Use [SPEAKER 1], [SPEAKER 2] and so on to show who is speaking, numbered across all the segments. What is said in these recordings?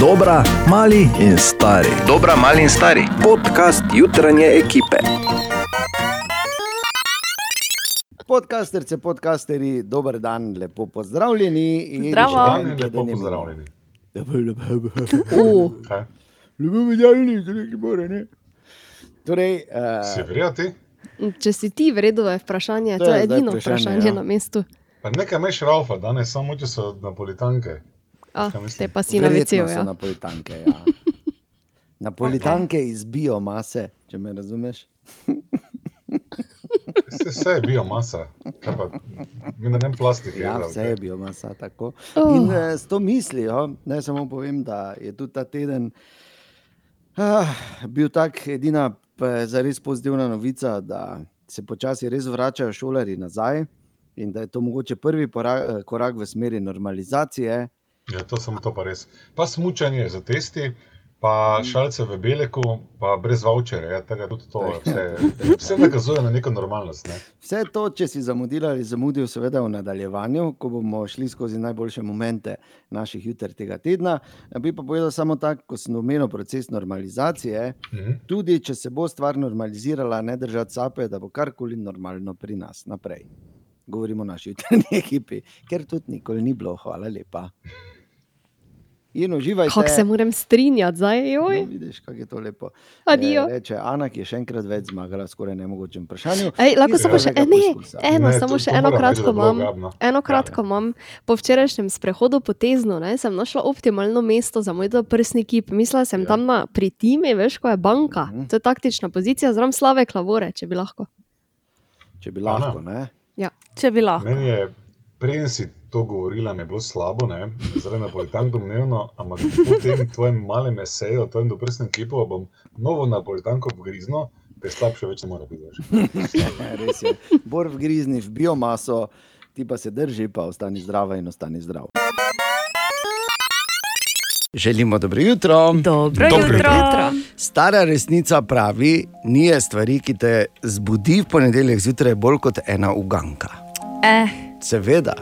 [SPEAKER 1] Dobra, mali in stari.
[SPEAKER 2] Dobra, mali in stari.
[SPEAKER 1] Podcast jutranje ekipe.
[SPEAKER 3] Podcasterce, podcasteri, dober dan, lepo pozdravljeni. in
[SPEAKER 4] Zdravo.
[SPEAKER 3] dan,
[SPEAKER 5] Dan je lepo pozdravljeni.
[SPEAKER 4] Uh,
[SPEAKER 5] Kaj?
[SPEAKER 3] Lepo pozdravljeni, tudi neki more, ne? Torej,
[SPEAKER 5] Si
[SPEAKER 3] uh,
[SPEAKER 5] verjeti?
[SPEAKER 4] če si ti vredo, je vprašanje.
[SPEAKER 3] To
[SPEAKER 4] To
[SPEAKER 3] je
[SPEAKER 4] je
[SPEAKER 3] zdaj
[SPEAKER 4] edino
[SPEAKER 3] vprašanje,
[SPEAKER 4] vprašanje,
[SPEAKER 3] ja.
[SPEAKER 4] na mestu.
[SPEAKER 5] Pa nekaj meš raufa, danes samo če so napolitanke.
[SPEAKER 4] A,
[SPEAKER 5] Kaj mislim?
[SPEAKER 4] te pa si na veciju. Ja.
[SPEAKER 3] napolitanke. Ja. Napolitanke iz biomase, če me razumeš.
[SPEAKER 5] Vse, vse je biomasa, kaj pa mi ne vem plastike.
[SPEAKER 3] Ja, vse je biomasa. Tako.
[SPEAKER 4] Oh.
[SPEAKER 3] In uh, s to mislijo, naj samo povem, da je tudi ta teden ah, bil tak edina zares pozitivna novica, da se počasi res vračajo šolari nazaj in da je to mogoče prvi pora- korak v smeri normalizacije.
[SPEAKER 5] Ja, to samo to pa res. Pa smučanje za testi, pa šalce v Beleku, pa brez voucherja. Ja, tega tudi to vse, vse nakazuje na neko normalnost. Ne?
[SPEAKER 3] Vse to, če si zamudil ali zamudil, seveda v nadaljevanju, ko bomo šli skozi najboljše momente naših juter tega tedna. Bi pa povedal samo tako, ko sem omenil proces normalizacije.
[SPEAKER 5] Mhm.
[SPEAKER 3] Tudi če se bo stvar normalizirala, ne držati sape, da bo karkoli normalno pri nas naprej. Govorimo o naši jutrajni ekipi, ker tudi nikoli ni bilo, hvala lepa. In uživajte.
[SPEAKER 4] Kako se moram strinjati, zdaj
[SPEAKER 3] No,
[SPEAKER 4] joj.
[SPEAKER 3] vidiš, kako je to lepo.
[SPEAKER 4] Adijo.
[SPEAKER 3] Eh, Reče Ana, ki je še enkrat več zmagala, skoraj nemogočem vprašanju.
[SPEAKER 4] Ej, lahko samo še
[SPEAKER 3] prvega
[SPEAKER 4] ne,
[SPEAKER 3] poskusa.
[SPEAKER 4] eno,
[SPEAKER 5] Ne,
[SPEAKER 4] samo še eno kratko
[SPEAKER 5] je
[SPEAKER 4] imam. Eno kratko imam. Po včerajšnjem sprehodu po Teznu ne, sem našla optimalno mesto za moj prsni kip. Mislila sem
[SPEAKER 5] Ja.
[SPEAKER 4] tam na pritimi, veš, ko je banka.
[SPEAKER 3] Mhm.
[SPEAKER 4] To je taktična pozicija, zraven slave klavore, če bi lahko.
[SPEAKER 3] Če bi lahko, ne?
[SPEAKER 6] Če bi lahko.
[SPEAKER 5] Meni je, preden si to govorila, mi je bilo slabo, ne? zaradi napolitank domnevno, ampak po tem tvojem malem eseju, tvojem doprsnem kipu, bom novo napolitanko pogriznil, ker slabše več ne more biti.
[SPEAKER 3] Ja, Res je. Bor v grizni, v biomaso, ti pa se drži, pa ostani zdrava in ostani zdrav. Želimo dobro jutro.
[SPEAKER 6] Dobro,
[SPEAKER 5] Dobro
[SPEAKER 6] jutro.
[SPEAKER 4] jutro.
[SPEAKER 3] Stara resnica pravi, ni stvari, ki te zbudi v ponedeljek zjutraj, bolj kot ena uganka.
[SPEAKER 6] Eh,
[SPEAKER 3] Seveda.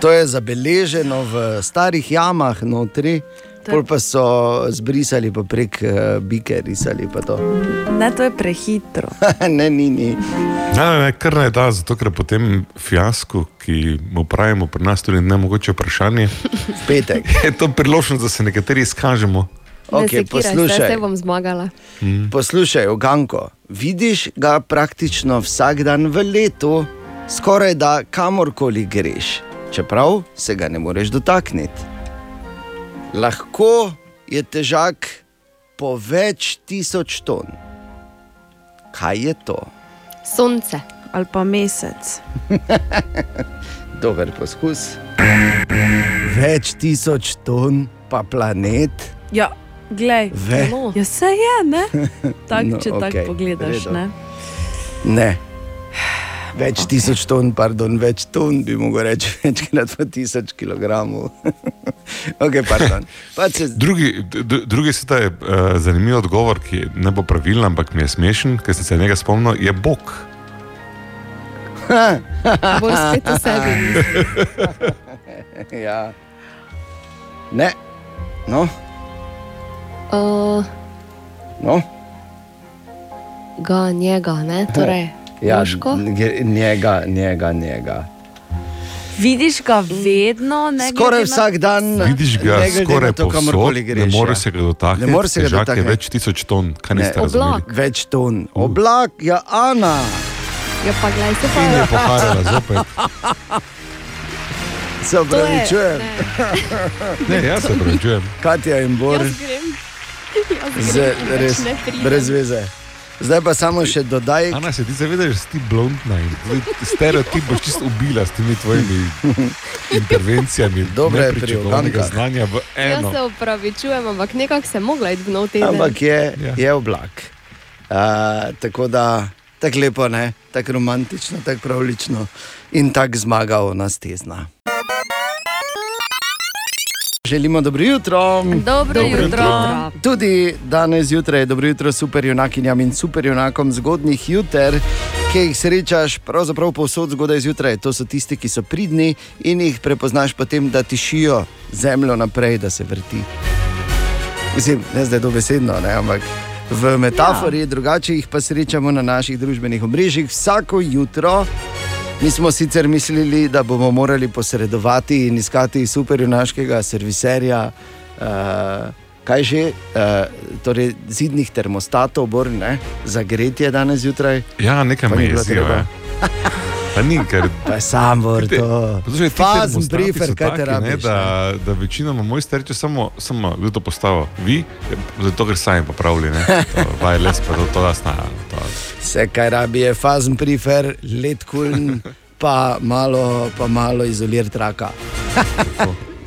[SPEAKER 3] To je zabeleženo v starih jamah notri, pol pa so zbrisali pa prek uh, bike, risali pa to.
[SPEAKER 6] ne, to je prehitro.
[SPEAKER 3] ne, ni, ni.
[SPEAKER 7] Ne, ne, kar naj da, zato ker potem fiasko, ki mu pravimo pri nas tudi ne mogoče vprašanje,
[SPEAKER 3] petek.
[SPEAKER 7] je to priložnost, da se nekateri izkažemo.
[SPEAKER 3] Okay,
[SPEAKER 4] sekiraj se,
[SPEAKER 3] poslušaj.
[SPEAKER 4] zdaj bom zmagala.
[SPEAKER 3] Poslušaj, Oganko, vidiš ga praktično vsak dan v letu, skoraj da kamorkoli greš, čeprav se ga ne moreš dotakniti. Lahko je težak po več tisoč ton. Kaj je to?
[SPEAKER 4] Sonce.
[SPEAKER 6] Ali pa mesec.
[SPEAKER 3] Dober poskus. Več tisoč ton, pa planet.
[SPEAKER 6] Ja, glej.
[SPEAKER 3] Ve.
[SPEAKER 6] Ja, se je, ne? Tak,
[SPEAKER 3] No,
[SPEAKER 6] če okay, tako pogledaš,
[SPEAKER 3] redo.
[SPEAKER 6] ne?
[SPEAKER 3] Ne. Več okay. tisoč ton, pardon, več ton bi mogel reči, večkrat pa tisoč kilogramov. okay, pardon. Pa se,
[SPEAKER 7] Drugi, drugi se je uh, zanimiv odgovor, ki ne bo pravilen, ampak mi je smešen, ker sem se njega spomnil, je Bog.
[SPEAKER 4] Bolj spet v sebi.
[SPEAKER 3] ja. Ne. No,
[SPEAKER 4] Uh,
[SPEAKER 3] no.
[SPEAKER 4] ga, njega, ne? Torej,
[SPEAKER 3] Ja,
[SPEAKER 4] Jožko?
[SPEAKER 3] nge- njega, njega, njega.
[SPEAKER 6] Vidiš ga vedno, ne
[SPEAKER 3] Skoraj
[SPEAKER 6] glede na-
[SPEAKER 3] vsak dan.
[SPEAKER 7] Vidiš ga
[SPEAKER 3] ne
[SPEAKER 7] skoraj
[SPEAKER 3] to,
[SPEAKER 7] povsod,
[SPEAKER 3] kamorkoli
[SPEAKER 7] ne
[SPEAKER 3] greš,
[SPEAKER 7] moreš
[SPEAKER 3] ja.
[SPEAKER 7] se ga dotakniti,
[SPEAKER 3] Ne moreš se ga dotakniti.
[SPEAKER 7] več tisoč ton, kaj
[SPEAKER 3] Ne.
[SPEAKER 7] niste razumeli.
[SPEAKER 4] Oblak.
[SPEAKER 3] Več ton. Oblak, ja, Ana.
[SPEAKER 4] Ja, pa gledaj se
[SPEAKER 7] In je
[SPEAKER 4] pa.
[SPEAKER 7] poharala zopet.
[SPEAKER 3] Se opravičujem.
[SPEAKER 7] Ne, jaz se pravičujem.
[SPEAKER 3] Katja in Bor.
[SPEAKER 4] Jaz grem. Jaz
[SPEAKER 3] Z,
[SPEAKER 4] grem več
[SPEAKER 3] res,
[SPEAKER 4] ne
[SPEAKER 3] brez veze. Zdaj pa samo še dodaj,
[SPEAKER 7] Ana, se ti zavedaš, da si ti blondna in stereotip boš čisto ubila s temi tvojimi intervencijami.
[SPEAKER 3] Dobro je pri
[SPEAKER 7] nepričakovanega
[SPEAKER 3] ugankah.
[SPEAKER 7] znanja v
[SPEAKER 4] Jaz
[SPEAKER 7] eno.
[SPEAKER 4] se upravičujem, ampak nekako se mogla iti v nov teden.
[SPEAKER 3] ampak je,
[SPEAKER 7] Ja.
[SPEAKER 3] je oblak. Uh, tako da, tako lepo, ne? tako romantično, tako pravlično in tako zmagal nas tezna. Želimo dobro jutro.
[SPEAKER 6] Dobro,
[SPEAKER 4] Dobro
[SPEAKER 6] jutro.
[SPEAKER 4] jutro.
[SPEAKER 3] Tudi danes zjutraj je dobro jutro super junakinjam in super junakom zgodnih juter, ki jih srečaš pravzaprav povsod zgodaj zjutraj. To so tisti, ki so pridni in jih prepoznaš potem, da tišijo zemljo naprej, da se vrti. Mislim, ne zdaj dobesedno, ne, ampak v metafori, ja. drugače jih pa srečamo na naših družbenih omrežjih vsako jutro. Mi smo sicer mislili, da bomo morali posredovati in iskati superjunaškega serviserja, uh, kaj že, uh, torej zidnih termostatov, bor, ne, za gretje danes zjutraj.
[SPEAKER 7] Ja, nekaj me
[SPEAKER 3] ni
[SPEAKER 7] je
[SPEAKER 3] treba.
[SPEAKER 7] Pa ni, ker
[SPEAKER 3] Pa je sam vrto.
[SPEAKER 7] Poslušaj, ti
[SPEAKER 3] Fazen
[SPEAKER 7] so
[SPEAKER 3] kaj te
[SPEAKER 7] taki, ne,
[SPEAKER 3] rabiš.
[SPEAKER 7] Da, da večinoma moj starejši samo, samo kdo to postavo. Vi, zato ker sami popravili, ne. Vajles pa to, to da sna. To.
[SPEAKER 3] Vse, kar rabi, je fazen prefer, let kuln, pa malo, pa malo izolir traka.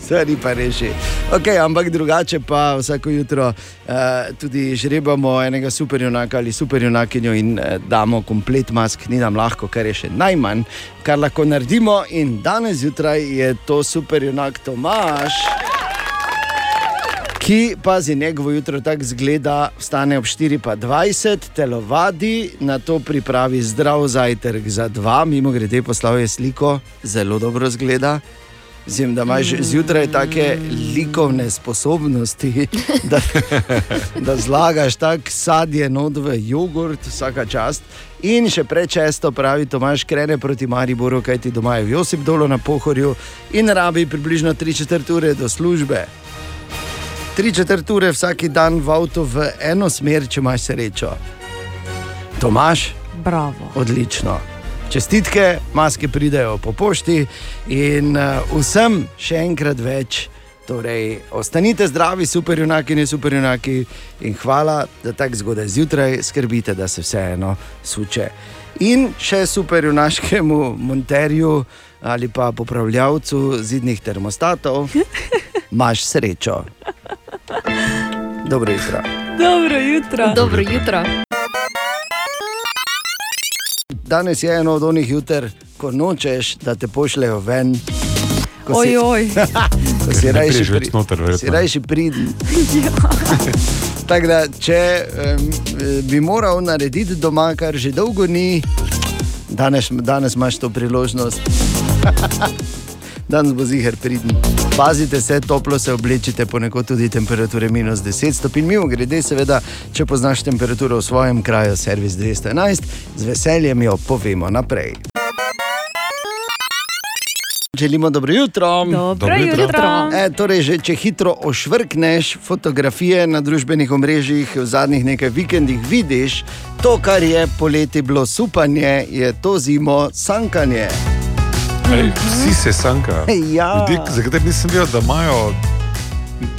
[SPEAKER 3] Stvari pa reši. Okay, ampak drugače pa vsako jutro uh, tudi žrebamo enega superjunaka ali superjunakinjo in uh, damo komplet mask, ni nam lahko, kar je še najmanj, kar lahko naredimo. In danes zjutraj je to superjunak Tomaš. Ki pazi njegovo jutro tako zgleda, vstane ob 4:20, telovadi, na to pripravi zdrav zajtrk za dva, mimo grede poslal je sliko, zelo dobro zgleda. Zim, da imaš zjutraj take likovne sposobnosti, da, da zlagaš tako sadje not v jogurt, vsaka čast. In še prečesto pravi Tomaš, krene proti Mariboru, kajti doma je v Josip dolo na pohorju in rabi približno 3-4 ure do službe. Tri četrt ure vsak dan v avtu v eno smer, če imaš srečo. Tomaš,
[SPEAKER 6] Bravo.
[SPEAKER 3] odlično. Čestitke, maske pridejo po pošti in uh, vsem še enkrat več. Torej, ostanite zdravi, superjunaki in superjunaki, in hvala, da tako zgodaj zjutraj skrbite, da se vseeno suče. In še superjunaškemu monterju ali pa popravljavcu zidnih termostatov, imaš srečo. Dobro jutro.
[SPEAKER 6] Dobro jutro.
[SPEAKER 4] Dobro jutro.
[SPEAKER 3] Danes je eno od onih juter, ko nočeš, da te pošljejo ven. Ko si,
[SPEAKER 6] Oj, oj.
[SPEAKER 3] ko si rajši pri-
[SPEAKER 7] noter,
[SPEAKER 3] si
[SPEAKER 7] verjetno.
[SPEAKER 3] rajši pridn. Tako da, če um, bi moral narediti doma, kar že dolgo ni, danes, danes imaš to priložnost. Danes bo zihar pridn. Pazite se, toplo se oblečite, ponekod tudi temperature minus 10 stopinj. Mimo grede, seveda, če poznaš temperaturo v svojem kraju, servis 211, z veseljem jo povemo naprej. Želimo dobro jutro.
[SPEAKER 6] Dobro
[SPEAKER 7] Dobro jutro.
[SPEAKER 6] jutro.
[SPEAKER 3] E, torej, že če hitro ošvrkneš fotografije na družbenih omrežjih v zadnjih nekaj vikendih, vidiš to, kar je poleti bilo supanje, je to zimo sankanje.
[SPEAKER 7] Ej, vsi se sankajo.
[SPEAKER 3] Ja.
[SPEAKER 7] Ljudje, za katere nisem vedel, da imajo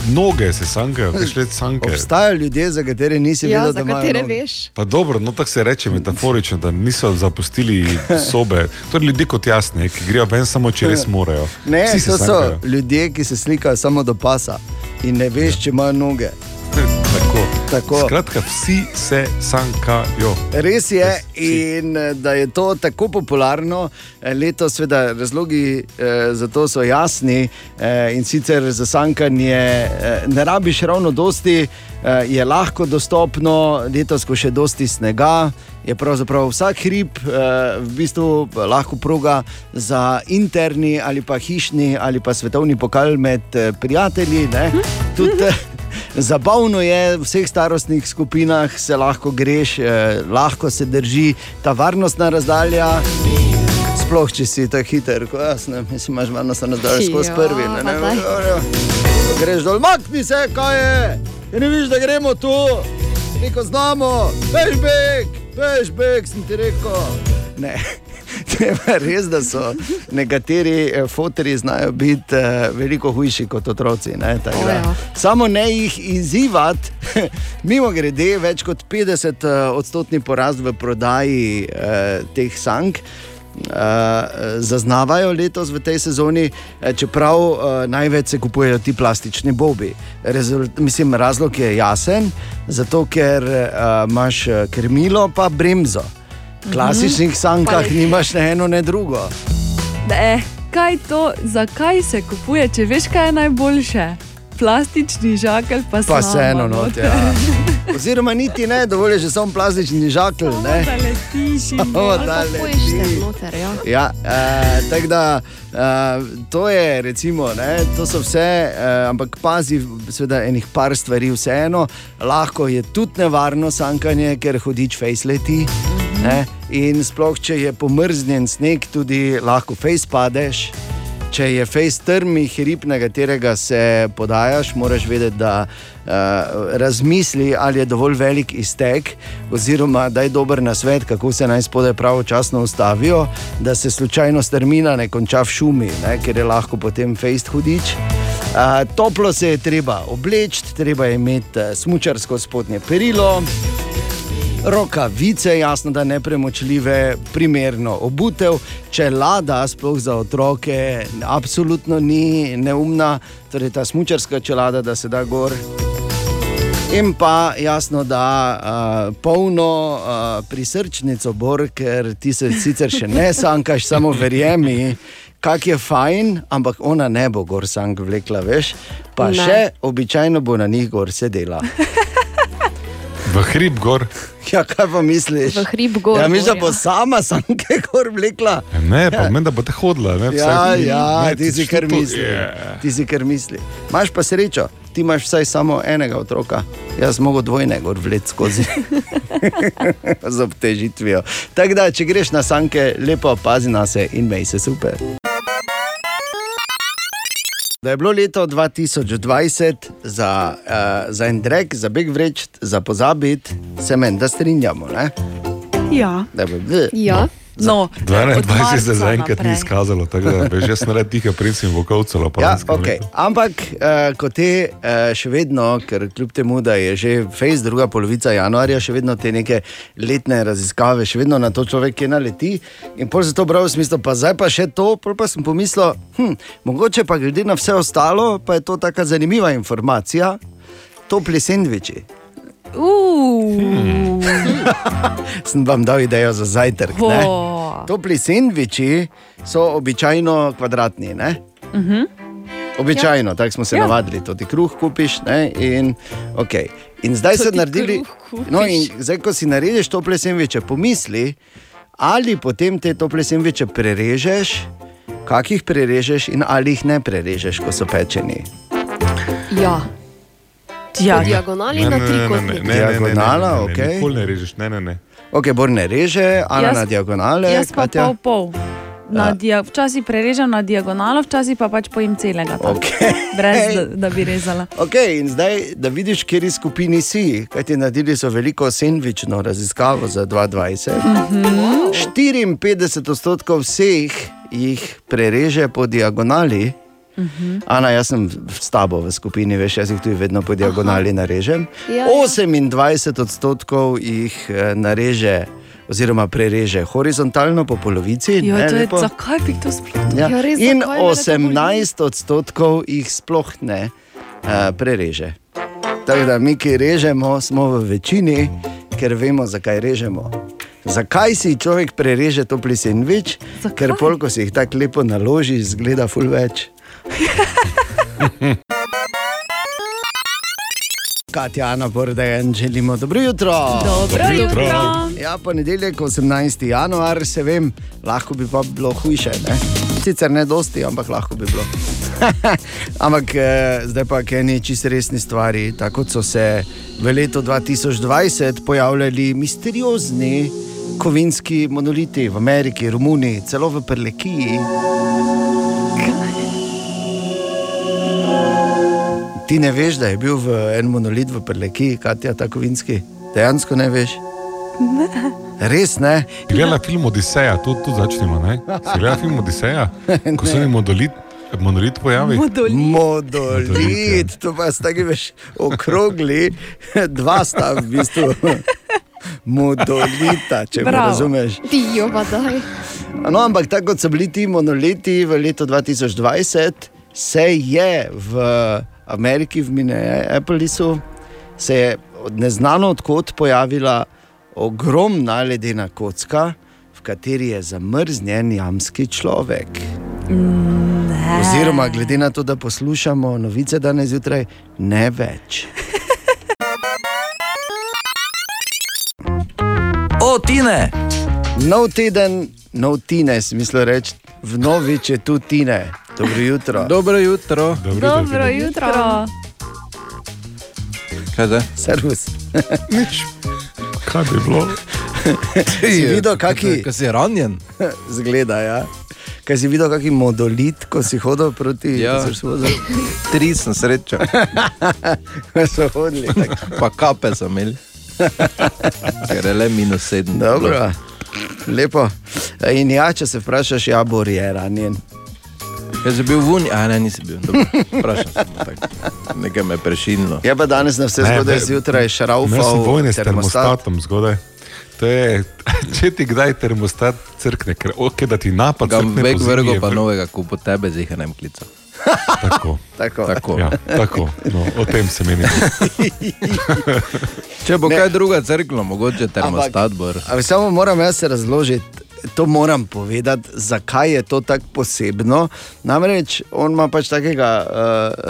[SPEAKER 7] noge, se sankajo, kaj let sanke.
[SPEAKER 3] Obstajajo ljudje, za katere nisi
[SPEAKER 4] Ja,
[SPEAKER 3] vedel,
[SPEAKER 4] za
[SPEAKER 3] da imajo
[SPEAKER 4] katere
[SPEAKER 3] noge.
[SPEAKER 4] veš?
[SPEAKER 7] Pa dobro, no tako se reče metaforično, da niso zapustili sobe. Torej, ljudje kot jasne, ki grejo ven samo, če res morajo.
[SPEAKER 3] Ne,
[SPEAKER 7] Vsi
[SPEAKER 3] to so
[SPEAKER 7] sankajo.
[SPEAKER 3] ljudje, ki se slikajo samo do pasa in ne veš, če imajo noge.
[SPEAKER 7] Tako.
[SPEAKER 3] Tako.
[SPEAKER 7] Skratka, vsi se sankajo.
[SPEAKER 3] Res je,
[SPEAKER 7] Vsi.
[SPEAKER 3] in eh, da je to tako popularno, eh, letos, seveda, razlogi eh, za to so jasni. Eh, in sicer za sankanje eh, ne rabiš ravno dosti, eh, je lahko dostopno, letos, ko še dosti snega. Je pravzaprav vsak hrib eh, v bistvu lahko proga za interni ali pa hišni ali pa svetovni pokal med eh, prijatelji. ne. Tudi, eh, Zabavno je, v vseh starostnih skupinah se lahko greš, eh, lahko se drži ta varnostna razdalja. Sploh, če si tako hiter, kot jaz, ne, mislim, imaš varnostno razdaljo skozi
[SPEAKER 4] Ja,
[SPEAKER 3] prvi. Ne, ne. Ko greš dol, makni se, kaj je, Kaj ne vidiš, da gremo tu, neko znamo, veš beg, veš beg, sem ti rekel. Ne. Res, da so nekateri eh, fotori znajo biti eh, veliko hujši kot otroci. Ne,
[SPEAKER 4] O, ja.
[SPEAKER 3] Samo ne jih izzivati, mimo grede, več kot 50 eh, porast v prodaji eh, teh sank. Uh, zaznavajo letos v tej sezoni, čeprav uh, največ se kupujejo ti plastični bobi. Rezult, mislim, razlog je jasen, zato ker uh, imaš krmilo, pa bremzo. V klasičnih sankah
[SPEAKER 4] Pa-
[SPEAKER 3] nimaš ne eno, ne drugo.
[SPEAKER 6] Ne, kaj to, zakaj se kupuje, če veš, kaj je najboljše? Plastični žakelj pa,
[SPEAKER 3] Pa
[SPEAKER 6] slama
[SPEAKER 3] vseeno,
[SPEAKER 6] not.
[SPEAKER 3] ja. Oziroma, niti ne, dovolj je že samo plastični žakelj. ne.
[SPEAKER 6] Da letiš in
[SPEAKER 3] O,
[SPEAKER 4] Ali
[SPEAKER 3] da
[SPEAKER 4] pa poješten
[SPEAKER 3] leti.
[SPEAKER 4] noter, ja.
[SPEAKER 3] Ja, eh, tako da eh, to je, recimo, ne, to so vse, eh, ampak pazi, seveda, enih par stvari, vseeno, lahko je tudi nevarno sankanje, ker hodič face leti. Ne, in sploh, če je pomrznjen sneg, tudi lahko face padeš. Če je face trmi, hrib, na katerega se podajaš, moraš vedeti, da uh, razmisli, ali je dovolj velik iztek, oziroma da je dober na svet, kako se naj spodaj pravočasno ustavijo, da se slučajno strmina ne konča v šumi, ne, ker je lahko potem face hudič. Uh, toplo se je treba obleči, treba je imeti uh, smočarsko spodnje perilo. Rokavice, jasno, da ne premočljive, primerno obutev, če lada, sploh za otroke, absolutno ni neumna, torej ta smočarska čelada, da se da gor. In pa jasno, da uh, polno uh, prisrčnico bor, ker ti se sicer še ne sankaš, samo verjemi. Kak je fajn, ampak ona ne bo gor sank vlekla, veš, pa
[SPEAKER 4] Ne.
[SPEAKER 3] ne. še običajno bo na njih gor sedela.
[SPEAKER 7] V hrib gor.
[SPEAKER 3] Ja, kaj pa misliš?
[SPEAKER 4] V hrib gor.
[SPEAKER 3] Ja, misliš, da bo sama sanke gor vlekla?
[SPEAKER 7] Ne, pa meni, da bo te hodila. Ne,
[SPEAKER 3] Ja,
[SPEAKER 7] vsaj-
[SPEAKER 3] ja,
[SPEAKER 7] ne,
[SPEAKER 3] ti si kar
[SPEAKER 7] to-
[SPEAKER 3] misli.
[SPEAKER 7] je.
[SPEAKER 3] Ti si kar misli. Imaš pa srečo, ti imaš vsaj samo enega otroka, jaz mogo dvojne gor vleč skozi. Z obtežitvijo. Tako da, če greš na sanke, lepo pazi na se in mej se super. Da je bilo leto 2020 za, uh, za en drek, za beg vreč, za pozabiti, se meni, da strinjamo. Ne?
[SPEAKER 6] Ja.
[SPEAKER 3] Da bi,
[SPEAKER 4] Ja.
[SPEAKER 6] No,
[SPEAKER 7] 21
[SPEAKER 6] marca
[SPEAKER 7] se zaenkrat ni izkazalo, tako da jaz sem red tiho princi in vokalcelo.
[SPEAKER 3] Ja, okay. Ampak, uh, ko te uh, še vedno, ker kljub temu, da je že fejs druga polovica januarja, še vedno te neke letne raziskave, še vedno na to človek je naleti. In pol se to pravi v smislu, pa zdaj pa še to, pol pa sem pomislil, hm, mogoče pa glede na vse ostalo, pa je to taka zanimiva informacija, topli sendviči.
[SPEAKER 6] Uh,
[SPEAKER 3] Sem vam dal idejo za zajtrk.
[SPEAKER 6] Ho.
[SPEAKER 3] Topli sendviči so običajno kvadratni. Ne? Običajno, ja. tako smo se
[SPEAKER 6] Ja.
[SPEAKER 3] navadili, to ti kruh kupiš. Ne? In, okay. in zdaj so naredili. No, in zdaj, ko si narediš tople sendviče, pomisli, ali potem te tople sendviče prerežeš, kakih prerežeš in ali jih ne prerežeš, ko so pečeni.
[SPEAKER 4] ja.
[SPEAKER 6] Ja,
[SPEAKER 4] diagonali na trikotnik.
[SPEAKER 3] Diagonala,
[SPEAKER 7] ne,
[SPEAKER 3] okej.
[SPEAKER 7] Nikoli ne režeš, ne, ne. ne.
[SPEAKER 3] Ok, Bor ne reže, Ana
[SPEAKER 6] Jaz-
[SPEAKER 3] na diagonale.
[SPEAKER 6] Jaz pa
[SPEAKER 3] Katja?
[SPEAKER 6] pol pol. Na
[SPEAKER 3] Ja.
[SPEAKER 6] dia, včasih prerežem na diagonalo, včasih pa pač pojem celega. tako.
[SPEAKER 3] Okej.
[SPEAKER 6] Brez, da, da bi rezala.
[SPEAKER 3] Okay, in zdaj, da vidiš, kje skupini si, kaj ti naredili so veliko sendvično raziskavo za 2020. Mm -hmm. 54 odstotkov vseh jih prereže po diagonali. Mm -hmm. Ana, jaz sem s tabo v skupini, veš, jaz jih tudi vedno po diagonali Aha. narežem.
[SPEAKER 4] Ja, ja.
[SPEAKER 3] 28 odstotkov jih eh, nareže, oziroma prereže horizontalno po polovici.
[SPEAKER 6] Jo,
[SPEAKER 3] ne,
[SPEAKER 6] to je, zakaj bi to sploh?
[SPEAKER 3] Ja.
[SPEAKER 4] Ja, res,
[SPEAKER 3] In
[SPEAKER 4] zakaj me to boli?
[SPEAKER 3] 18 odstotkov jih sploh ne uh, prereže. Tako da mi, ki režemo, smo v večini, ker vemo, zakaj režemo. Zakaj si človek prereže topli sendvič?
[SPEAKER 6] Zakaj?
[SPEAKER 3] Ker pol, ko si jih tako lepo naloži, zgleda ful več. Katja, Ana, Bordejan, želimo dobro jutro.
[SPEAKER 6] Dobro
[SPEAKER 7] jutro.
[SPEAKER 6] jutro.
[SPEAKER 3] Ja, ponedeljek, 18. januar, se vem, lahko bi pa bilo hujše. Ne? Sicer ne dosti, ampak lahko bi bilo. ampak eh, zdaj pa kaj ni čisto resni stvari, tako kot so se v letu 2020 pojavljali misteriozni kovinski monoliti v Ameriki, Romuniji, celo v Prlekiji. Ti ne veš, da je bil v en monolit v Prlekiji, Katja, ta kovinski? Dejansko ne veš? Ne. Res ne?
[SPEAKER 7] Si gledala film Odiseja, tu, tu začnemo. Ne? Si gledala film Odiseja, ko se je monolit, monolit pojavi?
[SPEAKER 6] Modoli.
[SPEAKER 3] Modolit,
[SPEAKER 7] Modolit,
[SPEAKER 3] to pa sta taki veš okrogli, dva sta v bistvu. Modolita, če me
[SPEAKER 6] Bravo.
[SPEAKER 3] razumeš.
[SPEAKER 4] Tijo, pa daj.
[SPEAKER 3] No, ampak tako kot so bili ti monoliti v letu 2020, se je v Ameriki, v Minneapolisu, se je od neznano odkot pojavila ogromna ledena kocka, v kateri je zamrznjen jamski človek. Oziroma, glede na to, da poslušamo novice danes zjutraj, ne več.
[SPEAKER 2] O, Tine!
[SPEAKER 3] Nov teden, nov tine, smisel reči, v novič je tu tine. Dobro jutro.
[SPEAKER 8] Dobro jutro.
[SPEAKER 6] Dobro jutro.
[SPEAKER 8] Kaj zdaj?
[SPEAKER 3] Servus.
[SPEAKER 7] Nič. Kaj bi bilo?
[SPEAKER 3] Si videl, kaki
[SPEAKER 8] Kaj si ranjen?
[SPEAKER 3] zgleda, ja? Kaj si videl, kaki modolit, ko si hodil proti
[SPEAKER 8] Ja.
[SPEAKER 3] šel za-
[SPEAKER 8] Tri sem sreča,
[SPEAKER 3] ko so hodili. tako.
[SPEAKER 8] pa kape so imeli. Ker je le minus sedem.
[SPEAKER 3] Dobro, lepo. In ja, če se vprašaš, ja, Bor je ranjen.
[SPEAKER 8] Jaz sem bil v Uni, a ne, nisem bil. Dobro, sem, nekaj me je prešinilo.
[SPEAKER 3] Je pa danes na vse zgodaj zjutraj
[SPEAKER 7] Jaz sem vojne s
[SPEAKER 3] termostat.
[SPEAKER 7] termostatom zgodaj. To je, če ti kdaj termostat crkne, ker ok, da ti napad crkne
[SPEAKER 8] vek vrgo pa
[SPEAKER 7] vr-
[SPEAKER 8] novega, ko po tebe zihanem klical.
[SPEAKER 7] Tako,
[SPEAKER 3] Tako.
[SPEAKER 8] Tako.
[SPEAKER 7] ja, tako. No, o tem se meni.
[SPEAKER 8] Če bo
[SPEAKER 3] Ne.
[SPEAKER 8] kaj druga crkla, mogoče termostat bo.
[SPEAKER 3] Ali samo moram jaz se razložiti. To moram povedati, zakaj je to tako posebno. Namreč on ima pač takega, uh,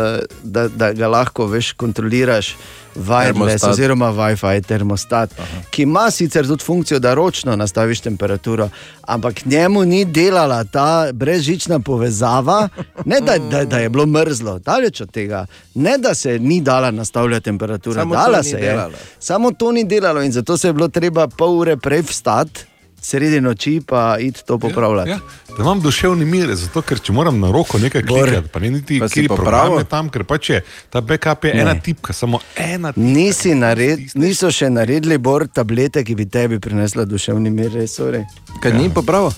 [SPEAKER 3] uh, da, da ga lahko veš kontroliraš. Wireless,
[SPEAKER 8] Termostat.
[SPEAKER 3] oziroma Wi-Fi termostat, Aha. ki ima sicer tudi funkcijo, da ročno nastaviš temperaturo, ampak njemu ni delala ta brezžična povezava, ne da, da, da je bilo mrzlo, daleč od tega, ne da se ni dala nastavljati temperatura,
[SPEAKER 8] Samo
[SPEAKER 3] dala se je.
[SPEAKER 8] delalo.
[SPEAKER 3] Samo to ni delalo in zato se je bilo treba pol ure prej vstati, sredi noči pa iti to popravljati.
[SPEAKER 7] Ja, da imam duševni mir, zato ker če moram na roko nekaj klikati, pa ne niti kjer
[SPEAKER 8] popravil?
[SPEAKER 7] programe tam, ker pač je ta backup je
[SPEAKER 3] Ne.
[SPEAKER 7] ena tipka, samo ena tipka.
[SPEAKER 3] Nisi nared, niso še naredili bor tablete, ki bi tebi prinesla duševni mir, res. sorry.
[SPEAKER 8] Kaj ni pa prav?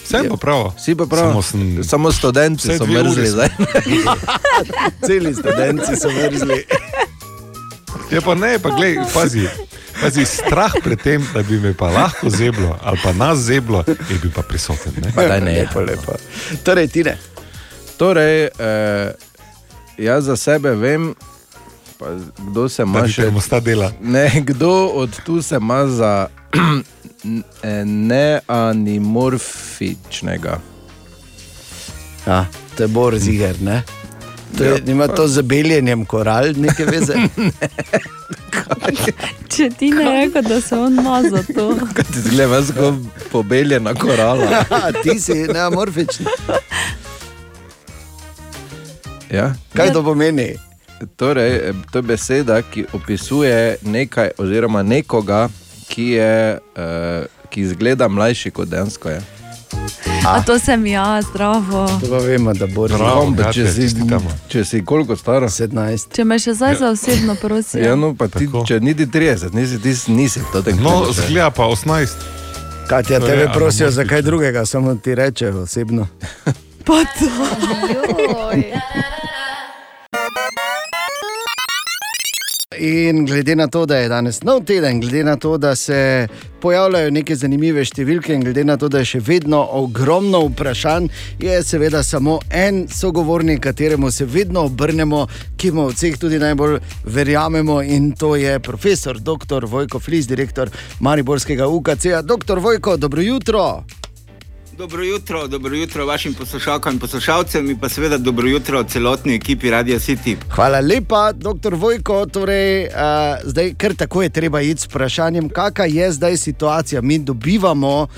[SPEAKER 7] Vse pa prav.
[SPEAKER 8] Si pa prav.
[SPEAKER 7] Samo sem-
[SPEAKER 8] Samo študenti so mrzli
[SPEAKER 7] sem-
[SPEAKER 8] zdaj.
[SPEAKER 3] Celi študenti so mrzli.
[SPEAKER 7] Je pa ne, pa glej, pazi. Pazi, strah pred tem, da bi me pa lahko zeblo ali pa nas zeblo, je bil pa prisoten. Ne?
[SPEAKER 8] Pa daj ne.
[SPEAKER 3] lepo, lepo. Torej, tine.
[SPEAKER 8] Torej, eh, jaz za sebe vem, pa kdo se
[SPEAKER 7] Da
[SPEAKER 8] ima
[SPEAKER 7] ti
[SPEAKER 8] še.
[SPEAKER 7] termostat dela.
[SPEAKER 8] Ne, kdo od tu se ima za eh, neanimorfičnega.
[SPEAKER 3] Ja, to je bor ziger, ne? To je, ima to z beljenjem koral neke veze.
[SPEAKER 6] Če ti ne rekel, da se on ima za to.
[SPEAKER 8] Kaj ti zgleda, jaz kot pobeljena korala.
[SPEAKER 3] Ja, ti si neamorfičen.
[SPEAKER 8] Ja?
[SPEAKER 3] Kaj to pomeni?
[SPEAKER 8] Torej, to je beseda, ki opisuje nekaj oziroma nekoga, ki, je, uh, ki izgleda mlajši kot dejansko je.
[SPEAKER 6] A to sem jaz, zdravo.
[SPEAKER 3] To pa vemo, da bo
[SPEAKER 7] Katja,
[SPEAKER 8] če, si, če si koliko stara?
[SPEAKER 3] 17.
[SPEAKER 6] Če me še zdaj za osebno prosijo.
[SPEAKER 8] Ja, no, pa ti,
[SPEAKER 7] Tako.
[SPEAKER 8] če niti 30, nisi, ti nisi v tem
[SPEAKER 7] No, zgleda pa 18.
[SPEAKER 3] Katja,
[SPEAKER 7] To
[SPEAKER 3] tebe
[SPEAKER 7] je
[SPEAKER 3] prosijo za kaj drugega, samo ti reče osebno.
[SPEAKER 6] Pa to.
[SPEAKER 3] In glede na to, da je danes nov teden, glede na to, da se pojavljajo neke zanimive številke, in glede na to, da je še vedno ogromno vprašanj, je seveda samo en sogovornik, kateremu se vedno obrnemo, ki mu od vseh tudi najbolj verjamemo, in to je profesor dr. Vojko Flis, direktor Mariborskega UKC. Dr. Vojko, dobro jutro.
[SPEAKER 9] Dobro jutro, dobro jutro vašim poslušalkam in poslušalcem, in pa seveda dobro jutro celotni ekipi Radio City.
[SPEAKER 3] Hvala lepa, doktor Vojko. Torej, uh, zdaj, kar tako je treba iti s vprašanjem, kakšna je zdaj situacija. Mi dobivamo uh,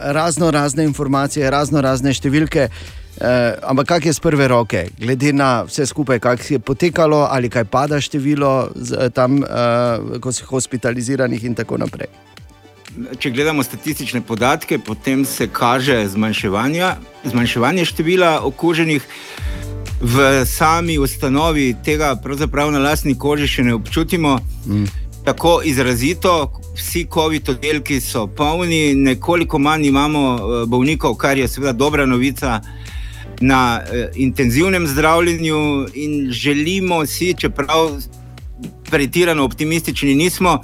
[SPEAKER 3] razno razne informacije, razno razne številke. Uh, ampak kak je z prve roke, glede na vse skupaj, kako je potekalo, ali kaj pada število z, tam, uh, ko si hospitaliziranih in tako naprej.
[SPEAKER 9] Če gledamo statistične podatke, potem se kaže zmanjševanje, števila okuženih. V sami ustanovi tega pravzaprav na lastni koži še ne občutimo mm. tako izrazito. Vsi COVID oddelki so polni, nekoliko manj imamo eh, bolnikov, kar je seveda dobra novica na eh, intenzivnem zdravljenju in želimo si, čeprav pretirano optimistični nismo,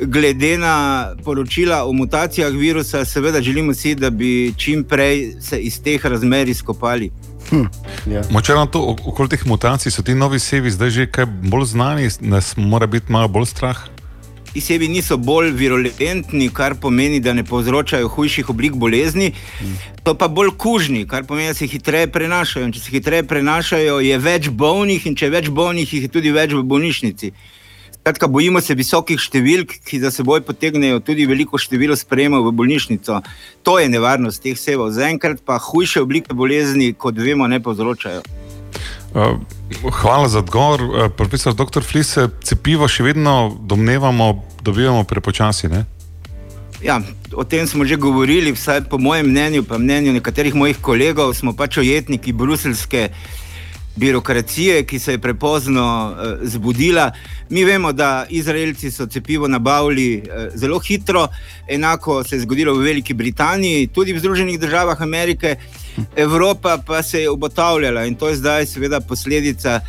[SPEAKER 9] glede na poročila o mutacijah virusa, seveda želimo si, da bi čim prej se iz teh razmer izkopali.
[SPEAKER 3] Ja.
[SPEAKER 7] Moče na to, ok- okoli teh mutacij so ti novi sevi zdaj že kaj bolj znani, nas mora biti malo bolj strah.
[SPEAKER 9] Ti sebi niso bolj virulentni, kar pomeni, da ne povzročajo hujših oblik bolezni, to pa bolj kužni, kar pomeni, da se hitreje prenašajo. In če se hitreje prenašajo, je več bolnih, in če je več bolnih, jih je tudi več v bolnišnici. Skratka, bojimo se visokih številk, ki za seboj potegnejo tudi veliko število sprejemov v bolnišnico. To je nevarnost teh sevov. Zaenkrat pa hujše oblike bolezni, kot vemo, ne povzročajo.
[SPEAKER 7] Uh, hvala za odgovor, uh, profesor dr. Flise. Cepivo še vedno domnevamo, dobivamo prepočasi. Ne?
[SPEAKER 9] Ja, o tem smo že govorili, vsaj po mojem mnenju, pa mnenju nekaterih mojih kolegov, smo pač ojetniki bruselske birokracije, ki se je prepozno uh, zbudila. Mi vemo, da Izraelci so cepivo nabavili uh, zelo hitro, enako se je zgodilo v Veliki Britaniji, tudi v Združenih državah Amerike. Evropa pa se je obotavljala in to je zdaj, seveda, posledica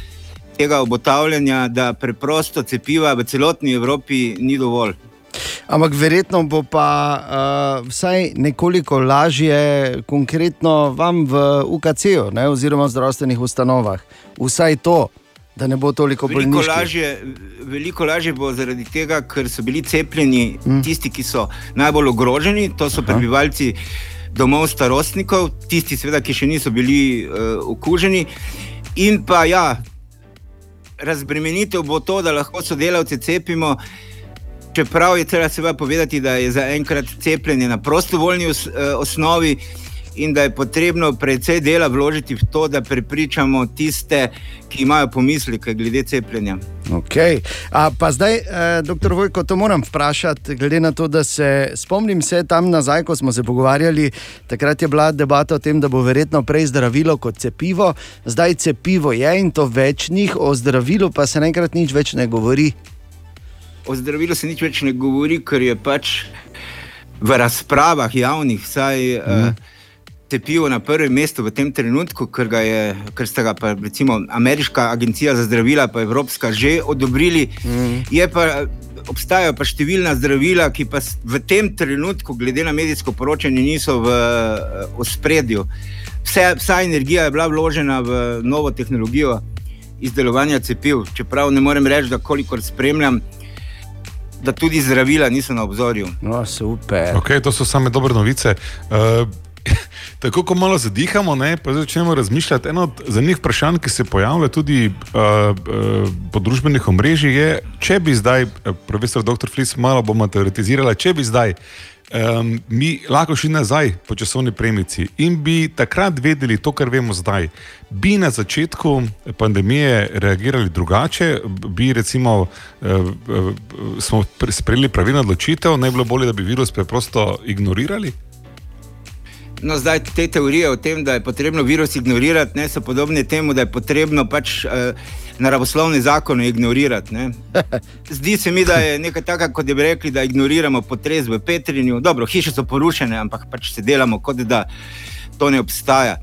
[SPEAKER 9] tega obotavljanja, da preprosto cepiva v celotni Evropi ni dovolj.
[SPEAKER 3] Ampak verjetno bo pa uh, vsaj nekoliko lažje, konkretno vam v UKC-u, oziroma v zdravstvenih ustanovah. Vsaj to, da ne bo toliko bolniških.
[SPEAKER 9] lažje. Veliko lažje bo zaradi tega, ker so bili cepljeni mm. tisti, ki so najbolj ogroženi, to so prebivalci domov starostnikov, tisti, seveda, ki še niso bili uh, okuženi. In pa ja, razbremenitev bo to, da lahko sodelavce cepimo. Čeprav je treba seveda povedati, da je zaenkrat cepljenje na prostovoljni os, eh, osnovi in da je potrebno precej dela vložiti v to, da prepričamo tiste, ki imajo pomisleke glede cepljenja.
[SPEAKER 3] Okay. A, pa zdaj, eh, doktor Vojko, to moram vprašati, glede na to, da se spomnim se tam nazaj, ko smo se pogovarjali, takrat je bila debata o tem, da bo verjetno prej zdravilo kot cepivo, zdaj cepivo je in to več njih, o zdravilu pa se naenkrat nič več ne govori.
[SPEAKER 9] O zdravilu se nič več ne govori, ker je pač v razpravah javnih, vsaj mm. uh, cepivo na prvem mestu v tem trenutku, ker, je, ker sta ga pa, recimo Ameriška agencija za zdravila in Evropska že odobrili. Mm. Pa, obstajajo pa številna zdravila, ki pa v tem trenutku, glede na medijsko poročanje, niso v uh, ospredju. Vse, vsa energija je bila vložena v novo tehnologijo izdelovanja cepiv. Čeprav ne morem reči, da kolikor spremljam, da tudi zdravila niso na obzorju.
[SPEAKER 3] No, super.
[SPEAKER 7] Okay, to so same dobre novice. Uh, Tako, ko malo zadihamo, ne, pa začnemo razmišljati. Eno od zanimivih vprašanj, ki se pojavlja tudi uh, uh, po družbenih omrežjih, je, če bi zdaj, profesor Dr. Flis, malo bomo teoretizirali, če bi zdaj um, mi lahko šli nazaj po časovni premici in bi takrat vedeli to, kar vemo zdaj, bi na začetku pandemije reagirali drugače, bi recimo uh, uh, sprejeli pravilno odločitev, ne bi bilo bolje, da bi virus preprosto ignorirali.
[SPEAKER 9] No, zdaj te teorije o tem, da je potrebno virus ignorirati, ne, so podobne temu, da je potrebno pač eh, naravoslovne zakone ignorirati. Ne. Zdi se mi, da je nekaj takega, kot bi rekli, da ignoriramo potres v Petrinju. Dobro, hiše so porušene, ampak pač se delamo, kot da to ne obstaja.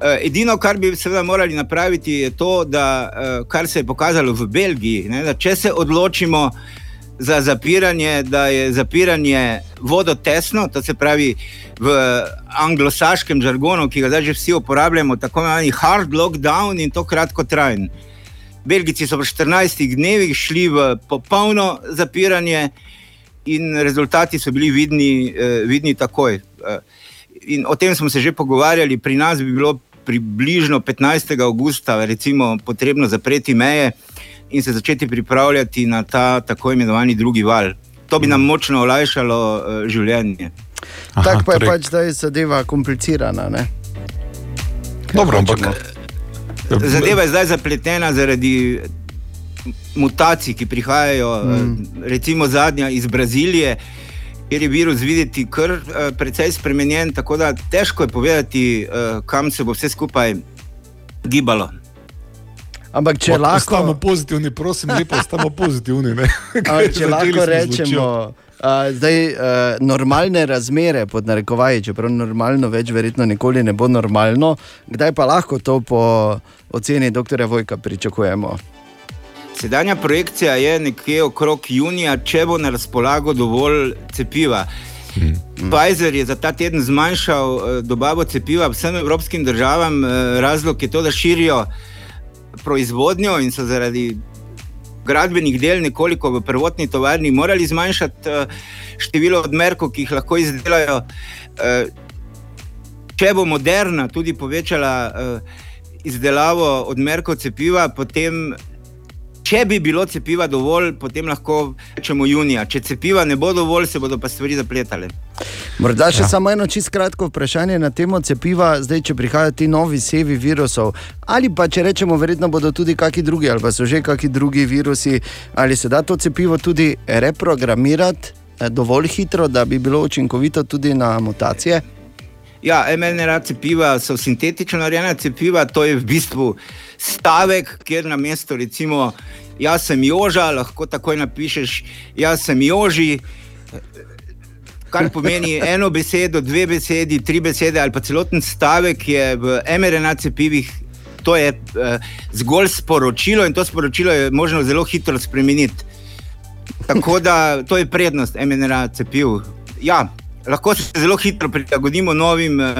[SPEAKER 9] Eh, edino, kar bi seveda morali napraviti, je to, da eh, kar se je pokazalo v Belgiji, ne, da če se odločimo za zapiranje, da je zapiranje vodotesno, to se pravi v anglosaškem žargonu, ki ga zdaj že vsi uporabljamo, tako imenovani hard lockdown in to kratkotrajen. Belgijci so v 14 dnevih šli v popolno zapiranje, in rezultati so bili vidni, eh, vidni takoj. Eh, in o tem smo se že pogovarjali, pri nas bi bilo približno 15. augusta, recimo, potrebno zapreti meje in se začeti pripravljati na ta tako imenovani drugi val. To bi nam močno olajšalo uh, življenje.
[SPEAKER 3] Tako pa je torej... pač zdaj zadeva komplicirana. Ne?
[SPEAKER 7] Dobro, ampak.
[SPEAKER 9] Zadeva je zdaj zapletena zaradi mutacij, ki prihajajo, mm. recimo zadnja iz Brazilije, kjer je virus videti kar uh, precej spremenjen. Tako da težko je povedati, uh, kam se bo vse skupaj gibalo.
[SPEAKER 3] Ampak če Od, lahko.
[SPEAKER 7] Ostamo pozitivni, prosim, lepo, ostamo pozitivni.
[SPEAKER 3] Ampak, če lahko rečemo, uh, da je uh, normalne razmere, pod narekovaji, čeprav normalno več, verjetno nikoli ne bo normalno, kdaj pa lahko to po oceni dr. Vojka pričakujemo?
[SPEAKER 9] Sedanja projekcija je nekje okrog junija, če bo na razpolago dovolj cepiva. Hmm. Pfizer je za ta teden zmanjšal uh, dobavo cepiva vsem evropskim državam, uh, razlog je to, da širijo proizvodnjo in so zaradi gradbenih del nekoliko v prvotni tovarni morali zmanjšati uh, število odmerkov, ki jih lahko izdelajo. Uh, če bo moderna tudi povečala uh, izdelavo odmerkov cepiva, potem če bi bilo cepiva dovolj, potem lahko rečemo junija. Če cepiva ne bo dovolj, se bodo pa stvari zapletale.
[SPEAKER 3] Morda še ja. samo eno čisto kratko vprašanje na temo cepiva, zdaj, če prihajajo ti novi sevi virusov, ali pa če rečemo, verjetno bodo tudi kakšni drugi, ali pa so že kakšni drugi virusi, ali se da to cepivo tudi reprogramirati eh, dovolj hitro, da bi bilo učinkovito tudi na mutacije?
[SPEAKER 9] Ja, mRNA cepiva so sintetično narejena cepiva, to je v bistvu stavek, kjer na mesto recimo jaz sem Joža, lahko takoj napišeš jaz sem Joži. Kar pomeni eno besedo, dve besedi, tri besede ali pa celoten stavek je v mRNA cepivih. To je uh, zgolj sporočilo in to sporočilo je možno zelo hitro spremeniti. Tako da to je prednost mRNA cepiv. Ja, lahko se zelo hitro prilagodimo novim uh,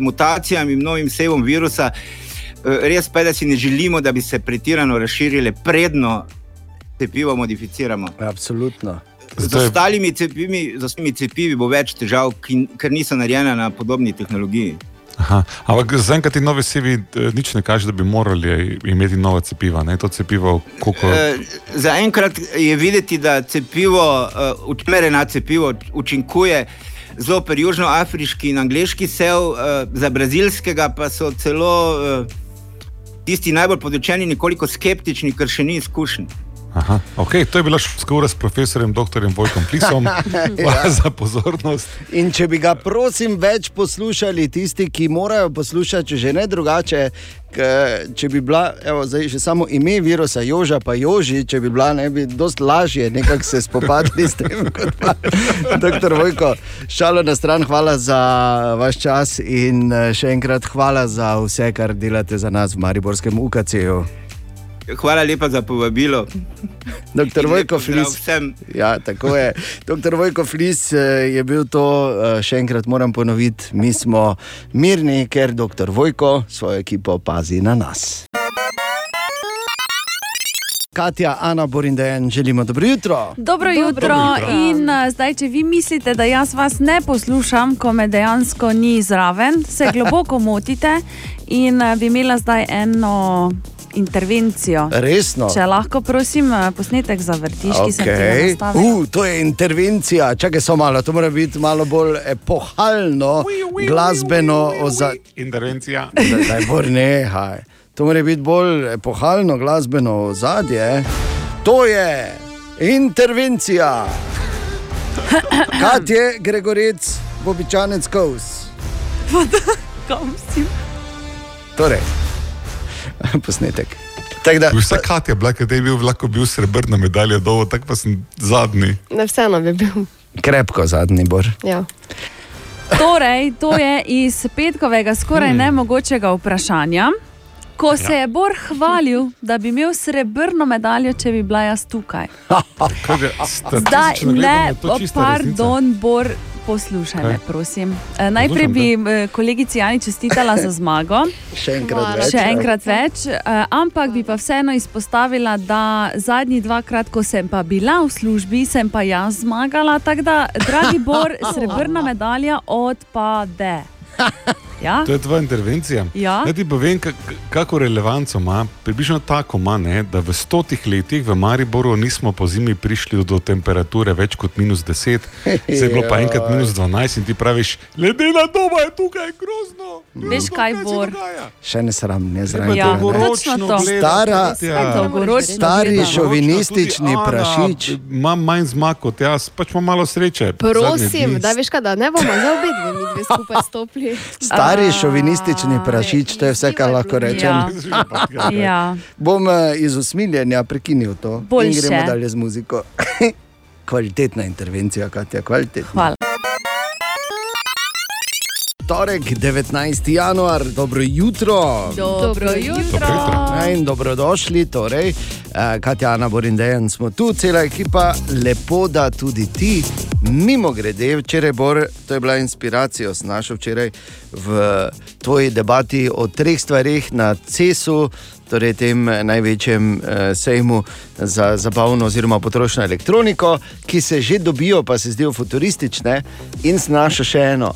[SPEAKER 9] mutacijam in novim sevom virusa. Uh, res pa je, da si ne želimo, da bi se pretirano razširile, predno cepivo modificiramo.
[SPEAKER 3] Absolutno.
[SPEAKER 9] Z ostalimi cepivi, z ostalimi cepivi bo več težav, ki, ker niso narejene na podobni tehnologiji.
[SPEAKER 7] Aha. Ampak zaenkrat ti novi sevi nič ne kaže, da bi morali imeti nova cepiva. Ne? To cepivo, koliko...
[SPEAKER 9] e, zaenkrat je videti, da cepivo, učmerjeno cepivo, učinkuje zelo pri južnoafriški in angliški sev, uh, za brazilskega pa so celo uh, tisti najbolj podočeni nekoliko skeptični, ker še ni izkušen.
[SPEAKER 7] Aha, okay. To je bila šolska ura s profesorjem dr. Vojkom Flisom. Hvala za pozornost.
[SPEAKER 3] In če bi ga, prosim, več poslušali tisti, ki morajo poslušati, če že ne drugače. Če bi bila, evo, zdaj, že samo ime virusa, Joža, pa Joži, če bi bila, ne bi dosti lažje nekako se spopadli s tem, kot pa doktor Vojko. Šalo na stran, hvala za vaš čas in še enkrat hvala za vse, kar delate za nas v Mariborskem UKC-ju.
[SPEAKER 9] Hvala lepa za povabilo.
[SPEAKER 3] Doktor Vojko Flis. Ja, tako je. Doktor Vojko Flis je bil to, še enkrat moram ponoviti, mi smo mirni, ker doktor Vojko svojo ekipo pazi na nas. Katja, Ana, Borindejan, želimo dobro jutro.
[SPEAKER 6] Dobro jutro. Dobro jutro. In uh, zdaj, če vi mislite, da jaz vas ne poslušam, ko me dejansko ni zraven, se globoko motite in uh, bi imela zdaj eno intervencijo.
[SPEAKER 3] Resno.
[SPEAKER 6] Če lahko, prosim, posnetek zavrtiš, okay. ki se ti zdi.
[SPEAKER 3] Uh, to je intervencija, čakaj samo malo, to mora biti malo bolj epohalno, glasbeno
[SPEAKER 7] ozadje. Intervencija.
[SPEAKER 3] Zdaj, bor nehaj. To mora biti bolj epohalno, glasbeno ozadje. To je intervencija. Kaj je Gregorec, običajnec Kous?
[SPEAKER 6] Kam si?
[SPEAKER 3] Torej posnetek.
[SPEAKER 7] Da, vse kaj je bilo, da je bil, lahko bil srebrna medalja, dolgo, tako pa sem zadnji.
[SPEAKER 4] Ne, vseeno bi bil.
[SPEAKER 3] Krepko zadnji, bor.
[SPEAKER 4] Ja.
[SPEAKER 6] Torej, to je iz petkovega skoraj hmm. nemogočega vprašanja. Ko se je Bor hvalil, da bi imel srebrno medaljo, če bi bila jaz tukaj. Zdaj, ne, pardon, Bor, poslušaj, me, prosim. E, najprej bi kolegici Jani čestitala za zmago.
[SPEAKER 3] Še enkrat več.
[SPEAKER 6] Še enkrat več e, ampak bi pa vseeno izpostavila, da zadnji dvakrat, ko sem pa bila v službi, sem pa jaz zmagala. Tako da, dragi Bor, srebrna medalja odpade. Ja?
[SPEAKER 7] To je tvoja intervencija.
[SPEAKER 6] Ja?
[SPEAKER 7] Ne ti povem, kako relevanco ima. Približno tako ima, ne, da v stotih letih v Mariboru nismo po zimi prišli do temperature več kot minus 10, zdaj je bilo pa enkrat minus 12 in ti praviš, ledena doba je tukaj grozno.
[SPEAKER 6] Veš kaj, Bor?
[SPEAKER 3] Še ne sram, ne zraven.
[SPEAKER 6] Ja, to.
[SPEAKER 3] Stara, stari šovinistični prašič.
[SPEAKER 7] Imam manj zmag kot jaz, pač imam malo sreče.
[SPEAKER 4] Prosim, da veš kaj, da ne bomo za obe dve skupaj stopili.
[SPEAKER 3] Stari šovinistični prašič, to je vse, kar lahko rečem.
[SPEAKER 6] Ja. ja.
[SPEAKER 3] Bom iz usmiljenja prekinil to
[SPEAKER 6] Boljše.
[SPEAKER 3] in gremo dalje z muziko. Kvalitetna intervencija, Katja, kvalitetna.
[SPEAKER 6] Hvala.
[SPEAKER 3] Torek, 19. januar, dobro jutro.
[SPEAKER 6] Dobro jutro.
[SPEAKER 3] In dobrodošli, torej, Katja, Ana, Borindejan smo tu, cela ekipa, lepo, da tudi ti, mimo grede, včeraj, Bor, to je bila inspiracija, sem našel včeraj v tvoji debati o treh stvarih na CES-u, torej tem največjem eh, sejmu za zabavno oziroma potrošno elektroniko, ki se že dobijo, pa se zdijo futuristične, in znaša še eno.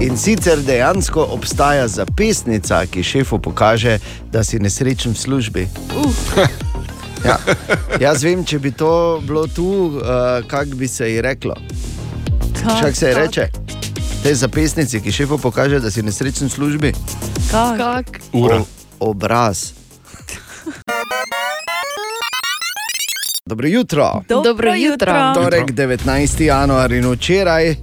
[SPEAKER 3] In sicer dejansko obstaja zapisnica, ki šefu pokaže, da si nesrečen v službi.
[SPEAKER 6] Uh.
[SPEAKER 3] Ja. Jaz vem, če bi to bilo tu, uh, kako bi se ji reklo. Kako se ji reče? Te zapisnice, ki šefu pokaže, da si nesrečen v službi.
[SPEAKER 6] Kak?
[SPEAKER 4] Kak?
[SPEAKER 7] Ura.
[SPEAKER 3] O, obraz. Dobro jutro.
[SPEAKER 4] Dobro jutro.
[SPEAKER 3] Torek 19. januar in včeraj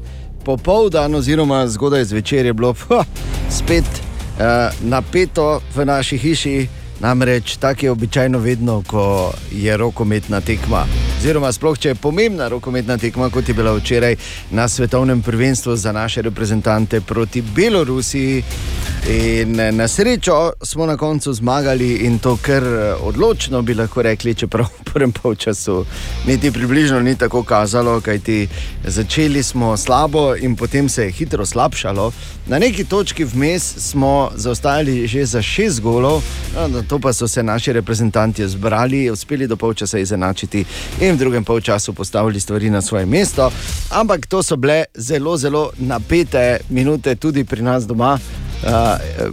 [SPEAKER 3] popoldan, oziroma zgodaj zvečer je bilo ha, spet uh, napeto v naši hiši. Namreč tako je običajno vedno, ko je rokometna tekma. Oziroma, sploh če je pomembna rokometna tekma, kot je bila včeraj na svetovnem prvenstvu za naše reprezentante proti Belorusiji. In eh, na srečo smo na koncu zmagali in to kar eh, odločno bi lahko rekli, čeprav v prvem polčasu niti približno ni tako kazalo, kajti začeli smo slabo in potem se je hitro slabšalo. Na neki točki vmes smo zaostajali že za šest golov, no, to pa so se naši reprezentanti zbrali, uspeli do polčasa izenačiti in v drugem polčasu postavili stvari na svoje mesto. Ampak to so bile zelo, zelo napete minute tudi pri nas doma. Uh,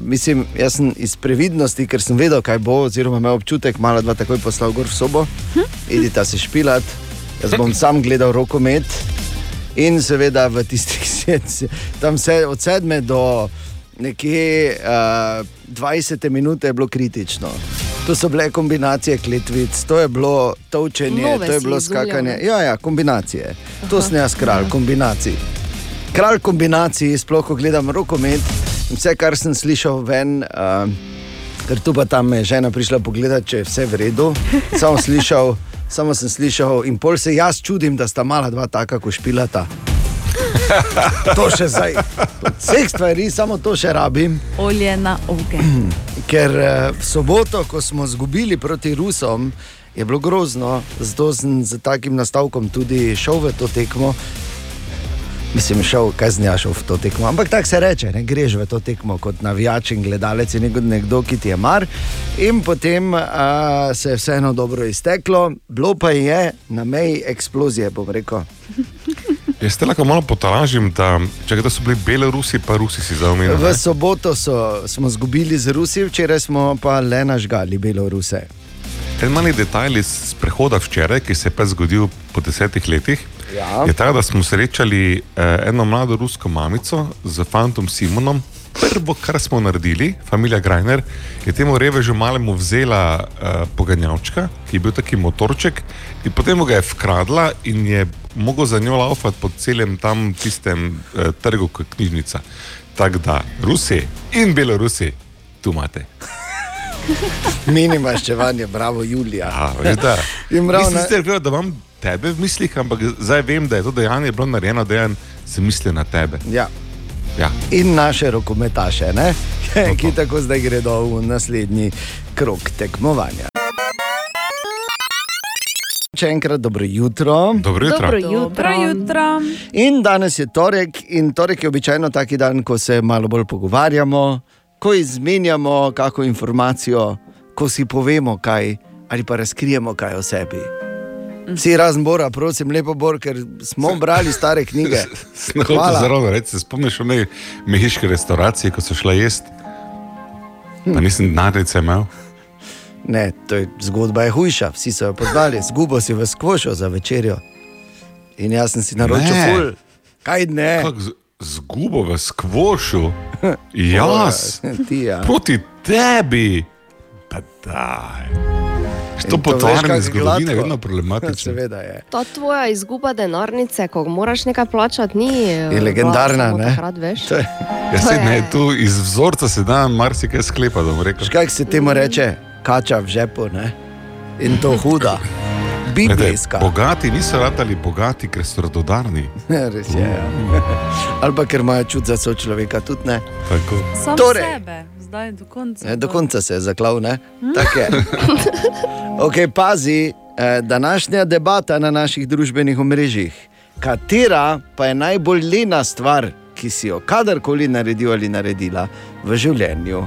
[SPEAKER 3] mislim, jaz sem iz previdnosti, ker sem vedel, kaj bo, oziroma imel občutek, malo dva takoj poslal gor v sobo, idite se špilat, jaz bom sam gledal rokomet. In seveda v tistih sedmih, tam se od sedme do nekje uh, 20 minut je bilo kritično. To so bile kombinacije kletvic, to je bilo točenje,
[SPEAKER 4] Nove
[SPEAKER 3] to je bilo skakanje. Ja, ja, kombinacije. To sem jaz kralj kombinacij. Kralj kombinacij, sploh ko gledam rokomet, in vse, kar sem slišal ven. Uh, Ker tu pa tam je žena prišla pogledat, če je vse v redu. Samo, slišal, samo sem slišal, in pol se jaz čudim, da sta mala dva taka, ko špilata. To še zdaj. Od Vseh stvari, samo to še rabim.
[SPEAKER 6] Olje na ogenj.
[SPEAKER 3] Ker eh, v soboto, ko smo izgubili proti Rusom, je bilo grozno, zato sem z takim nastavkom tudi šel v to tekmo. Mislim, šel, kaj znjašel v to tekmo. Ampak tako se reče, ne greš v to tekmo kot navijač in gledalec in nekdo, ki ti je mar. In potem a, se je vseeno dobro izteklo, bilo pa je na meji eksplozije, bom rekel.
[SPEAKER 7] Jaz te lahko malo potolažim, da, čakaj, da so bili Belorusi, pa Rusi si zaomenili.
[SPEAKER 3] V soboto so, smo izgubili z Rusi, včeraj smo pa le nažgali Beloruse.
[SPEAKER 7] En mali detajl iz prehoda včeraj, ki se je pa zgodil po desetih letih,
[SPEAKER 3] Ja.
[SPEAKER 7] je ta, da smo srečali eh, eno mlado rusko mamico z fantom Simonom. Prvo, kar smo naredili, familia Grajner, je temu revežu malemu vzela uh, poganjavčka, ki je bil taki motorček, in potem mu ga je vkradla in je mogel za njo laufati po celem tam tistem uh, trgu, kot knjižnica. Tako da, Rusi in Belorusi, tu imate.
[SPEAKER 3] Mini maščevanje, bravo, Julija.
[SPEAKER 7] Ja, da.
[SPEAKER 3] Ne-
[SPEAKER 7] sicer vedel, da imam tebe v mislih, ampak zdaj vem, da je to dejanje bilo narejeno, da je z misli na tebe.
[SPEAKER 3] Ja.
[SPEAKER 7] Ja.
[SPEAKER 3] In naše rokometaše, ne? ki tako zdaj gredo v naslednji krok tekmovanja. Še enkrat dobro jutro.
[SPEAKER 7] Dobro jutro.
[SPEAKER 4] Dobro
[SPEAKER 6] Dobro
[SPEAKER 4] jutro.
[SPEAKER 6] jutro.
[SPEAKER 3] In danes je torek, in torek je običajno taki dan, ko se malo bolj pogovarjamo, ko izmenjamo kakšno informacijo, ko si povemo kaj ali pa razkrijemo kaj o sebi. Vsi razen Bora, prosim, lepo Bor, ker smo brali stare knjige. Hvala.
[SPEAKER 7] Zelo reči, se spomniš one mehiške restauracije, ko so šla jesti. Pa nisem denarnice imel.
[SPEAKER 3] Ne, to je zgodba je hujša, vsi so jo poznali, zgubo si v skvošo za večerjo. In jaz sem si naročil ful. Kaj ne?
[SPEAKER 7] Kako z- zgubo v skvošu? Jaz,
[SPEAKER 3] Ti, ja.
[SPEAKER 7] proti tebi. Pa daj.
[SPEAKER 3] In
[SPEAKER 7] To
[SPEAKER 3] kako
[SPEAKER 7] zgodovine je vedno problematično.
[SPEAKER 3] Seveda je.
[SPEAKER 4] Ta tvoja izguba denarnice, ko moraš nekaj plačati, ni
[SPEAKER 3] Je legendarna, ne?
[SPEAKER 4] Takrat, veš.
[SPEAKER 3] To je-
[SPEAKER 7] Ja,
[SPEAKER 4] To
[SPEAKER 7] se
[SPEAKER 4] je-
[SPEAKER 7] ne, tu iz vzorca se da marsikaj sklepati, bom rekel.
[SPEAKER 3] Veš, Kaj se temu reče, kača v žepu, ne? in to huda,
[SPEAKER 7] Glede,
[SPEAKER 3] biblijska.
[SPEAKER 7] bogati niso ratali bogati, ker so radodarni.
[SPEAKER 3] Res je. Ja. Ali pa ker imajo čut za sočloveka, tudi ne.
[SPEAKER 7] Tako.
[SPEAKER 6] Sam
[SPEAKER 3] Torej.
[SPEAKER 6] sebe, zdaj do konca.
[SPEAKER 3] ne do konca se je zaklav, ne? Tako je. Okay, pazi, eh, današnja debata na naših družbenih omrežjih. Katera pa je najbolj lena stvar, ki si jo kadarkoli naredil ali naredila v življenju?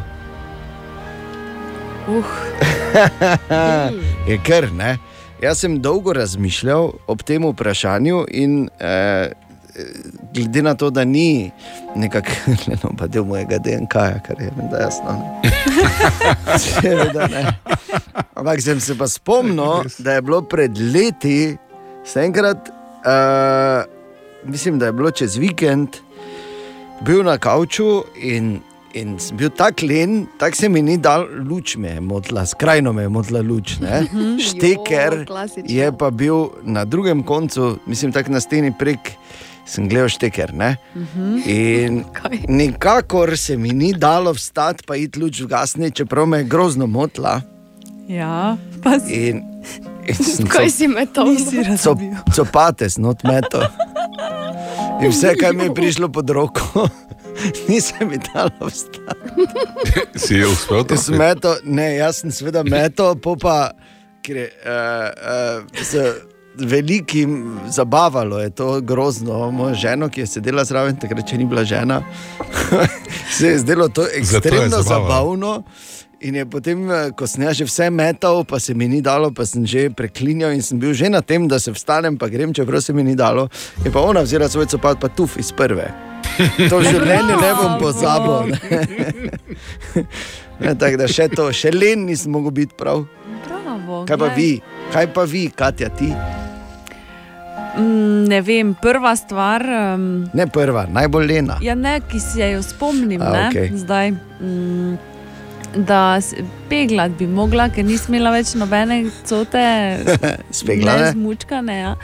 [SPEAKER 6] Uh,
[SPEAKER 3] je kar ne. Jaz sem dolgo razmišljal ob tem vprašanju in eh, glede na to, da ni nekako no, del mojega DNK, -ja, kar je menda jasno. Seveda ne. Ampak sem se pa spomnil, da je bilo pred leti, se enkrat, uh, mislim, da je bilo čez vikend, bil na kavču in, in sem bil tako len, tako se mi ni dal luč, me je motila, skrajno me je motila luč. ne. Šteker
[SPEAKER 4] Jo,
[SPEAKER 3] je pa bil na drugem koncu, mislim, tako na steni prek. Sem gledal šteker. Ne? In
[SPEAKER 4] Kaj?
[SPEAKER 3] nikakor se mi ni dalo vstati, pa iti luč vgasni, čeprav me je grozno motila.
[SPEAKER 6] Ja, pa si
[SPEAKER 3] In, in
[SPEAKER 4] Kaj si me to
[SPEAKER 6] nisi
[SPEAKER 3] cop,
[SPEAKER 6] razumel.
[SPEAKER 3] copate, not meto. In vse, kar mi je prišlo pod roko, nisem mi dalo vstati.
[SPEAKER 7] Si je uspel to?
[SPEAKER 3] Jaz meto, ne, jaz sem seveda meto, pa, ker je uh, uh, z velikim zabavalo, je to grozno. Moja žena, ki je sedela zraven, takrat, če ni bila žena, se je zdelo to ekstremno zabavno. In je potem, eh, ko sem jaz že vse metal, pa se mi ni dalo, pa sem že preklinjal in sem bil že na tem, da se vstanem, pa grem, čeprav se mi ni dalo. Je pa ona vzela svoj copat, pa tuf iz prve. To v življenju ne bom pozabil. Ne. Ne, tako da še to, še len nisem mogel biti prav.
[SPEAKER 6] Bravo,
[SPEAKER 3] Kaj pa
[SPEAKER 6] glej.
[SPEAKER 3] vi, kaj pa vi, Katja, ti?
[SPEAKER 6] Mm, ne vem, prva stvar. Um,
[SPEAKER 3] Ne prva, najbolj lena.
[SPEAKER 6] Ja, ne, ki se jo spomnim,
[SPEAKER 3] A,
[SPEAKER 6] ne,
[SPEAKER 3] okej.
[SPEAKER 6] zdaj. Mm, da s- peglat bi mogla, ker nisem imela več nobene cote,
[SPEAKER 3] Speglane?
[SPEAKER 6] ne zmučkane. Ja.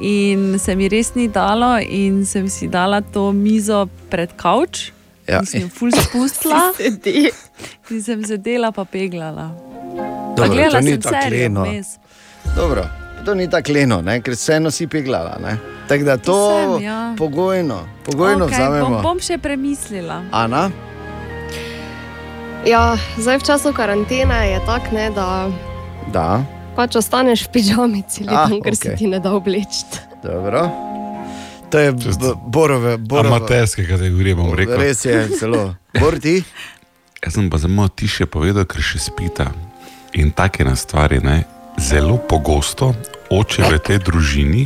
[SPEAKER 6] In se mi res ni dalo, in sem si dala to mizo pred kavč.
[SPEAKER 3] Ja.
[SPEAKER 6] In sem jo ful spustila, in sem sedela pa peglala.
[SPEAKER 3] Dobro,
[SPEAKER 6] gledala
[SPEAKER 3] to ni
[SPEAKER 6] sem
[SPEAKER 3] tako
[SPEAKER 6] serijo
[SPEAKER 3] leno.
[SPEAKER 6] vmes.
[SPEAKER 3] Dobro, to ni tako leno, ne? ker vseeno si peglala. ne. Tako da to
[SPEAKER 6] sem, ja.
[SPEAKER 3] pogojno, pogojno
[SPEAKER 6] Okej,
[SPEAKER 3] vzamemo.
[SPEAKER 6] bom, bom še premislila.
[SPEAKER 3] Ana,
[SPEAKER 4] Ja, zdaj v času karantene je tako, ne, da
[SPEAKER 3] da,
[SPEAKER 4] pač ostaneš v pižamici,
[SPEAKER 3] Ah,
[SPEAKER 4] ah, ker
[SPEAKER 3] okej.
[SPEAKER 4] se ti ne da obleči.
[SPEAKER 3] dobro. To je borove, borove.
[SPEAKER 7] Amaterske kategorije bom rekel.
[SPEAKER 3] Res je, zelo. Borti,
[SPEAKER 7] Jaz sem pa zelo tiše povedal, ker še spita. In take na stvari, ne, zelo pogosto oče v tej družini,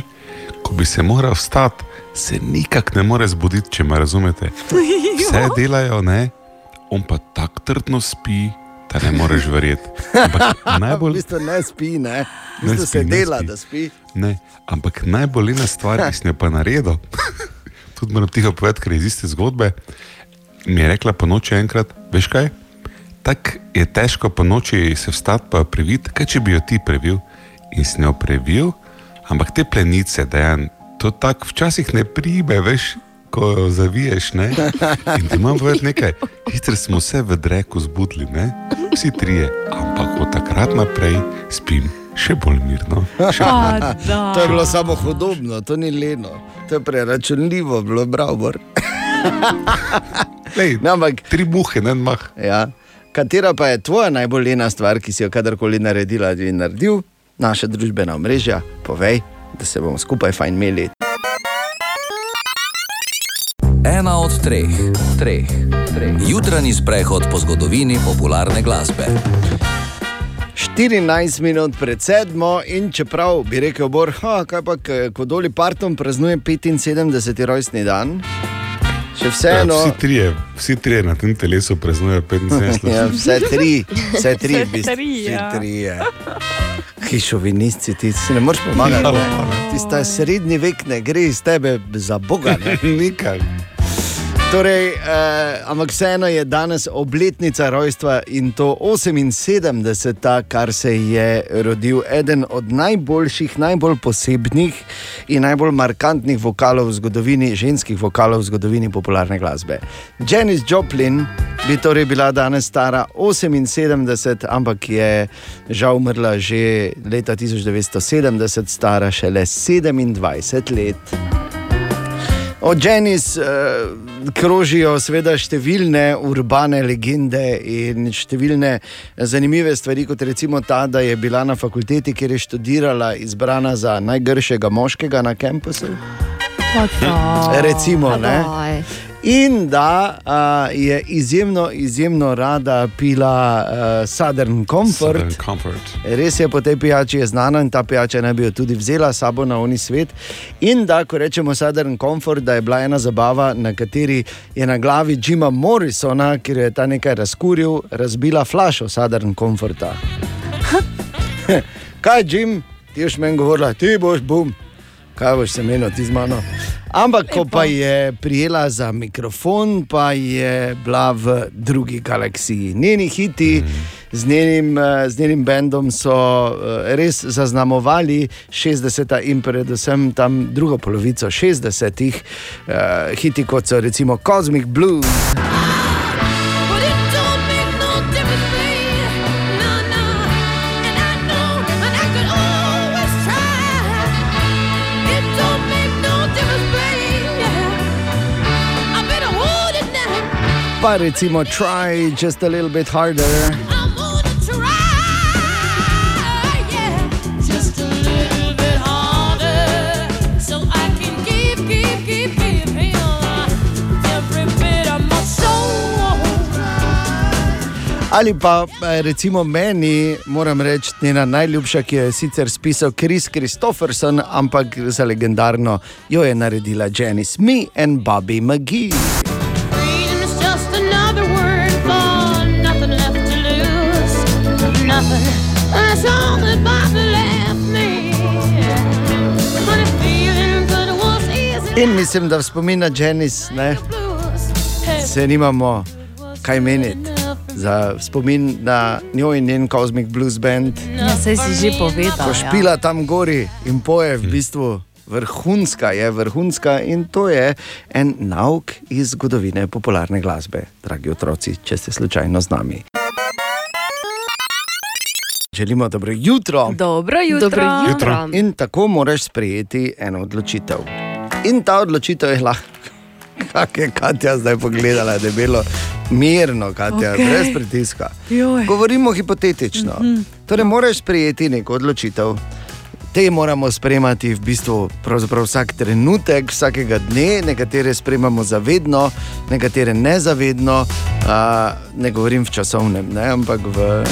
[SPEAKER 7] ko bi se moral vstati, se nikak ne more zbuditi, če me razumete. Vse delajo, ne, on pa tako trdno spi, da ne moreš verjeti. Ampak
[SPEAKER 3] v
[SPEAKER 7] najbolj,
[SPEAKER 3] bistvu ne spi, ne. V
[SPEAKER 7] Ne
[SPEAKER 3] bistvu
[SPEAKER 7] spi,
[SPEAKER 3] se
[SPEAKER 7] ne
[SPEAKER 3] dela,
[SPEAKER 7] spi.
[SPEAKER 3] da spi.
[SPEAKER 7] ne, ampak najbolj ena stvar, ki sem jo pa naredil, tudi moram tiho povedati, ker je iz iste zgodbe. Mi je rekla po noči enkrat, veš kaj? Tako je težko po noči se vstati pa previti, kaj če bi jo ti previl. In sem jo previl, ampak te plenice, dejan, to tako včasih ne pribe, veš, ko jo zaviješ. Ne? In ti imam povedati nekaj, hitro smo se v dreku zbudili, ne? vsi trije, ampak od takrat naprej spim še bolj mirno. Še
[SPEAKER 6] da.
[SPEAKER 3] To je bilo samo hodobno, to ni leno, to je preračunljivo, bilo bravo.
[SPEAKER 7] Lej,
[SPEAKER 3] Ne, ampak,
[SPEAKER 7] tri muhe, ne mah.
[SPEAKER 3] ja. Katera pa je tvoja najbolj lena stvar, ki si jo kadarkoli naredila ali naredil, naša družbena mreža, povej, da se bomo skupaj fajn imeli.
[SPEAKER 2] Ena od treh, treh, treh. Jutranji sprehod po zgodovini popularne glasbe.
[SPEAKER 3] 14 minut pred sedmo, in čeprav bi rekel, Bor, ha, kaj pa, k- ko doli partom praznuje 75. rojstni dan, še vseeno.
[SPEAKER 7] Ja, vsi, trije, vsi trije na tem telesu praznujejo 75
[SPEAKER 3] Ja,
[SPEAKER 7] let.
[SPEAKER 3] vse tri, vse tri,
[SPEAKER 6] Vse
[SPEAKER 3] v bistvu,
[SPEAKER 6] tri,
[SPEAKER 3] vsi
[SPEAKER 6] ja.
[SPEAKER 3] trije. Hišovinisti, ti si ne moreš pomagati. Ne? Ti sta srednji vek, ne gre iz tebe za Boga. Ne? Torej, eh, ampak vseeno je danes obletnica rojstva in to 78, kar se je rodil eden od najboljših, najbolj posebnih in najbolj markantnih vokalov v zgodovini, ženskih vokalov v zgodovini popularne glasbe. Janis Joplin bi torej bila danes stara 78, ampak je žal umrla že leta 1970, stara šele 27 let. O Janis uh, krožijo seveda številne urbane legende in številne zanimive stvari, kot recimo ta, da je bila na fakulteti, kjer je študirala, izbrana za najgršega moškega na kampusu. Recimo, ne? In da uh, je izjemno, izjemno rada pila uh, Southern Comfort.
[SPEAKER 7] Southern Comfort.
[SPEAKER 3] Res je po tej pijači je znana in ta pijača naj bi jo tudi vzela s sabo na oni svet. In da, ko rečemo Southern Comfort, da je bila ena zabava, na kateri je na glavi Jima Morrisona, ker je ta nekaj razkuril, razbila flašo Southern Comforta. Kaj, Jim, ti boš meni govorila, ti boš bum, kaj boš se menil ti z mano. Ampak, ko pa je prijela za mikrofon, pa je bila v drugi galaksiji. Njeni hiti z njenim, eh, z njenim bendom so eh, res zaznamovali 60-ta in predvsem tam drugo polovico 60-ih, uh, hiti kot so recimo Cosmic Blues. Pa recimo Try just a little bit harder. Ali pa recimo meni, moram reči, njena najljubša, ki jo je sicer spisal Kris Kristofferson, ampak za legendarno jo je naredila Janice Me and Bobby McGee. In mislim, da spomin na Janice ne, se nimamo kaj meniti. Za spomin na njo in njen Cosmic Blues Band,
[SPEAKER 6] Ja, saj si že povedal.
[SPEAKER 3] ko
[SPEAKER 6] ja.
[SPEAKER 3] špila tam gori in poje, v bistvu vrhunska je, vrhunska in to je en nauk iz zgodovine popularne glasbe, dragi otroci, če ste slučajno z nami. Želimo dobro jutro.
[SPEAKER 6] Dobro jutro.
[SPEAKER 4] Dobro jutro.
[SPEAKER 3] In tako moraš sprejeti eno odločitev. In ta odločitev je lahko, kako je Katja zdaj pogledala, da je bilo mirno, Katja, okay. brez pritiska.
[SPEAKER 6] Joj.
[SPEAKER 3] Govorimo hipotetično. Mm -hmm. Torej, moraš sprejeti neko odločitev. Te moramo sprejemati v bistvu vsak trenutek, vsakega dne, nekatere sprejemamo zavedno, nekatere nezavedno, uh, ne govorim v časovnem, ne, ampak v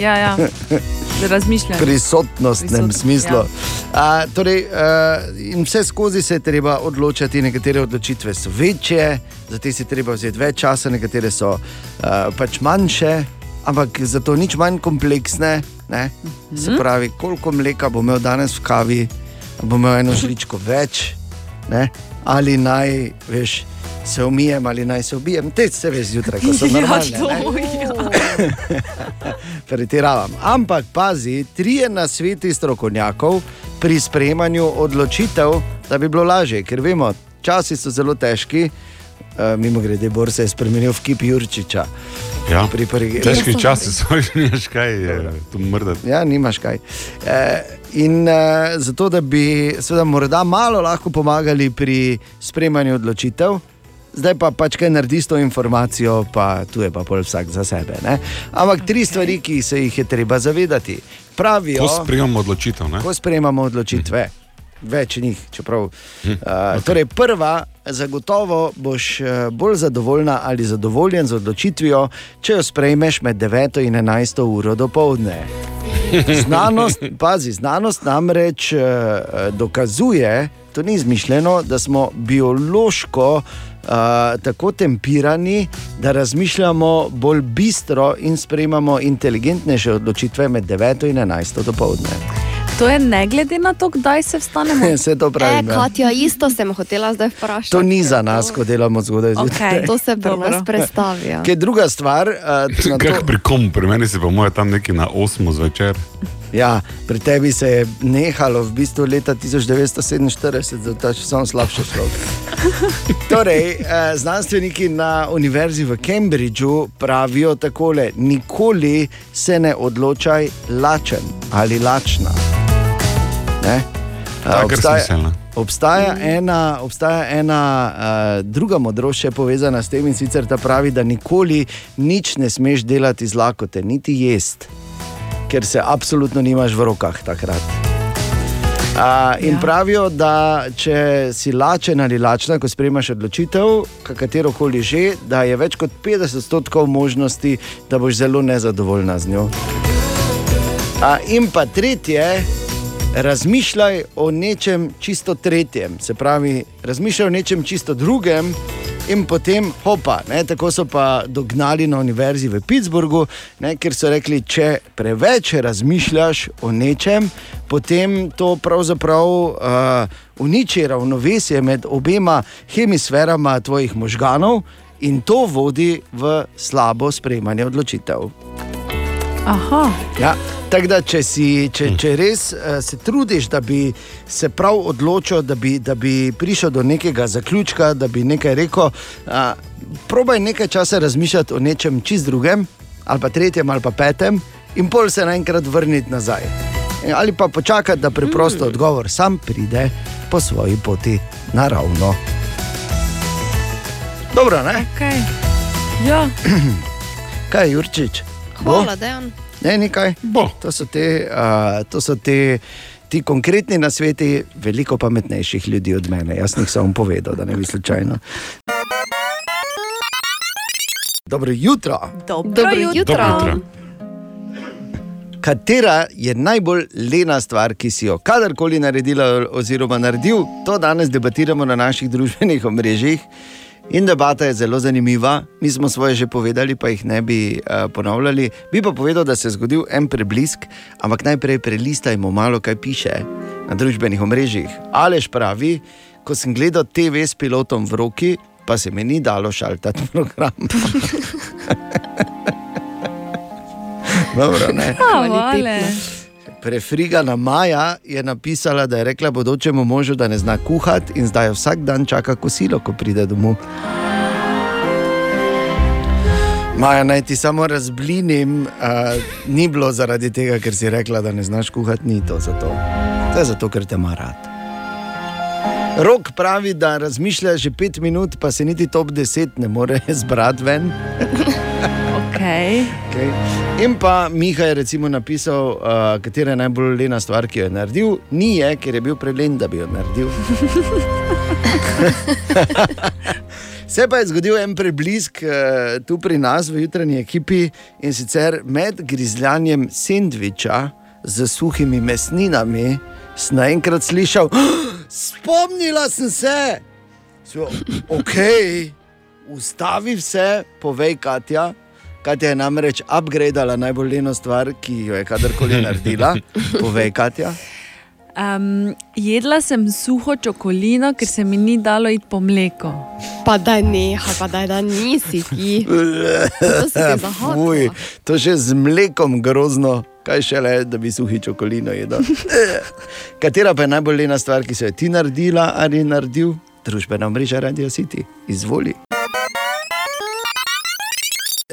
[SPEAKER 6] Ja, ja. Razmišljam.
[SPEAKER 3] prisotnostnem
[SPEAKER 6] Prisotno,
[SPEAKER 3] smislu.
[SPEAKER 6] ja.
[SPEAKER 3] A, torej, uh, vse skozi se je treba odločiti, nekatere odločitve so večje, za te si treba vzeti več časa, nekatere so uh, pač manjše, ampak zato nič manj kompleksne. Ne? Se pravi, koliko mleka bo imel danes v kavi, bo imel eno žličko več, ne? ali naj veš. Se umijem ali naj se ubijem, te se veš zjutraj, ko so normalne. ne? pretiravam. Ampak pazi, trije na sveti strokovnjakov pri sprejemanju odločitev, da bi bilo lažje, ker vemo, časi so zelo težki. Uh, mimo grede, Bor se je spremenil v kip Jurčiča.
[SPEAKER 7] Ja.
[SPEAKER 3] Pri prvi-
[SPEAKER 7] Težki časi so, že nimaš kaj, je, tu mrdati.
[SPEAKER 3] Ja, nimaš kaj. E, in e, zato, da bi seveda morda malo lahko pomagali pri sprejemanju odločitev, zdaj pa pač kaj naredi s to informacijo, pa tu je pa pol vsak za sebe. Ne? Ampak tri stvari, ki se jih je treba zavedati. Pravijo,
[SPEAKER 7] Ko sprejemamo odločitev, ne?
[SPEAKER 3] ko sprejemamo odločitve. Več njih, čeprav. Uh, torej, prva, zagotovo boš eh, bolj zadovoljna ali zadovoljen z odločitvijo, če jo sprejmeš med 9 in 11 uro do povdne. Znanost, pazi, znanost namreč uh, dokazuje, to ni izmišljeno, da smo biološko uh, tako tempirani, da razmišljamo bolj bistro in sprejemamo inteligentnejše odločitve med 9 in 11 do povdne.
[SPEAKER 6] To je ne glede na to, kdaj se vstanemo.
[SPEAKER 3] Vse to
[SPEAKER 4] E,
[SPEAKER 3] pravim. ja.
[SPEAKER 4] Katja, isto sem hotela zdaj vprašati.
[SPEAKER 3] To ni za nas, ko delamo zgodaj zjutraj.
[SPEAKER 6] Okay.
[SPEAKER 4] To se pri
[SPEAKER 6] Dobro.
[SPEAKER 4] nas predstavlja.
[SPEAKER 3] Kaj druga stvar, uh, na
[SPEAKER 7] Kaj
[SPEAKER 3] to,
[SPEAKER 7] pri kom, pri meni se pa moja tam neki na 8 zvečer.
[SPEAKER 3] ja, pri tebi se je nehalo v bistvu leta 1947, zato je samo slabše šlo. Torej, uh, znanstveniki na univerzi v Cambridgeu pravijo takole: nikoli se ne odločaj lačen ali lačna. Ne? Uh,
[SPEAKER 7] je smiselno.
[SPEAKER 3] Obstaja ena, obstaja ena uh, druga modrost, še povezana s tem, in sicer ta pravi, da nikoli nič ne smeš delati z lakote, niti jesti, ker se absolutno nimaš v rokah takrat. A, in ja. pravijo, da če si lačen ali lačna, ko sprejmaš odločitev, katero koli že, da je več kot 50% možnosti, da boš zelo nezadovoljna z njo. A, in pa tretje, razmišljaj o nečem čisto tretjem, se pravi, razmišljaj o nečem čisto drugem. In potem, hopa, ne, tako so pa dognali na univerzi v Pittsburghu, ne, ker so rekli, če preveč razmišljaš o nečem, potem to pravzaprav uh, uniči ravnovesje med obema hemisferama tvojih možganov in to vodi v slabo sprejemanje odločitev.
[SPEAKER 6] Aha.
[SPEAKER 3] Ja. Tako da, če, si, če, če res uh, se trudiš, da bi se prav odločil, da bi, da bi prišel do nekega zaključka, da bi nekaj rekel, uh, probaj nekaj časa razmišljati o nečem čist drugem, ali pa tretjem, ali pa petem, in pol se naenkrat vrniti nazaj. Ali pa počakati, da preprosto mm. odgovor sam pride po svoji poti naravno. Dobro, ne?
[SPEAKER 6] Okay. Ja.
[SPEAKER 3] Kaj je Jurčič?
[SPEAKER 4] Hvala, Dejan.
[SPEAKER 3] Ne, nekaj.
[SPEAKER 7] Bo.
[SPEAKER 3] To so te, uh, to so te ti konkretni nasveti, veliko pametnejših ljudi od mene. Jaz jih samo povedal, da ne bi slučajno. Dobro jutro.
[SPEAKER 6] Dobro,
[SPEAKER 4] Dobro
[SPEAKER 6] jutro.
[SPEAKER 4] jutro.
[SPEAKER 7] Dobro jutro.
[SPEAKER 3] Katera je najbolj lena stvar, ki si jo kadarkoli naredila, oziroma naredil, to danes debatiramo na naših družbenih omrežjih. In debata je zelo zanimiva. Mi smo svoje že povedali, pa jih ne bi uh, ponavljali. Bi pa povedal, da se je zgodil en preblisk, ampak najprej prelistajmo malo, kaj piše na družbenih omrežjih. Alež pravi, ko sem gledal TV s pilotom v roki, pa se mi ni dalo šaltati program. Dobro, ne.
[SPEAKER 6] A, vale.
[SPEAKER 3] Prefrigana Maja je napisala, da je rekla bodočemu možu, da ne zna kuhati in zdaj vsak dan čaka kosilo, ko pride domov. Maja, naj ti samo razblinim, uh, ni bilo zaradi tega, ker si rekla, da ne znaš kuhati, ni to zato. To je zato, ker te ima rad. Rok pravi, da razmišlja že pet minut, pa se niti top 10 ne more zbrati ven.
[SPEAKER 6] Okay.
[SPEAKER 3] Okay. In pa Miha je recimo napisal, uh, katera je najbolj lena stvar, ki jo je naredil. Ni je, ker je bil prelen, da bi jo naredil. Se pa je zgodil en preblisk uh, tu pri nas v jutranji ekipi in sicer med grizljanjem sendviča z suhimi mesninami, sem naenkrat slišal, spomnila sem se. So, ok, ustavi se, povej Katja. Katja je namreč upgradala najbolj leno stvar, ki jo je kadarkoli naredila. Povej, Katja.
[SPEAKER 6] Um, jedla sem suho čokolino, ker se mi ni dalo iti po mleko.
[SPEAKER 4] Pa da ne, pa da, da nisi ti.
[SPEAKER 3] Fuj, to še z mlekom grozno, kaj šele, da bi suhi čokolino jedel. Katera pa je najbolj lena stvar, ki so jo ti naredila ali naredil? Družbena mreža Radio City. Izvoli.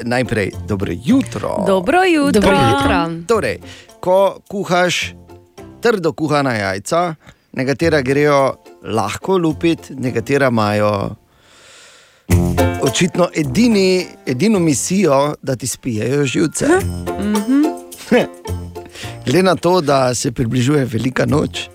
[SPEAKER 3] Najprej dobro jutro.
[SPEAKER 6] Dobro jutro.
[SPEAKER 4] Dobro jutro.
[SPEAKER 3] Torej, ko kuhaš trdo kuhana jajca, nekatera grejo lahko lupiti, nekatera imajo očitno edini, edino misijo, da ti spijejo živce. Glede na to, da se približuje velika noč,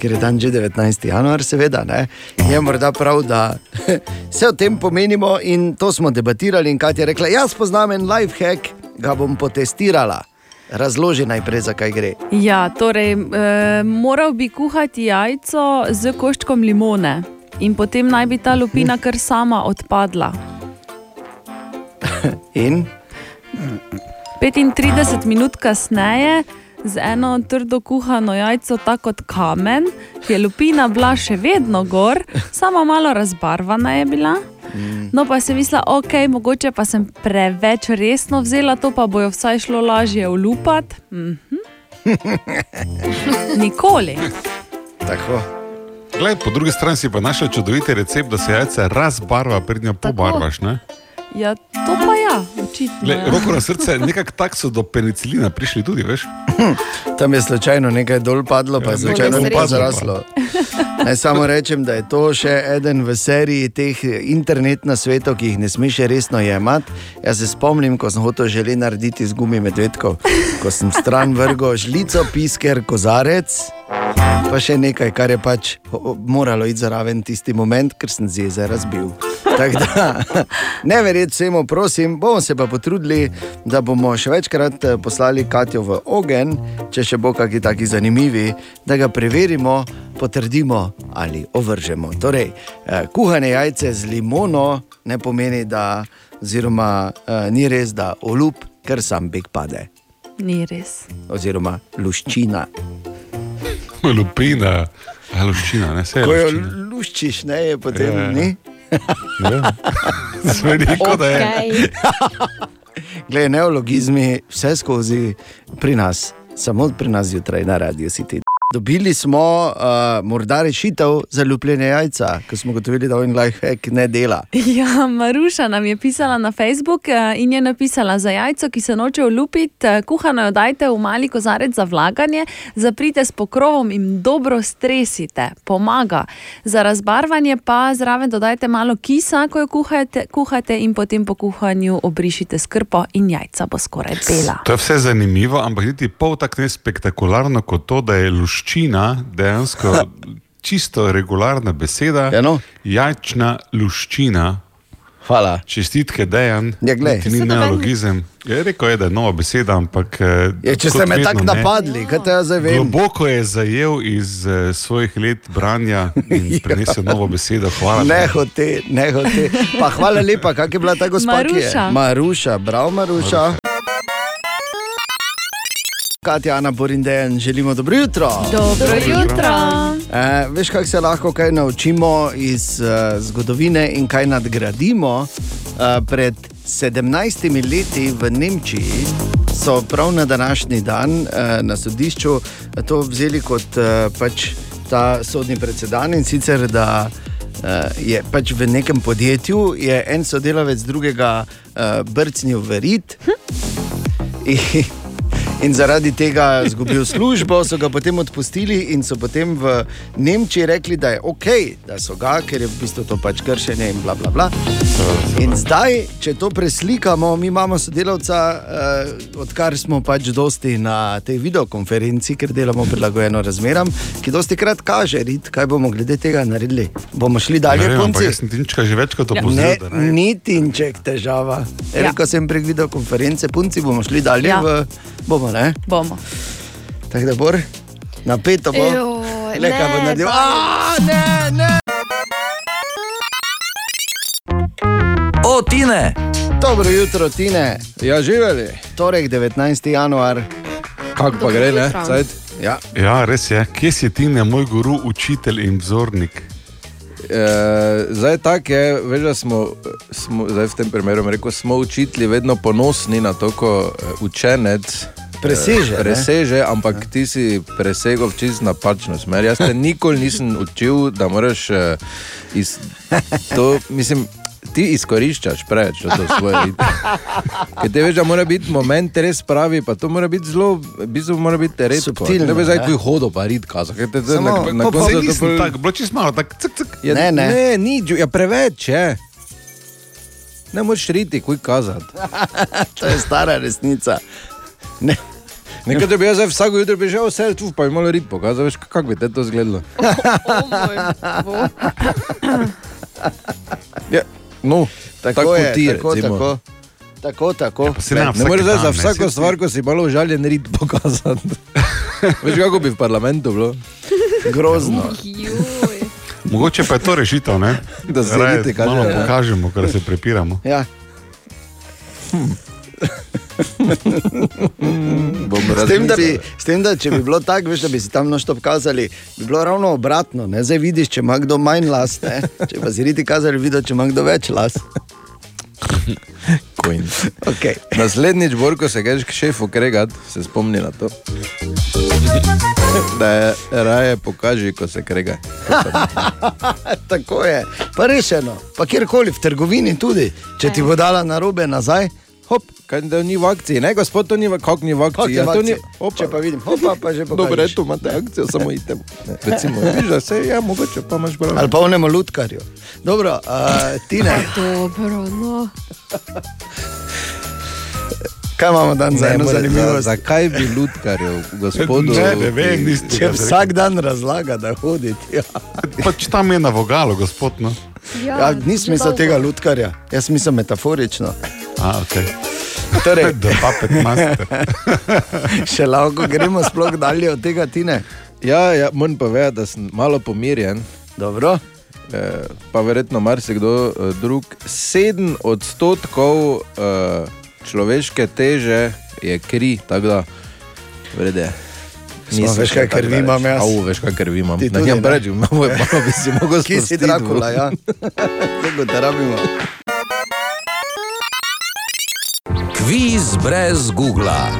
[SPEAKER 3] ker je dan že 19. januar, seveda, ne, je morda prav, da se o tem pomenimo in to smo debatirali. In Kaj je rekla, jaz poznam en life hack, ga bom potestirala. Razloži najprej, zakaj gre.
[SPEAKER 6] Ja, torej, e, moral bi kuhati jajco z koščkom limone in potem naj bi ta lupina kar sama odpadla.
[SPEAKER 3] In
[SPEAKER 6] 35 minut kasneje, z eno trdo kuhano jajco, tako kot kamen, je lupina bila še vedno gor, samo malo razbarvana je bila. No, pa sem mislila, ok, mogoče pa sem preveč resno vzela to, pa bojo vsaj šlo lažje ulupati. Mhm. Nikoli.
[SPEAKER 3] tako.
[SPEAKER 7] Glej, po drugi strani si pa našel čudoviti recept, da se jajce razbarva, prednjo pobarvaš. Ne?
[SPEAKER 6] Ja, to pa ja, očitno.
[SPEAKER 7] Glej,
[SPEAKER 6] ja.
[SPEAKER 7] roko na srce, nekako tako so do penicilina prišli tudi, veš?
[SPEAKER 3] Tam je slučajno nekaj dol padlo, pa je
[SPEAKER 7] Ja,
[SPEAKER 3] slučajno pa
[SPEAKER 4] sreče.
[SPEAKER 3] zaraslo. Naj samo rečem, da je to še eden v seriji teh internet na svetu, ki jih ne smeš resno jemati. Jaz se spomnim, ko sem hotel želeti narediti iz gumi medvedkov, ko sem stran vrgel žlico, pisker, kozarec. Pa še nekaj, kar je pač moralo iti zraven tisti moment, ker sem z jezera razbil. Tako da, ne verjeti vsemu, prosim, bomo se pa potrudili, da bomo še večkrat eh, poslali Katjo v ogen, če še bo kakšni taki zanimivi, da ga preverimo, potrdimo ali ovržemo. Torej, eh, kuhane jajce z limono ne pomeni, da, oziroma eh, ni res, da olup, ker sam beg pade,
[SPEAKER 6] Ni res.
[SPEAKER 3] oziroma luščina.
[SPEAKER 7] Lupina, a luščina, ne se
[SPEAKER 3] Ko jo luščiš, ne je potem
[SPEAKER 7] Ja,
[SPEAKER 3] ja,
[SPEAKER 7] ja.
[SPEAKER 3] ni.
[SPEAKER 7] Sve rekel, da je.
[SPEAKER 3] Glede, neologizmi vse skozi pri nas, samo pri nas zjutraj na radiju si ti. Dobili smo uh, morda rešitev za ljubljenje jajca, ko smo gotovili, da on lifehack ne dela.
[SPEAKER 6] Ja, Maruša nam je pisala na Facebook eh, in je napisala za jajco, ki se noče olupiti, eh, kuhano jo dajte v mali kozarec za vlaganje, zaprite s pokrovom in dobro stresite, pomaga. Za razbarvanje pa zraven dodajte malo kisa, ko jo kuhate, kuhate in potem po kuhanju obrišite s krpo in jajca bo skoraj bela.
[SPEAKER 7] To je vse zanimivo, ampak niti pol tako nespektakularno kot to, da je luščina dejansko čisto regularna beseda.
[SPEAKER 3] Ja, no.
[SPEAKER 7] Jajčna luščina.
[SPEAKER 3] Hvala.
[SPEAKER 7] Čestitke, Dejan.
[SPEAKER 3] Ja,
[SPEAKER 7] ni neologizem. Je rekel, je, da je nova beseda, ampak. eh,
[SPEAKER 3] Ja, če ste me tako napadli, kaj te jaz vem?
[SPEAKER 7] Globoko je zajel iz uh, svojih let branja in prenesel novo besedo. Hvala.
[SPEAKER 3] Ne hote, ne hote. Pa hvala lepa, kak je bila ta gospa? je?
[SPEAKER 6] Maruša.
[SPEAKER 3] Maruša, bravo Maruša. Katja, Ana, Borindejan, želimo dobro jutro.
[SPEAKER 6] Dobro jutro.
[SPEAKER 3] E, veš, kako se lahko kaj naučimo iz uh, zgodovine in kaj nadgradimo? Uh, pred 17 leti v Nemčiji so prav na današnji dan uh, na sodišču to vzeli kot uh, pač ta sodni precedent in sicer da. Je pač v nekem podjetju je en sodelavec drugega uh, brcnil v rit. In, zaradi tega izgubil službo, so ga potem odpustili in so potem v Nemčiji rekli, da je ok, da so ga, ker je v bistvu to pač kršenje in bla bla bla. In zdaj, če to preslikamo, mi imamo sodelavca, eh, odkar smo pač dosti na tej videokonferenci, ker delamo prilagojeno razmeram, ki dosti krat kaže, rit, kaj bomo glede tega naredili. Bomo šli
[SPEAKER 7] Ne
[SPEAKER 3] dalje,
[SPEAKER 7] vem,
[SPEAKER 3] punci.
[SPEAKER 7] jaz sem tinčka že večkrat
[SPEAKER 3] Ne,
[SPEAKER 7] opozoril. da ne.
[SPEAKER 3] ni tinček težava. Ja.
[SPEAKER 6] Ja.
[SPEAKER 3] Rekel sem prek videokonference, punci bomo šli dalje.
[SPEAKER 6] Ja.
[SPEAKER 3] V, bomo, ne?
[SPEAKER 6] Bomo.
[SPEAKER 3] Tako da bor, napeto bo. Le kaj bo naredil. A, ne, ne.
[SPEAKER 2] O, Tine!
[SPEAKER 3] Dobro jutro, Tine.
[SPEAKER 8] Ja, živeli.
[SPEAKER 3] Torek, 19. januar.
[SPEAKER 8] Kako pa gre, ne? Cajt?
[SPEAKER 3] Ja.
[SPEAKER 7] Ja, res je. Kje si ti, ne moj guru, učitelj in vzornik?
[SPEAKER 8] E, zdaj tako je, veš, da smo, smo, zdaj v tem primeru rekel, smo učitelji vedno ponosni na to, ko eh, učenec
[SPEAKER 3] Preseže,
[SPEAKER 8] eh,
[SPEAKER 3] ne?
[SPEAKER 8] preseže ampak ti si presegel v čist napačno smer. Jaz te nikoli nisem učil, da moraš eh, iz, to, mislim. Ti izkoriščaš preveč to svoje rit. Ker te veš, da mora biti moment res pravi, pa to mora biti zelo, v bistvu mora biti redko.
[SPEAKER 3] Subtilno,
[SPEAKER 8] Ne bi zdaj
[SPEAKER 3] ne?
[SPEAKER 8] tvoj hodil, pa rit kazal. ker te- te
[SPEAKER 3] Samo-
[SPEAKER 8] na- na
[SPEAKER 3] pa- pa
[SPEAKER 8] koncu
[SPEAKER 7] Saj
[SPEAKER 8] to
[SPEAKER 7] nisem
[SPEAKER 8] pol-
[SPEAKER 7] tako, bilo čisto malo, tako cik, cik.
[SPEAKER 8] Ja,
[SPEAKER 3] Ne, ne.
[SPEAKER 8] ne, ni, Đu- ja, preveč je. Ne moreš riti, kuj kazati.
[SPEAKER 3] To je stara resnica. Ne.
[SPEAKER 8] Nekaj, da bi jaz vsako jutro prišel, vse tu pa bi malo rit pokazal, veš, kako bi te to izgledalo. Ja, no,
[SPEAKER 3] Tako,
[SPEAKER 8] tako,
[SPEAKER 3] je,
[SPEAKER 8] ti,
[SPEAKER 3] tako,
[SPEAKER 8] recimo.
[SPEAKER 3] tako. Tako, tako.
[SPEAKER 7] Se ne,
[SPEAKER 8] Ne
[SPEAKER 7] vsak
[SPEAKER 8] moreš za
[SPEAKER 7] ne,
[SPEAKER 8] vsako
[SPEAKER 7] saj-
[SPEAKER 8] stvar, ko si malo užaljen, rit pokazati. Veš, kako bi v parlamentu bilo?
[SPEAKER 3] Grozno.
[SPEAKER 7] Mogoče pa je to rešitev, ne?
[SPEAKER 8] Da se
[SPEAKER 7] Raje
[SPEAKER 8] niti kaže,
[SPEAKER 7] malo
[SPEAKER 8] ja.
[SPEAKER 7] pokažemo, ker se prepiramo.
[SPEAKER 3] Ja.
[SPEAKER 8] Bom
[SPEAKER 3] S tem, bi, s tem, da če bi bilo tako, veš, da bi si tam nošto pokazali, bi bilo ravno obratno. Ne? Zdaj vidiš, če ima kdo manj las, ne? če pa si riti kazali, videl, če ima kdo več las. Okay.
[SPEAKER 8] Naslednjič, bolj, ko se greš k šefu kregat, se spomni na to. Da je raje pokaži, ko se krega.
[SPEAKER 3] Tako je, pa rešeno, pa kjerkoli v trgovini tudi. Če ti bo dala na robe nazaj,
[SPEAKER 8] hop, kaj da ni v akciji, ne, gospod, to ni v, kako ni v akciji. Ja, to ni,
[SPEAKER 3] akciji? Če pa vidim, hopa, pa že
[SPEAKER 8] Dobro,
[SPEAKER 3] pokažeš.
[SPEAKER 8] eto imate akcijo, samo idem. Ne, Recimo, vidiš, da se, ja, mogoče pa imaš prav.
[SPEAKER 3] Ali pa onemu lutkarju. Dobro, uh, Tina,
[SPEAKER 4] Dobro, no.
[SPEAKER 3] kaj imamo dan za
[SPEAKER 8] Ne,
[SPEAKER 3] eno
[SPEAKER 8] more-
[SPEAKER 3] zanimivost?
[SPEAKER 8] za- Zakaj bi lutkarjev, gospodu?
[SPEAKER 7] Ne, ne vem, niste
[SPEAKER 3] Če vsak dan razlaga, da hodi. Ja.
[SPEAKER 7] Pač tam je na vogalu, gospod. No.
[SPEAKER 3] Ja, ni smisla tega lutkarja, jaz mislim metaforično.
[SPEAKER 7] A, okay.
[SPEAKER 3] Torej,
[SPEAKER 7] The puppet master.
[SPEAKER 3] še lahko gremo sploh dalje od tega, Tine.
[SPEAKER 8] Ja, ja moram povedati, da sem malo pomirjen.
[SPEAKER 3] Dobro.
[SPEAKER 8] Eh, pa verjetno marsikdo eh, drug. Sedem odstotkov eh, človeške teže je kri, tako da vrede.
[SPEAKER 3] Samo veš, kaj krvi imam jaz.
[SPEAKER 8] Au, veš, kaj krvi imam.
[SPEAKER 3] Ti
[SPEAKER 8] Ne,
[SPEAKER 3] tudi,
[SPEAKER 8] njem
[SPEAKER 3] ne?
[SPEAKER 8] preč, malo malo bi si mogel
[SPEAKER 3] Kje si
[SPEAKER 8] sprostiti.
[SPEAKER 3] Drakula, ja? Tako da rabimo.
[SPEAKER 2] Kviz brez Google.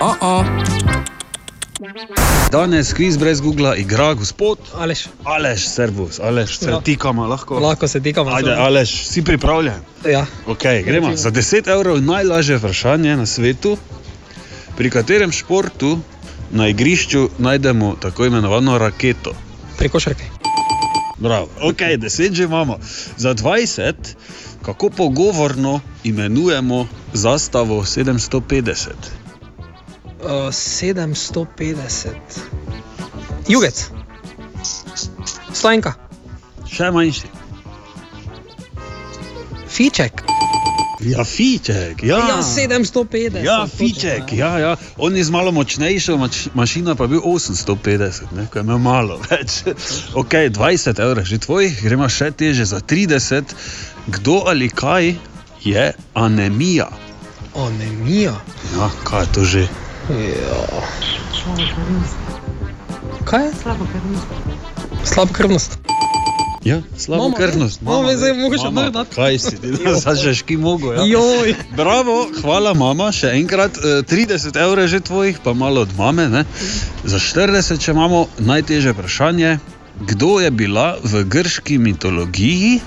[SPEAKER 2] Oh -oh.
[SPEAKER 10] Danes kviz brez Google igra gospod
[SPEAKER 11] Aleš,
[SPEAKER 10] Aleš, servus, Aleš, se
[SPEAKER 11] Ja.
[SPEAKER 10] tikamo lahko.
[SPEAKER 11] lahko se tikamo.
[SPEAKER 10] Ajde. Aleš, si pripravljen?
[SPEAKER 11] Ja,
[SPEAKER 10] Okay, gremo. Za 10 evrov najlažje vprašanje na svetu, pri katerem športu na igrišču najdemo tako imenovano raketo.
[SPEAKER 11] pri košarki.
[SPEAKER 10] Bravo. Ok, 10 že imamo. Za 20, kako pogovorno imenujemo zastavo 750?
[SPEAKER 11] Uh, 750. Jugec. Slovenka.
[SPEAKER 10] Še manjši.
[SPEAKER 11] Fiček.
[SPEAKER 10] Ja, fiček. Ja,
[SPEAKER 11] Ja, 750.
[SPEAKER 10] Ja,
[SPEAKER 11] točno,
[SPEAKER 10] fiček, ja, ja. On je z malo močnejšo mač, mašino, pa je bil 850, ne, ko je imel malo več. Ok, 20 evrov, že tvojih, gremo še teže za 30. Kdo ali kaj je anemija?
[SPEAKER 11] Anemija.
[SPEAKER 10] Ja, kaj je to že?
[SPEAKER 11] Ja. Kaj je? Slaba krvnost.
[SPEAKER 10] Ja, slabo
[SPEAKER 11] Mama,
[SPEAKER 10] krvnost.
[SPEAKER 11] Mama,
[SPEAKER 10] Mama,
[SPEAKER 11] zdaj mogoče
[SPEAKER 10] mama,
[SPEAKER 11] mrdat.
[SPEAKER 10] Kaj si ti, da začneš ki mogo? Ja?
[SPEAKER 11] Joj.
[SPEAKER 10] Bravo, hvala mama, še enkrat eh, 30 evrov je že tvojih, pa malo od mame. Ne? Za 40 še imamo najtežje vprašanje. Kdo je bila v grški mitologiji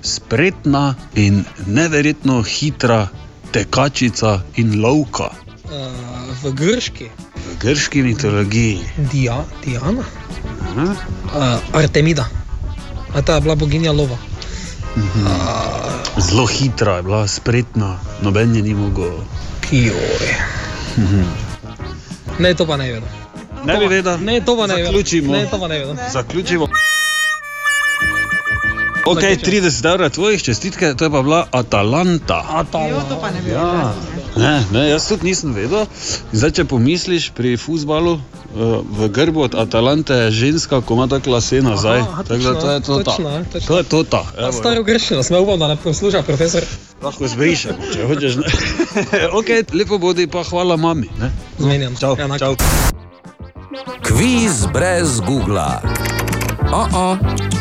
[SPEAKER 10] spretna in neverjetno hitra tekačica in lovka?
[SPEAKER 11] Uh, v grški.
[SPEAKER 10] V grški mitologiji.
[SPEAKER 11] Dia, Diana.
[SPEAKER 10] Aha.
[SPEAKER 11] Uh, Artemida. A ta je bila boginja lova.
[SPEAKER 10] Zelo hitra je bila, spretna, noben je ni mogel.
[SPEAKER 11] Kijoj. Ne, to pa ne vedem.
[SPEAKER 10] Ne bi vedel.
[SPEAKER 11] Ne, to pa ne vedem.
[SPEAKER 10] Zaključimo.
[SPEAKER 11] Ne, to pa ne vedem.
[SPEAKER 10] Zaključimo. Ok, 30 evrov tvojih čestitke, to je pa bila Atalanta.
[SPEAKER 11] Atalanta. to pa ne.
[SPEAKER 10] Ja. Ne, ne, jaz tudi nisem vedel. Zdaj, če pomisliš pri futbalu, eh, v grbu od Atalante je ženska, ko ima tako lase nazaj.
[SPEAKER 11] Aha,
[SPEAKER 10] Tako da to je to.
[SPEAKER 11] točno, ja, točno.
[SPEAKER 10] To je to. ta.
[SPEAKER 11] A Staro grščino, smo upam, da ne posluša profesor.
[SPEAKER 10] Lahko zbrišemo, če hočeš. ok, lepo bodi, pa hvala mami. ne.
[SPEAKER 11] Zmenjam.
[SPEAKER 10] Čau,
[SPEAKER 11] Enak.
[SPEAKER 10] čau.
[SPEAKER 2] Kviz brez Google. Oh -oh.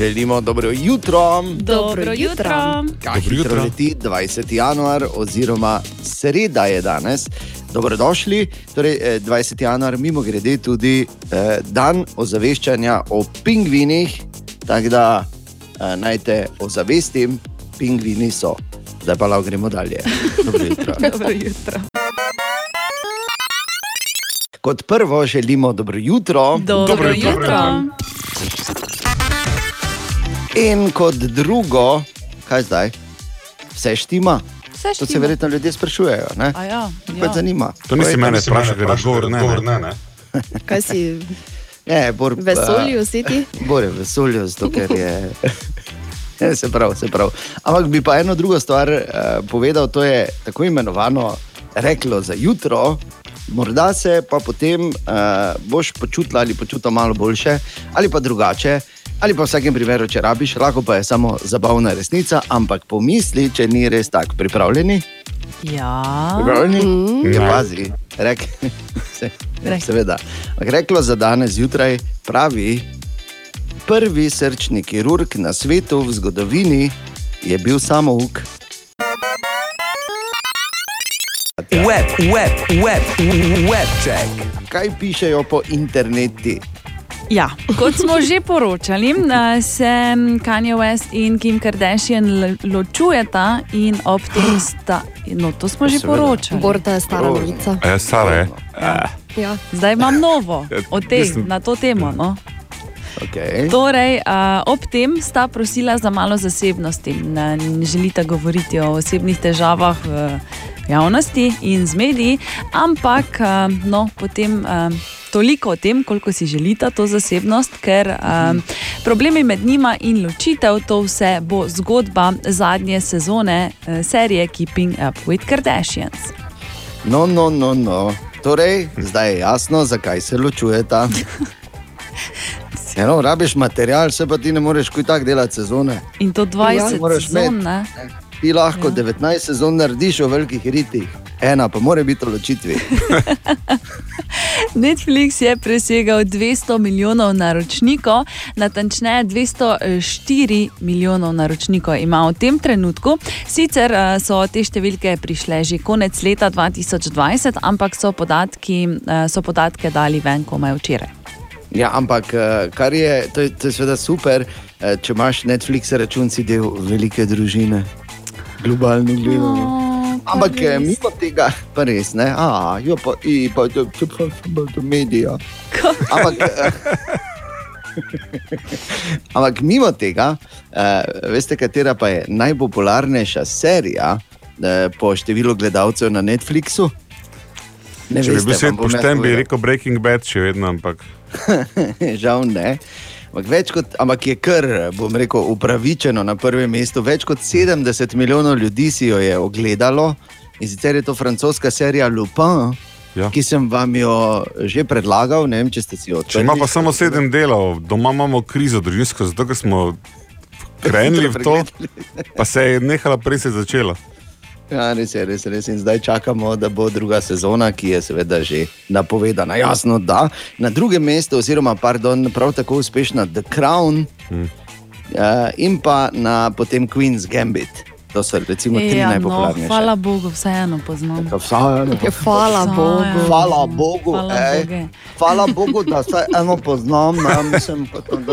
[SPEAKER 3] Želimo dobro jutro.
[SPEAKER 6] Dobro jutro.
[SPEAKER 3] Kaj hitro leti 20. januar, oziroma sreda je danes. Dobrodošli. Torej, eh, 20. januar, mimo grede, tudi eh, dan ozaveščanja o pingvinih. Tako da eh, naj te ozavestim, pingvini so. Zdaj pa lahko gremo dalje. Dobro jutro.
[SPEAKER 6] Dobro jutro.
[SPEAKER 3] Kot prvo želimo dobro jutro.
[SPEAKER 6] Dobro jutro.
[SPEAKER 3] In kot drugo, kaj zdaj? Vse štima?
[SPEAKER 6] Vse
[SPEAKER 3] To se
[SPEAKER 6] štima.
[SPEAKER 3] verjetno ljudje sprašujejo. Ne?
[SPEAKER 6] A ja, ja.
[SPEAKER 3] zanima.
[SPEAKER 7] To nisi mene vprašal, ker odgovor ne. ne.
[SPEAKER 5] ne.
[SPEAKER 4] Kaj si
[SPEAKER 3] Ne, bor,
[SPEAKER 4] vesolju, si ti?
[SPEAKER 3] Bor je vesolju, zato ker je. Ne, se pravi, se pravi. Ampak bi pa eno drugo stvar uh, povedal, to je tako imenovano reklo za jutro. Morda se pa potem uh, boš počutila ali počutila malo boljše, ali pa drugače, ali pa v vsakem primeru, če rabiš, lahko pa je samo zabavna resnica, ampak pomisli, če ni res tako pripravljeni.
[SPEAKER 6] Ja.
[SPEAKER 3] Pripravljeni?
[SPEAKER 6] Mm.
[SPEAKER 3] Ja,
[SPEAKER 7] Ne.
[SPEAKER 3] pazi, Rek, se,
[SPEAKER 6] Rek.
[SPEAKER 3] seveda. Ampak Reklo za danes zjutraj pravi, prvi srčni kirurg na svetu v zgodovini je bil samouk.
[SPEAKER 2] Web, web, web, web check.
[SPEAKER 3] Kaj pišejo po internetu?
[SPEAKER 6] Ja, kot smo že poročali, se Kanye West in Kim Kardashian ločujeta in ob tem sta. No, to smo že
[SPEAKER 3] Seveda.
[SPEAKER 6] poročali.
[SPEAKER 4] Borda je stara novica.
[SPEAKER 7] A je stara, je?
[SPEAKER 4] Ja.
[SPEAKER 6] Zdaj imam novo
[SPEAKER 7] Ja,
[SPEAKER 6] o tej,
[SPEAKER 7] mislim-
[SPEAKER 6] na to temo. No.
[SPEAKER 3] Okay.
[SPEAKER 6] Torej, uh, ob tem sta prosila za malo zasebnosti. Ne, ne želita govoriti o osebnih težavah v javnosti in z mediji, ampak uh, no, potem. Uh, Toliko o tem, koliko si želita to zasebnost, ker um, problemi med njima in ločitev, to vse bo zgodba zadnje sezone uh, serije Keeping Up with Kardashians.
[SPEAKER 3] No, no, no, no. Torej, zdaj je jasno, zakaj se ločujeta. Eno, rabiš material, se pa ti ne moreš kuj tako delati sezone.
[SPEAKER 6] In to 20
[SPEAKER 3] moraš
[SPEAKER 6] sezon.
[SPEAKER 3] imeti.
[SPEAKER 6] ne?
[SPEAKER 3] Ti lahko ja. 19 sezon narediš v velikih ritih, ena pa mora biti v ločitvi.
[SPEAKER 6] Netflix je presegal 200 milijonov naročnikov, natančneje 204 milijonov naročnikov ima v tem trenutku. Sicer eh, so te številke prišle že konec leta 2020, ampak so, podatki, eh, so podatke dali ven komaj včeraj.
[SPEAKER 3] Ja, ampak eh, kar je, to je, to je seveda super, eh, če imaš Netflix račun, si del velike družine, globalno gledano. Ampak eh, mimo tega, pa res ne, a, jo pa, i, pa, to, to pa, pa, to medija. Ampak, eh, ampak mimo tega, uh, veste, katera pa je najpopularnejša serija uh, po številu gledalcev na Netflixu? Ne
[SPEAKER 7] Če bi
[SPEAKER 3] veste,
[SPEAKER 7] bil svet pošten, bi rekel Breaking Bad, še vedno, ampak
[SPEAKER 3] Žal ne. Ampak, več kot, ampak je kar, bom rekel, upravičeno na prvem mestu. Več kot 70 milijonov ljudi si jo je ogledalo in sicer je to francoska serija Lupin,
[SPEAKER 7] Ja.
[SPEAKER 3] ki sem vam jo že predlagal. Ne vem, če ste si jo
[SPEAKER 7] če ima pa samo sedem delov, doma imamo krizo družinsko, zato smo krenili v to, pa se je nehala, prej se je začela.
[SPEAKER 3] Ja, res je, res, je, res. In zdaj čakamo, da bo druga sezona, ki je seveda že napovedana. Jasno, da. Na drugem mestu, oziroma, pardon, prav tako uspešna The Crown
[SPEAKER 7] Hmm.
[SPEAKER 3] uh, in pa na potem Queen's Gambit. To so recimo tri
[SPEAKER 6] Ja, no,
[SPEAKER 3] najpopularnejše.
[SPEAKER 6] hvala Bogu, vseeno poznam.
[SPEAKER 3] Vseeno.
[SPEAKER 4] Ja, hvala Bogu.
[SPEAKER 3] Hvala Bogu,
[SPEAKER 6] Hvala
[SPEAKER 3] ej.
[SPEAKER 6] Bogu.
[SPEAKER 3] Hvala Bogu, da se eno poznam. Ne, mislim, da...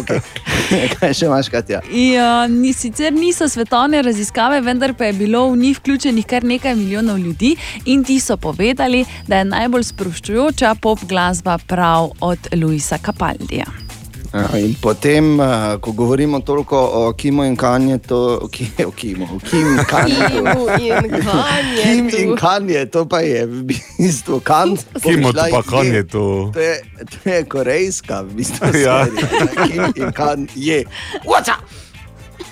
[SPEAKER 3] okay. Kaj še imaš, Katja?
[SPEAKER 6] Ja, ni, sicer niso svetovne raziskave, vendar pa je bilo v njih vključenih kar nekaj milijonov ljudi in ti so povedali, da je najbolj sproščujoča pop glasba prav od Luisa Capaldija.
[SPEAKER 3] Ja, In potem, eh, ko govorimo toliko o Kimu in Kanju, to ki, o Kimu, o Kim in
[SPEAKER 4] in Kanjetu.
[SPEAKER 3] Kim in Kanje, to pa je v bistvu Kant.
[SPEAKER 7] Kim od
[SPEAKER 3] pomišljaj,
[SPEAKER 7] pa
[SPEAKER 3] je.
[SPEAKER 7] Kanye to.
[SPEAKER 3] To je, to je korejska, v bistvu.
[SPEAKER 7] Ja.
[SPEAKER 3] Kim in Kan je. What's up?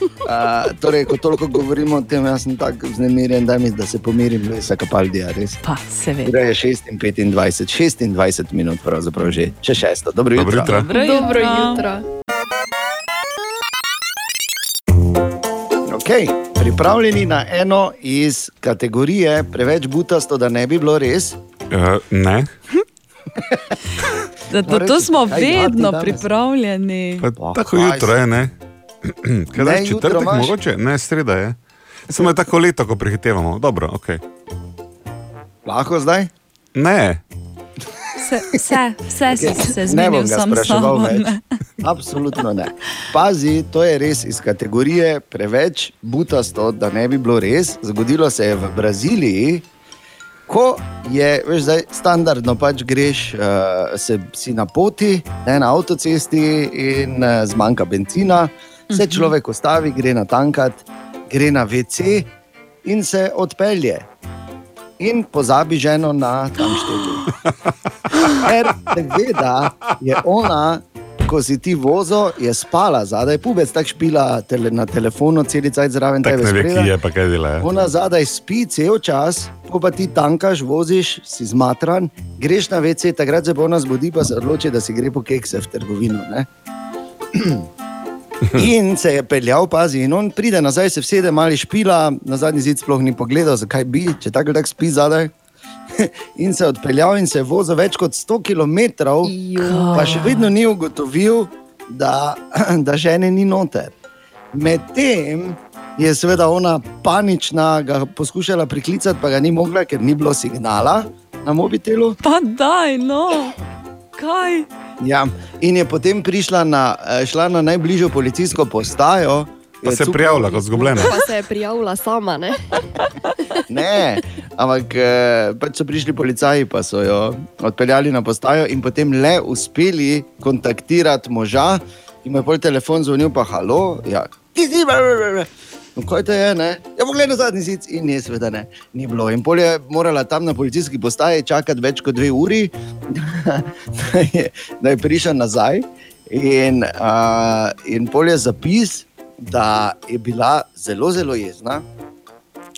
[SPEAKER 3] Uh, torej, ko toliko govorimo o tem, jaz sem tako vznemirjen, da, mi, da se pomirim, Luisa Kapaldija. Res.
[SPEAKER 6] Pa, seveda.
[SPEAKER 3] Ura je 6 in 25, 26 minut, pravzaprav že, še šesto. Dobro
[SPEAKER 7] Dobro
[SPEAKER 3] jutro.
[SPEAKER 7] jutro.
[SPEAKER 6] Dobro
[SPEAKER 4] Dobro
[SPEAKER 6] jutro.
[SPEAKER 4] jutro.
[SPEAKER 3] Okay. Pripravljeni na eno iz kategorije preveč butasto, da ne bi bilo res.
[SPEAKER 7] Uh, ne,
[SPEAKER 6] Da, to,
[SPEAKER 3] Moram
[SPEAKER 6] to smo vedno pripravljeni.
[SPEAKER 7] pa tako jutro je, ne. Kaj
[SPEAKER 3] Ne, jutro
[SPEAKER 7] četrtek
[SPEAKER 3] imaš.
[SPEAKER 7] mogoče? Ne, sreda je. Samo je tako leto, ko prehitevamo. Dobro, ok.
[SPEAKER 3] Lahko zdaj?
[SPEAKER 7] Ne,
[SPEAKER 6] Vse, vse, vse si
[SPEAKER 3] Okay.
[SPEAKER 6] se
[SPEAKER 3] Ne
[SPEAKER 6] zmenil
[SPEAKER 3] bom ga spraševal
[SPEAKER 6] sabo.
[SPEAKER 3] več.
[SPEAKER 6] ne.
[SPEAKER 3] Absolutno ne. Pazi, to je res iz kategorije preveč butasto, da ne bi bilo res. Zgodilo se je v Braziliji, ko je, veš, zdaj standardno pač greš, uh, se, si na poti, ne, na avtocesti in uh, zmanjka benzina, se
[SPEAKER 6] Mhm.
[SPEAKER 3] človek ustavi, gre na tankat, gre na WC in se odpelje. In pozabi ženo na tam število. Ker seveda je ona, ko si ti vozo, je spala zadaj, pubec tako špila tele, na telefonu, celica zraven
[SPEAKER 7] tako
[SPEAKER 3] tebe.
[SPEAKER 7] ne ve, ki je pa kaj dela. ja.
[SPEAKER 3] Ona zadaj spi cel čas, ko pa ti tankaš, voziš, si zmatran, greš na WC, takrat se pa ona zbudi, pa se odloči, da si gre po kekse v trgovino. In se je peljal, pazi, in on pride nazaj, se vsede, mali špila, na zadnji zid sploh ni pogledal, zakaj bi, če tako tako spi zadaj. In se je odpeljal in se je vozil več kot 100 km, pa še vedno ni ugotovil, da, da žene ni noter. Medtem je seveda ona panična, ga poskušala priklicati, pa ga ni mogla, ker ni bilo signala na mobitelu.
[SPEAKER 6] Pa daj, no, kaj.
[SPEAKER 3] Ja, in je potem prišla na, eh, šla na najbližjo policijsko postajo.
[SPEAKER 7] Pa
[SPEAKER 3] je
[SPEAKER 7] se
[SPEAKER 3] cuknila-
[SPEAKER 7] prijavila kot zgubljena.
[SPEAKER 4] Pa se je prijavila sama, ne?
[SPEAKER 3] Ne, ampak eh, pač so prišli policaji, pa so jo odpeljali na postajo in potem le uspeli kontaktirati moža, ki mu je pol telefon zvonil, pa halo, ja, ti si, bla, bla, bla. No, kaj to je, ne? Ja, poglej na zadnji zic in ne, seveda ne, ni bilo. In pol je morala tam na policijski postaji čakati več kot dve uri, da je, da je prišla nazaj. In, uh, in pol je zapis, da je bila zelo, zelo jezna,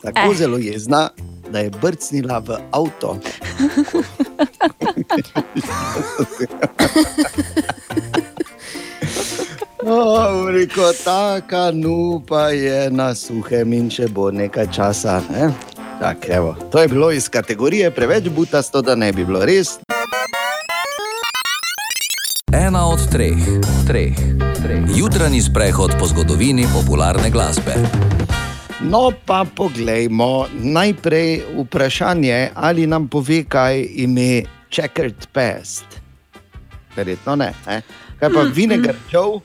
[SPEAKER 3] tako eh. zelo jezna, da je brcnila v avto. Oh, Reko, taka nupa je na suhem in če bo nekaj časa. Ne? Tak, evo, to je bilo iz kategorije preveč butasto, da ne bi bilo res.
[SPEAKER 2] Ena od treh, treh, treh. Jutranji sprehod po zgodovini popularne glasbe.
[SPEAKER 3] No, pa poglejmo najprej vprašanje, ali nam pove, kaj ime Checkered Past. Verjetno ne. ne? Kaj pa
[SPEAKER 6] Mm,
[SPEAKER 3] Vinegar Joe?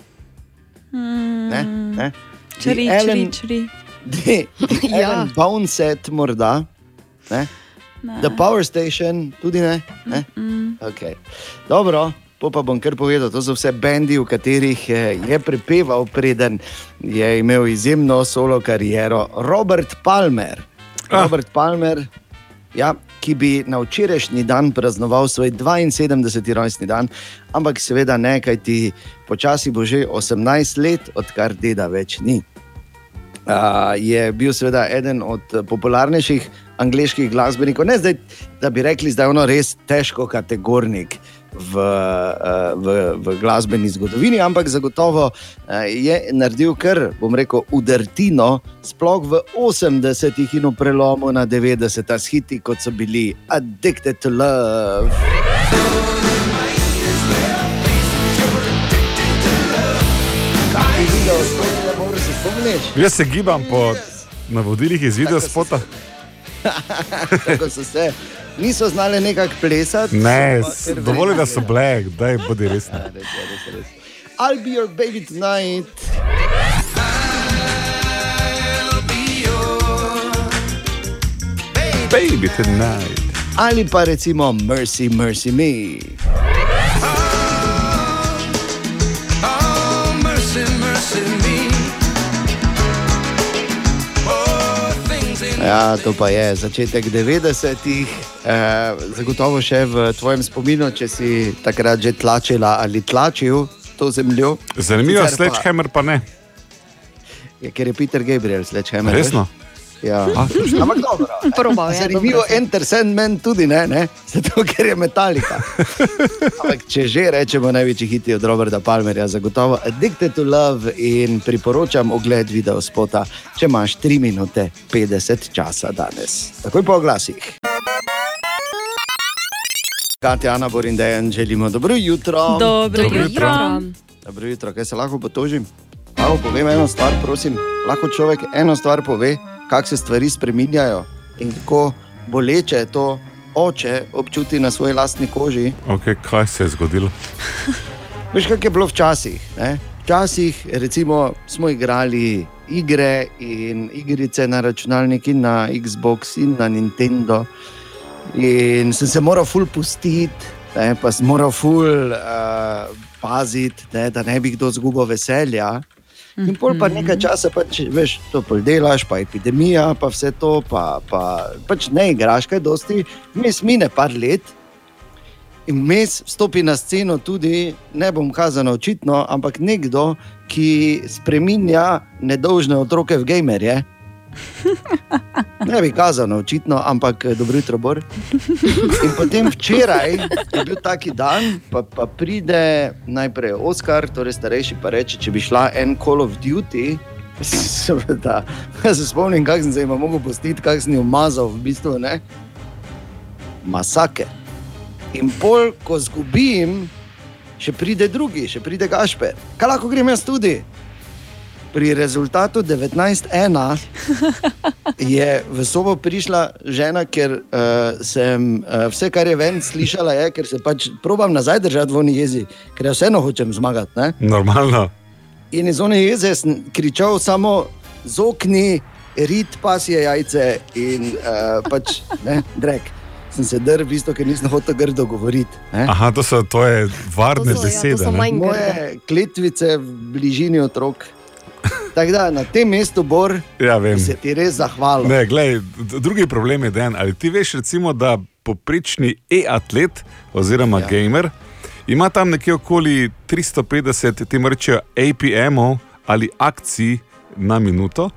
[SPEAKER 6] Mm.
[SPEAKER 3] Ne? ne?
[SPEAKER 6] Čri,
[SPEAKER 3] The
[SPEAKER 6] čri,
[SPEAKER 3] Ellen-
[SPEAKER 6] čri.
[SPEAKER 3] The, the
[SPEAKER 6] Ja.
[SPEAKER 3] Ellen Bounset, morda. Ne?
[SPEAKER 6] Ne.
[SPEAKER 3] The Power Station, tudi ne. ne?
[SPEAKER 6] Mm.
[SPEAKER 3] Okay. Dobro, po pa bom kar povedal. To so vse bendi, v katerih eh, je prepeval, preden je imel izjemno solo kariero. Robert Palmer.
[SPEAKER 7] Ah.
[SPEAKER 3] Robert Palmer, ja, ki bi na včerajšnji dan praznoval svoj 72. rojstni dan, ampak seveda ne, kajti počasi bo že 18 let, odkar deda več ni. Uh, je bil seveda eden od popularnejših angliških glasbenikov. Ne zdaj, da bi rekli, da je ono res težko kategornik uh, v, v glasbeni zgodovini, ampak zagotovo uh, je naredil kar, bom rekel, udartino, sploh v 80-ih in v prelomu na 90-ih s hiti, kot so bili Addicted to Love.
[SPEAKER 7] Jaz se gibam po navodilih iz video spota.
[SPEAKER 3] Tako so se, niso znali nekako plesati.
[SPEAKER 7] Ne, dovolj, da so black, daj bodi resni.
[SPEAKER 3] Ja, res je, res je, res je. I'll be your baby tonight.
[SPEAKER 7] Baby tonight.
[SPEAKER 3] Ali pa recimo Mercy, Mercy Me. Ja, to pa je začetek 90-ih, eh, zagotovo še v tvojem spominu, če si takrat že tlačila ali tlačil to zemljo.
[SPEAKER 7] Zanimivo,
[SPEAKER 3] Sicer pa-
[SPEAKER 7] Sledgehammer pa ne.
[SPEAKER 3] Ja, ker je Peter Gabriel, Sledgehammer. veš? Ja.
[SPEAKER 7] A.
[SPEAKER 3] Ampak dobro.
[SPEAKER 4] Probal je,
[SPEAKER 3] Zanimivo,
[SPEAKER 4] dobro.
[SPEAKER 3] Enter Sandman tudi ne, ne? zato ker je metalika. Ampak če že rečemo največji hiti od Roberta Palmerja, zagotovo Addicted to Love in priporočam ogled video spota, če imaš 3 minute 50 časa danes. Takoj po oglasih. Katja, Ana, Borindejan, želimo dobro jutro.
[SPEAKER 6] Dobro Dobro jutro. jutro.
[SPEAKER 3] Dobro jutro, kaj se lahko potožim? Lahko povem eno stvar, prosim. Lahko človek eno stvar pove, kako se stvari spreminjajo in kako boleče to oče občuti na svoji lastni koži.
[SPEAKER 7] Okay, kaj se je zgodilo?
[SPEAKER 3] Veš, kako je bilo včasih? Ne? Včasih recimo, smo igrali igre in igrice na računalnik, in na Xbox in na Nintendo. In sem se moral ful pustiti, pa sem moral ful uh, paziti, ne, da ne bi kdo zgubil veselja. In pol pa nekaj časa, pač, veš, to pol delaš, pa epidemija, pa vse to, pa, pa pač ne igraš kaj dosti, vmes mine par let. In mes stopi na sceno tudi, ne bom kazano očitno, ampak nekdo, ki spremenja nedolžne otroke v gamerje. Ne bi kazano očitno, ampak eh, dobro jutro, Bor. In potem včeraj je bil taki dan, pa, pa pride najprej Oskar, torej starejši, pa reče, če bi šla en Call of Duty. Seveda, jaz se spomnim, kako sem se jim mogel postiti, kako sem jih umazal, v bistvu ne. Masake. In pol, ko zgubim, še pride drugi, še pride Gašper. Kaj lahko grem jaz tudi? Pri rezultatu 19-1 je v sobo prišla žena, ker uh, sem uh, vse, kar je ven slišala, je, ker se pač probam nazaj držati v oni jezi, ker ja vseeno hočem zmagati. Ne?
[SPEAKER 7] Normalno.
[SPEAKER 3] In iz one jeze sem kričal samo zokni, rit pasje jajce in uh, pač ne, drek. Sem se drl, v bistvu, ker nisem hotel grdo govoriti. ne.
[SPEAKER 7] Aha, to so tvoje varne
[SPEAKER 3] To so, ja, to
[SPEAKER 7] besede.
[SPEAKER 3] so Moje kletvice v bližini otrok. Tako da na tem mestu, Bor,
[SPEAKER 7] Ja, vem.
[SPEAKER 3] se ti res
[SPEAKER 7] d- drugi problem je den. Ali ti veš, recimo, da poprečni e-atlet oziroma ja. gamer ima tam nekje okoli 350, ti rečejo APM-ov ali akcij na minuto.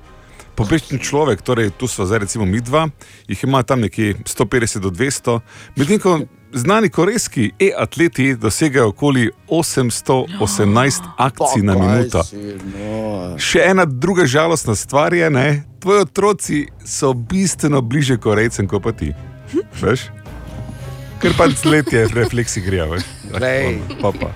[SPEAKER 7] Poprečni človek, torej tu so zdaj recimo mi dva, jih ima tam nekje 150 do 200, medtem ko znani korejski e-atleti dosegajo okoli 818 akcij na
[SPEAKER 3] Pa
[SPEAKER 7] minuto.
[SPEAKER 3] no.
[SPEAKER 7] Še ena druga žalostna stvar je, da tvoji otroci so bistveno bliže Korejcem kot pa ti. Veš? Ker pa letje refleksi grejo. veš.
[SPEAKER 3] Glej.
[SPEAKER 7] Pa, pa.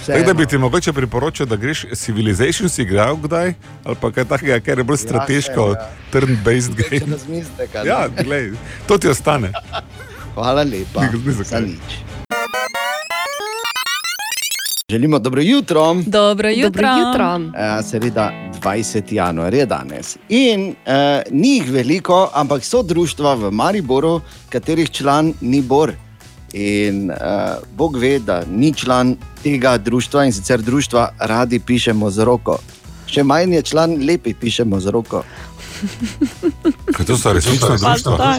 [SPEAKER 3] Vseeno.
[SPEAKER 7] Tako da bi ti mogoče priporočil, da greš Civilization si igral kdaj, ali pa kaj takega, kar je bolj strateško,
[SPEAKER 3] ja.
[SPEAKER 7] turn-based game.
[SPEAKER 3] Ne?
[SPEAKER 7] Ja, glej, to ti ostane.
[SPEAKER 3] Hvala lepa.
[SPEAKER 7] Za
[SPEAKER 3] nič. Želimo dobro jutro.
[SPEAKER 6] Dobro jutro.
[SPEAKER 4] Dobro jutro.
[SPEAKER 3] Uh, Sreda 20. januar je danes. In uh, ni jih veliko, ampak so društva v Mariboru, katerih član ni Bor. In uh, Bog ve, da ni član tega društva in sicer društva radi pišemo z roko. Še manj je član lepi pišemo z roko.
[SPEAKER 7] Kaj to so resnična društva?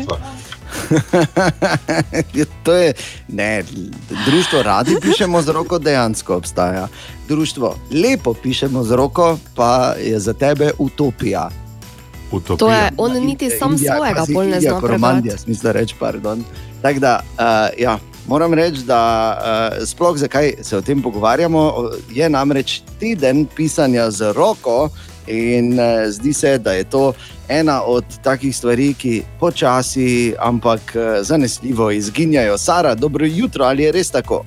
[SPEAKER 3] To je, ne, društvo radi pišemo z roko, dejansko obstaja. Društvo lepo pišemo z roko, pa je za tebe utopija.
[SPEAKER 7] Utopija.
[SPEAKER 4] To je, on niti sam
[SPEAKER 3] Indija,
[SPEAKER 4] svojega bolj ne zna
[SPEAKER 3] Koromandija,
[SPEAKER 4] prebrati.
[SPEAKER 3] smisel reči, pardon. Tako da, uh, ja, moram reči, da uh, sploh zakaj se o tem pogovarjamo, je namreč teden pisanja z roko. In uh, zdi se, da je to ena od takih stvari, ki počasi, ampak uh, zanesljivo izginjajo. Sara, dobro jutro, ali je res tako?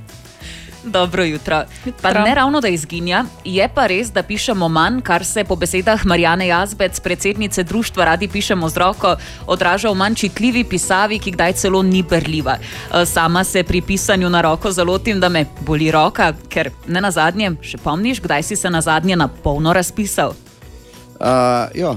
[SPEAKER 12] Dobro jutro. Pa ne ravno, da izginja, je pa res, da pišemo manj, kar se po besedah Marijane Jazbec, predsednice društva Radi pišemo z roko, odraža v manj čitljivi pisavi, ki kdaj celo ni berljiva. E, Sama se pri pisanju na roko zalotim, da me boli roka, ker ne na zadnje, še pomniš, kdaj si se na zadnje na polno razpisal.
[SPEAKER 3] Uh, ja,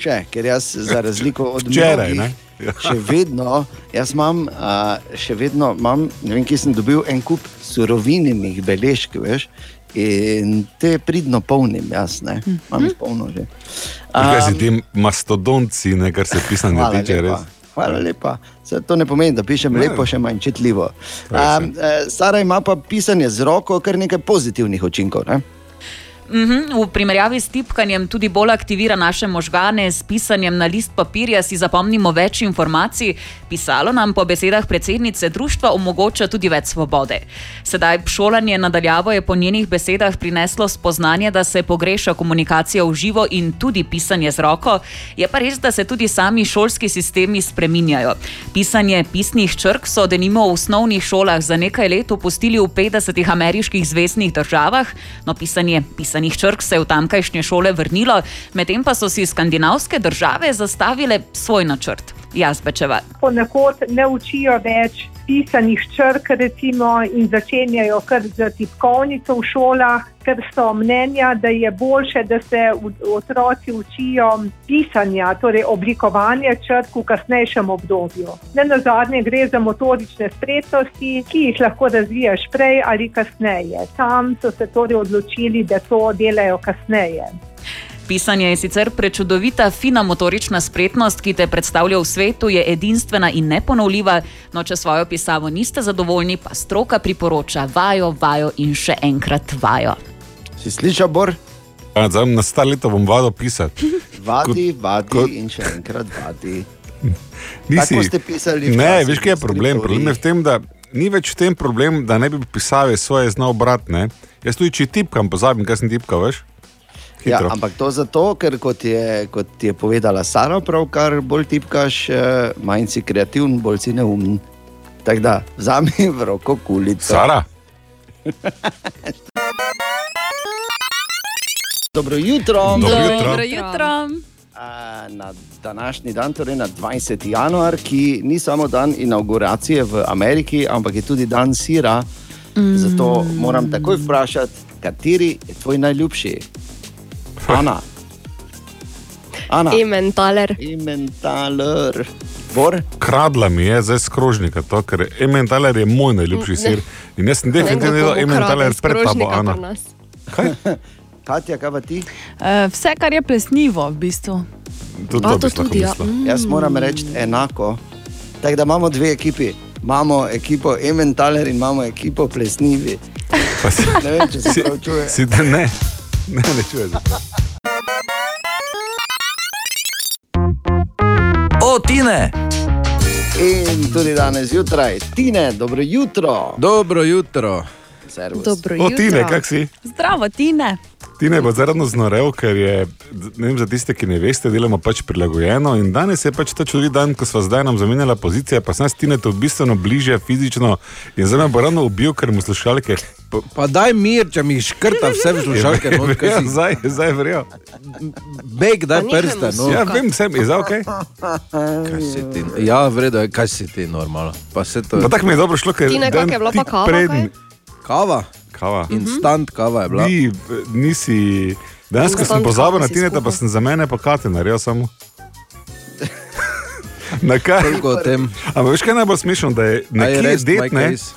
[SPEAKER 3] še, ker jaz, za razliko od
[SPEAKER 7] Včeraj,
[SPEAKER 3] mnogih?
[SPEAKER 7] Ja.
[SPEAKER 3] še vedno, jaz imam, uh, še vedno imam, ne vem, kje sem dobil en kup surovinjenih beležk, veš, in te pridno polnim, jaz ne, imam jih polno že.
[SPEAKER 7] Kaj si
[SPEAKER 3] Um,
[SPEAKER 7] ti mastodonci, ne, kar se pisanja
[SPEAKER 3] Hvala
[SPEAKER 7] tiče,
[SPEAKER 3] lepa.
[SPEAKER 7] res.
[SPEAKER 3] Hvala lepa. Se, to ne pomeni, da pišem
[SPEAKER 7] Ne.
[SPEAKER 3] lepo, še manj čitljivo. Um, Sara ima pa pisanje z roko kar nekaj pozitivnih učinkov. Ne?
[SPEAKER 12] Mhm, v primerjavi s tipkanjem tudi bolj aktivira naše možgane, s pisanjem na list papirja si zapomnimo več informacij. Pisalo nam po besedah predsednice društva omogoča tudi več svobode. Sedaj šolanje nadaljavo je po njenih besedah prineslo spoznanje, da se pogreša komunikacija v živo in tudi pisanje z roko. Je pa res, da se tudi sami šolski sistemi spreminjajo. Pisanje pisnih črk so denimo v osnovnih šolah za nekaj let opustili v 50 ameriških zvezdnih državah, no pisanje pisanih črk se je v tamkajšnje šole vrnilo, medtem pa so si skandinavske države zastavile svoj načrt. Jazbečeva.
[SPEAKER 13] ponekod ne učijo več pisanih črk, recimo, in začenjajo kar z tipkovnico v šolah, ker so mnenja, da je bolje, da se otroci učijo pisanja, torej oblikovanja črk v kasnejšem obdobju. Ne na zadnje gre za motorične spretnosti, ki jih lahko razvijaš prej ali kasneje. Tam so se torej odločili, da to delajo kasneje.
[SPEAKER 12] Pisanje je sicer prečudovita, fina motorična spretnost, ki te predstavlja v svetu, je edinstvena in neponovljiva. No, če svojo pisavo niste zadovoljni, pa stroka priporoča vajo, vajo in še enkrat vajo.
[SPEAKER 3] Si slišal, Bor?
[SPEAKER 7] Ja, zdaj Na star leto bom vadil pisati.
[SPEAKER 3] Vadi, vadi
[SPEAKER 7] kot-
[SPEAKER 3] in še enkrat vadi.
[SPEAKER 7] Nisi-
[SPEAKER 3] Tako ste pisali
[SPEAKER 7] Ne, veš, kaj je problem? Problem je v tem, da ni več v tem problem, da ne bi pisave svoje znal brati. ne. Jaz tudi če tipkam, pozabim, kaj sem tipkal, veš?
[SPEAKER 3] Ja,
[SPEAKER 7] Hitro.
[SPEAKER 3] ampak to zato, ker kot je, kot je povedala Sara, pravkar bolj tipkaš, eh, manj si kreativen, bolj si neumen. Tako da vzami v roko kulico.
[SPEAKER 7] Sara?
[SPEAKER 3] Dobro jutro.
[SPEAKER 6] Dobro jutro.
[SPEAKER 3] A, Na današnji dan, torej na 20. januar, ki ni samo dan inauguracije v Ameriki, ampak je tudi dan sira.
[SPEAKER 6] Mm.
[SPEAKER 3] Zato moram takoj vprašati, kateri je tvoj najljubši? Ana. Ana.
[SPEAKER 4] Ementaler.
[SPEAKER 3] Ementaler. Bor?
[SPEAKER 7] Kradla mi je zdaj skrožnika, to, ker ementaler je moj najljubši sir. In jaz sem definitivno jedel ementaler pred tabo, Ana.
[SPEAKER 3] Katja, kaj pa ti?
[SPEAKER 6] Uh, vse, kar je plesnivo, v bistvu.
[SPEAKER 7] Tudi
[SPEAKER 6] A, to to tudi, ja.
[SPEAKER 3] Mm. Jaz moram reči enako. Tako da imamo dve ekipi. Imamo ekipo Ementaler in imamo ekipo Plesnivi. Ne vem, če se prav čuje.
[SPEAKER 7] Si, da ne, ne, ne čuješ.
[SPEAKER 2] O, Tine!
[SPEAKER 3] In tudi danes zjutraj, Tine, dobro jutro.
[SPEAKER 8] Dobro jutro.
[SPEAKER 3] Servus.
[SPEAKER 4] Dobro
[SPEAKER 7] O, Tine, kak si?
[SPEAKER 6] Zdravo, Tine.
[SPEAKER 7] Tine bo zaradi znorev, ker je, ne vem, za tiste, ki ne veste, delamo pač prilagojeno. In danes je pač ta čudovit dan, ko smo zdaj nam zamenjala pozicija, pa sem s Tine to bistveno bliže fizično in zdaj me bo ravno ubil, ker mu slušalke.
[SPEAKER 8] Pa, pa daj mir, če mi škrta vse v slušalke. not, kaj
[SPEAKER 7] Ja,
[SPEAKER 8] si-
[SPEAKER 7] zdaj, zdaj verjel.
[SPEAKER 8] Beg, daj prste. No.
[SPEAKER 7] Ja, vem, sem, je zdaj ok.
[SPEAKER 8] Kaj si ti? Ja, vredo je, kaj si ti normalno. Pa se to.
[SPEAKER 7] Pa tako mi je dobro šlo, ker
[SPEAKER 4] Tine,
[SPEAKER 7] dan
[SPEAKER 4] kak je bila pa kava,
[SPEAKER 8] Kava.
[SPEAKER 7] Kava.
[SPEAKER 8] Instant kava je bila.
[SPEAKER 7] Ni, nisi. Danes, ko sem pozabil na Tineta, pa sem za mene pa kate naredil samo. Na kaj? Ampak veš kaj najbolj smešno, da je
[SPEAKER 8] I
[SPEAKER 7] nekje det, ne,
[SPEAKER 8] case.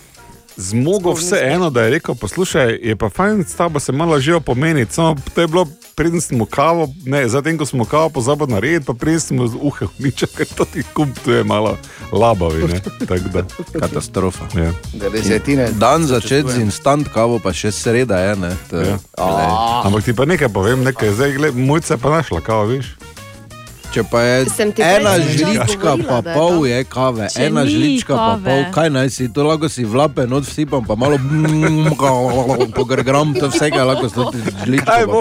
[SPEAKER 7] zmogel vse eno, da je rekel, poslušaj, je pa fajn s tabo se malo že opomeniti, samo to je bilo preden smo kavo, ne, zatem ko smo kavo pozabili narediti, pa preden smo z uhe uničili, ker to ti kup, to je malo labavi.
[SPEAKER 8] Katastrofa.
[SPEAKER 7] Ja.
[SPEAKER 3] Desetine.
[SPEAKER 8] Dan začeti z instant kavo, pa še sreda je. Ne, to,
[SPEAKER 7] Ja. Ampak ti pa nekaj povem, nekaj, zdaj gled, mojca pa našla kavo, veš.
[SPEAKER 8] Če pa je ena žlička,
[SPEAKER 4] govorila,
[SPEAKER 8] pa pol
[SPEAKER 4] to.
[SPEAKER 8] je kave,
[SPEAKER 6] Če
[SPEAKER 8] ena žlička, pa
[SPEAKER 6] kave.
[SPEAKER 8] pol, kaj naj si, to lahko si vlape, not vsipam, pa malo pogrgram, to vsega lahko stoti žličko,
[SPEAKER 7] Kaj
[SPEAKER 8] pa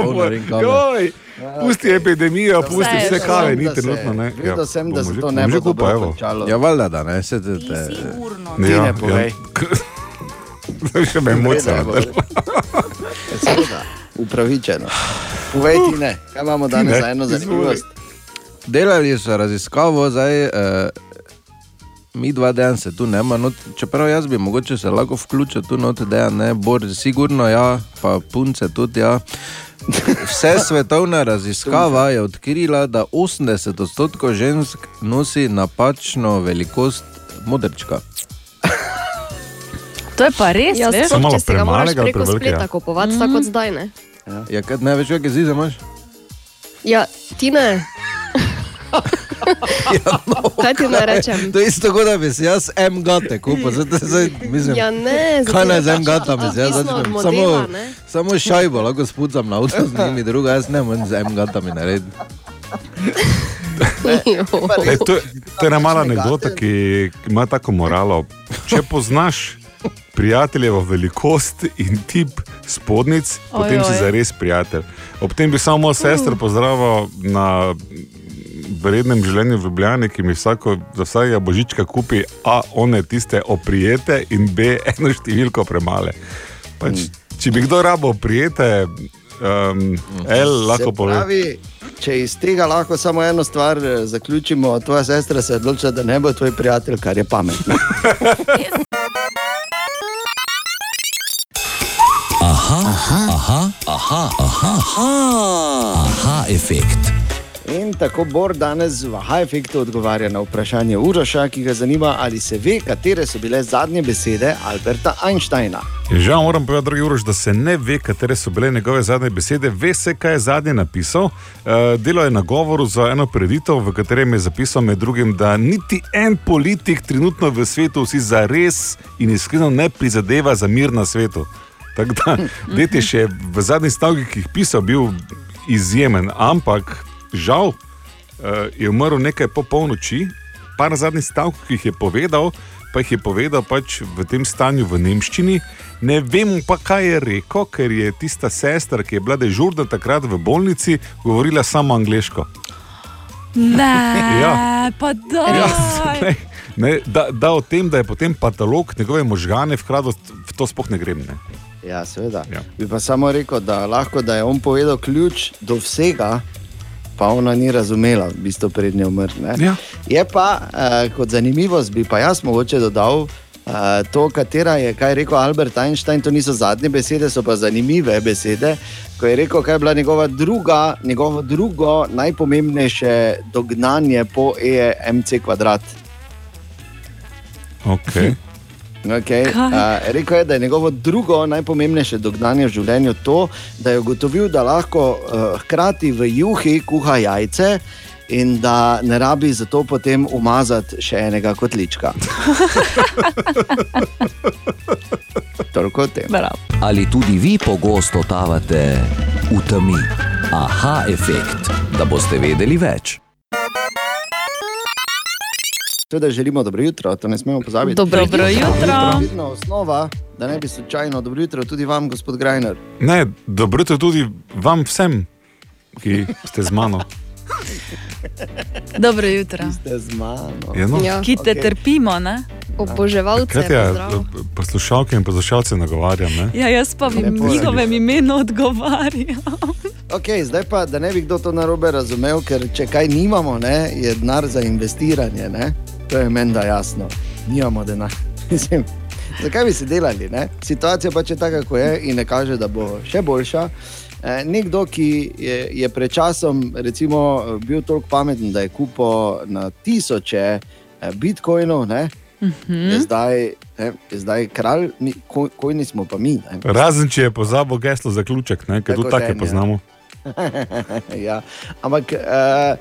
[SPEAKER 8] kave.
[SPEAKER 7] Joj, pusti epidemijo, pusti
[SPEAKER 8] Vse
[SPEAKER 7] kave, ni trenutno. ne. Ja,
[SPEAKER 3] sem, da se to ne bo končalo.
[SPEAKER 8] Ja, valjda, da ne, se te. te
[SPEAKER 3] Tine,
[SPEAKER 7] Ja,
[SPEAKER 3] povej.
[SPEAKER 7] Zdaj še me
[SPEAKER 3] Seveda, upravičeno. Povej ti ne, kaj imamo danes za eno zanimivost.
[SPEAKER 8] Delali so raziskavo, zdaj eh, mi dva dejan se tu nema, not, čeprav jaz bi mogoče se lahko vključil tu not, dejan ne, bor, sigurno ja, pa punce tudi ja. Vse svetovna raziskava je odkrila, da 80 odstotkov žensk nosi napačno velikost modrčka.
[SPEAKER 6] To je pa res,
[SPEAKER 4] Jaz
[SPEAKER 6] veš?
[SPEAKER 4] sploh, če si ga moraš preko spleta kupovati, tako kot zdaj. Ne?
[SPEAKER 8] Ja, kaj ne veš, kakšne zize imaš?
[SPEAKER 4] Ja, ti ne. Kaj ti naj rečem?
[SPEAKER 8] To je isto, kot da bi si jaz M gate kupil, zdaj, zdaj mislim.
[SPEAKER 4] Ja, ne, zdaj
[SPEAKER 8] Kaj naj z M
[SPEAKER 4] pač
[SPEAKER 8] gatami, zdaj
[SPEAKER 4] odvisno od
[SPEAKER 8] začnem.
[SPEAKER 4] modela,
[SPEAKER 8] Samo,
[SPEAKER 4] ne?
[SPEAKER 8] samo šajbo lahko spucam na avto z njimi, druga jaz ne morem z M gatami narediti.
[SPEAKER 7] Ej, to, je- to je ena mala anekdota, ki ima tako moralo. Če poznaš prijateljevo velikost in tip spodnic, potem
[SPEAKER 6] Oj,
[SPEAKER 7] si
[SPEAKER 6] oj.
[SPEAKER 7] zares prijatelj. Ob tem bi samo mojo sestro pozdravil na vrednem življenju v Ljubljani, ki mi vsako, za vsakega božička kupi A, one tiste oprijete in B, eno številko premale. Pač, če bi kdo rabo oprijete, um, L lahko pove.
[SPEAKER 3] pravi, če iz tega lahko samo eno stvar eh, zaključimo, tvoja sestra se je odločila, da ne bo tvoj prijatelj, kar je pametno.
[SPEAKER 2] Aha, aha, aha, aha, aha, aha, aha efekt.
[SPEAKER 3] In tako Bor danes v Aha efektu odgovarja na vprašanje Uroša, ki ga zanima, ali se ve, katere so bile zadnje besede Alberta Einsteina.
[SPEAKER 7] In žal moram povedati, dragi Uroš, da se ne ve, katere so bile njegove zadnje besede, ve se, kaj je zadnje napisal. Uh, delo je na govoru za eno preditev, v katerem je zapisal med drugim, da niti en politik trenutno v svetu si za res in iskreno ne prizadeva za mir na svetu. Tako da, dete še v zadnjih stavkih, ki jih pisal, bil izjemen, ampak žal uh, je umrl nekaj po polnoči, par zadnjih stavkov, ki jih je povedal, pa jih je povedal pač v tem stanju v nemščini. Ne vem pa, kaj je rekel, ker je tista sestra, ki je bila dežurna takrat v bolnici, govorila samo angliško.
[SPEAKER 6] Ne,
[SPEAKER 7] Ja.
[SPEAKER 6] pa da.
[SPEAKER 7] Ne, ne, da, da o tem, da je potem patolog njegove možgane vkradel, v to sploh ne grem. Ne.
[SPEAKER 3] Ja, seveda. Ja. Bi pa samo rekel, da lahko da je on povedal ključ do vsega, pa ona ni razumela, v bistvu prednjo umrl.
[SPEAKER 7] Ja.
[SPEAKER 3] Je pa eh, kot zanimivost, bi pa jaz mogoče dodal. Uh, to, katera je, kaj je rekel Albert Einstein, to niso zadnje besede, so pa zanimive besede. Ko je rekel, kaj je bila njegova druga, njegovo drugo najpomembnejše dognanje po EMC kvadrat.
[SPEAKER 7] Okay.
[SPEAKER 3] Okay. Uh, rekel je, da je njegovo drugo najpomembnejše dognanje v življenju to, da je ugotovil, da lahko uh, hkrati v juhi kuha jajce in da ne rabi zato potem umazati še enega kotlička. Toliko o tem.
[SPEAKER 2] Ali tudi vi pogosto totavate v temi? Aha, efekt, da boste vedeli več.
[SPEAKER 3] Seveda želimo dobro jutro, to ne smemo pozabiti.
[SPEAKER 6] Dobro Dobro jutro. jutro.
[SPEAKER 3] Vidno osnova, da ne bi slučajno dobro jutro tudi vam, gospod Grajner.
[SPEAKER 7] Ne, dobro jutro tudi vam vsem, ki ste z mano.
[SPEAKER 6] Dobro jutro.
[SPEAKER 3] Ste z mano.
[SPEAKER 7] Ja, no.
[SPEAKER 6] Ki te okay. trpimo, ne?
[SPEAKER 4] Oboževalce,
[SPEAKER 7] Kaj je,
[SPEAKER 4] pozdrav.
[SPEAKER 7] poslušalke in poslušalce nagovarjam? Ne?
[SPEAKER 6] Ja, jaz pa v njihovem imenu odgovarjam.
[SPEAKER 3] Okay, zdaj pa, da ne bi kdo to narobe razumel, ker če kaj nimamo, ne, je denar za investiranje. Ne? To je meni da jasno. Nimamo denar. Mislim, Zakaj bi se delali? Ne? Situacija pač je taka, kot je, in ne kaže, da bo še boljša. Eh, Nekdo, ki je, je pred časom recimo, bil toliko pameten, da je kupil na tisoče eh, bitcoinov, ne, je, zdaj, ne, je zdaj kralj, mi, ko, kojni smo pa mi. Ne.
[SPEAKER 7] Razen če je pozabil geslo za ključek, ne? ker
[SPEAKER 3] Tako
[SPEAKER 7] tudi take
[SPEAKER 3] žen, ja.
[SPEAKER 7] poznamo.
[SPEAKER 3] ja. Ampak uh,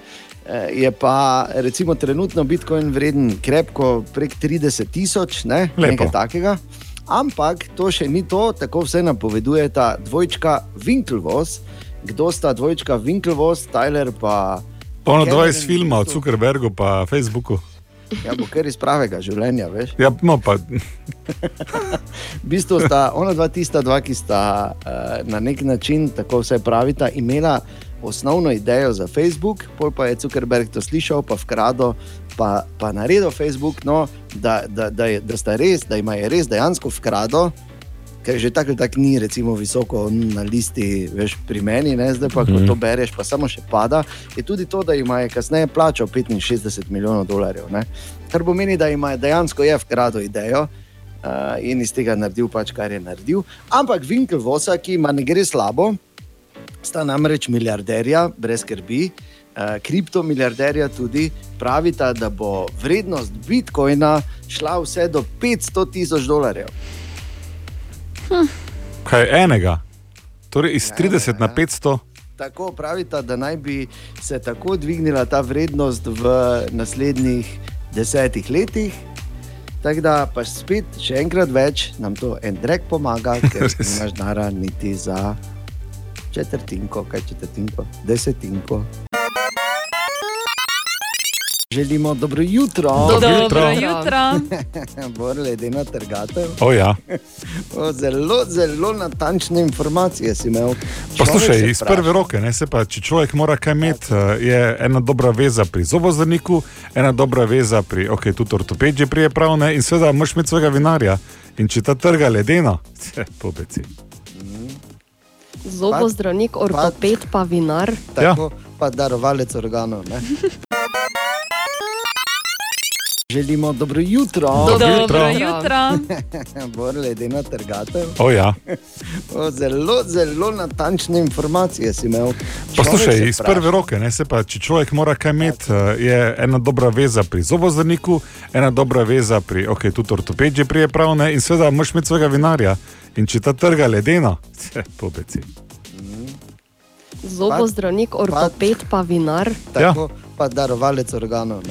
[SPEAKER 3] je pa recimo trenutno Bitcoin vreden krepko prek 30 tisoč, ne? Nekaj takega. Ampak to še ni to, tako vse napoveduje ta dvojčka Winklevoss. Kdo sta dvojčka Winklevoss, Tyler pa. Kevin
[SPEAKER 7] iz filma o Zuckerbergu pa Facebooku.
[SPEAKER 3] Ja, bo kar iz pravega življenja, veš.
[SPEAKER 7] Ja, no pa,
[SPEAKER 3] V bistvu sta ona dva tista dva, ki sta uh, na nek način, tako vse pravita, imela osnovno idejo za Facebook, pol pa je Zuckerberg to slišal, pa vkrado, pa, pa naredil Facebook, no, da, da, da, je, da sta res, da ima je res dejansko vkrado. Ker že tako tako ni recimo, visoko na listi, veš, pri meni, ne? zdaj pa, ko
[SPEAKER 7] Mhm.
[SPEAKER 3] to bereš, pa samo še pada. Je tudi to, da ima je kasneje plačal 65 milijonov dolarjev. Ne? Kar pomeni, da ima dejansko je vkrado idejo uh, in iz tega naredil pač, kar je naredil. Ampak Winkelvosa, ki ima ne gre slabo, sta namreč milijarderja, brez skrbi. Uh, kriptomilijarderja tudi pravita, da bo vrednost bitcoina šla vse do 500 tisoč dolarjev.
[SPEAKER 7] kaj enega? Torej iz 30 na 500.
[SPEAKER 3] Tako pravita, da naj bi se tako dvignila ta vrednost v naslednjih desetih letih. Tako da pa spet, še enkrat več, nam to en drek pomaga, ker nimaš nara niti za četrtinko, kaj četrtinko, desetinko. Želimo dobro jutro.
[SPEAKER 6] Dobro Dobro jutro.
[SPEAKER 3] Bor ledena trgatev.
[SPEAKER 7] O ja.
[SPEAKER 3] O, zelo, zelo natančne informacije si imel.
[SPEAKER 7] Poslušaj,
[SPEAKER 3] se
[SPEAKER 7] iz
[SPEAKER 3] vpraša.
[SPEAKER 7] prve roke, ne, se pa, če človek mora kaj imeti, eh, je ena dobra veza pri zobozdravniku, ena dobra veza pri, ok, tudi ortoped že prije prav, ne, in seveda moraš imeti svojega vinarja. In če ta trga ledeno, pobeci.
[SPEAKER 4] Zobozdravnik, ortoped, pa vinar.
[SPEAKER 3] Tako, ja. pa darovalec organov. Želimo dobro jutro.
[SPEAKER 6] Dobro Dobro jutro.
[SPEAKER 3] Bor ledena trgatev.
[SPEAKER 7] O ja.
[SPEAKER 3] O, zelo, zelo natančne informacije si imel.
[SPEAKER 7] Poslušaj, iz prve roke, ne, se pa, če človek mora kaj imeti, eh, je ena dobra veza pri zobozdravniku, ena dobra veza pri, ok, tudi ortoped že prije prav, ne, in seveda moraš imeti svojega vinarja. In če ta trga ledeno, pobeci.
[SPEAKER 4] Zobozdravnik, ortoped, pa vinar.
[SPEAKER 3] Tako, ja. pa darovalec organov.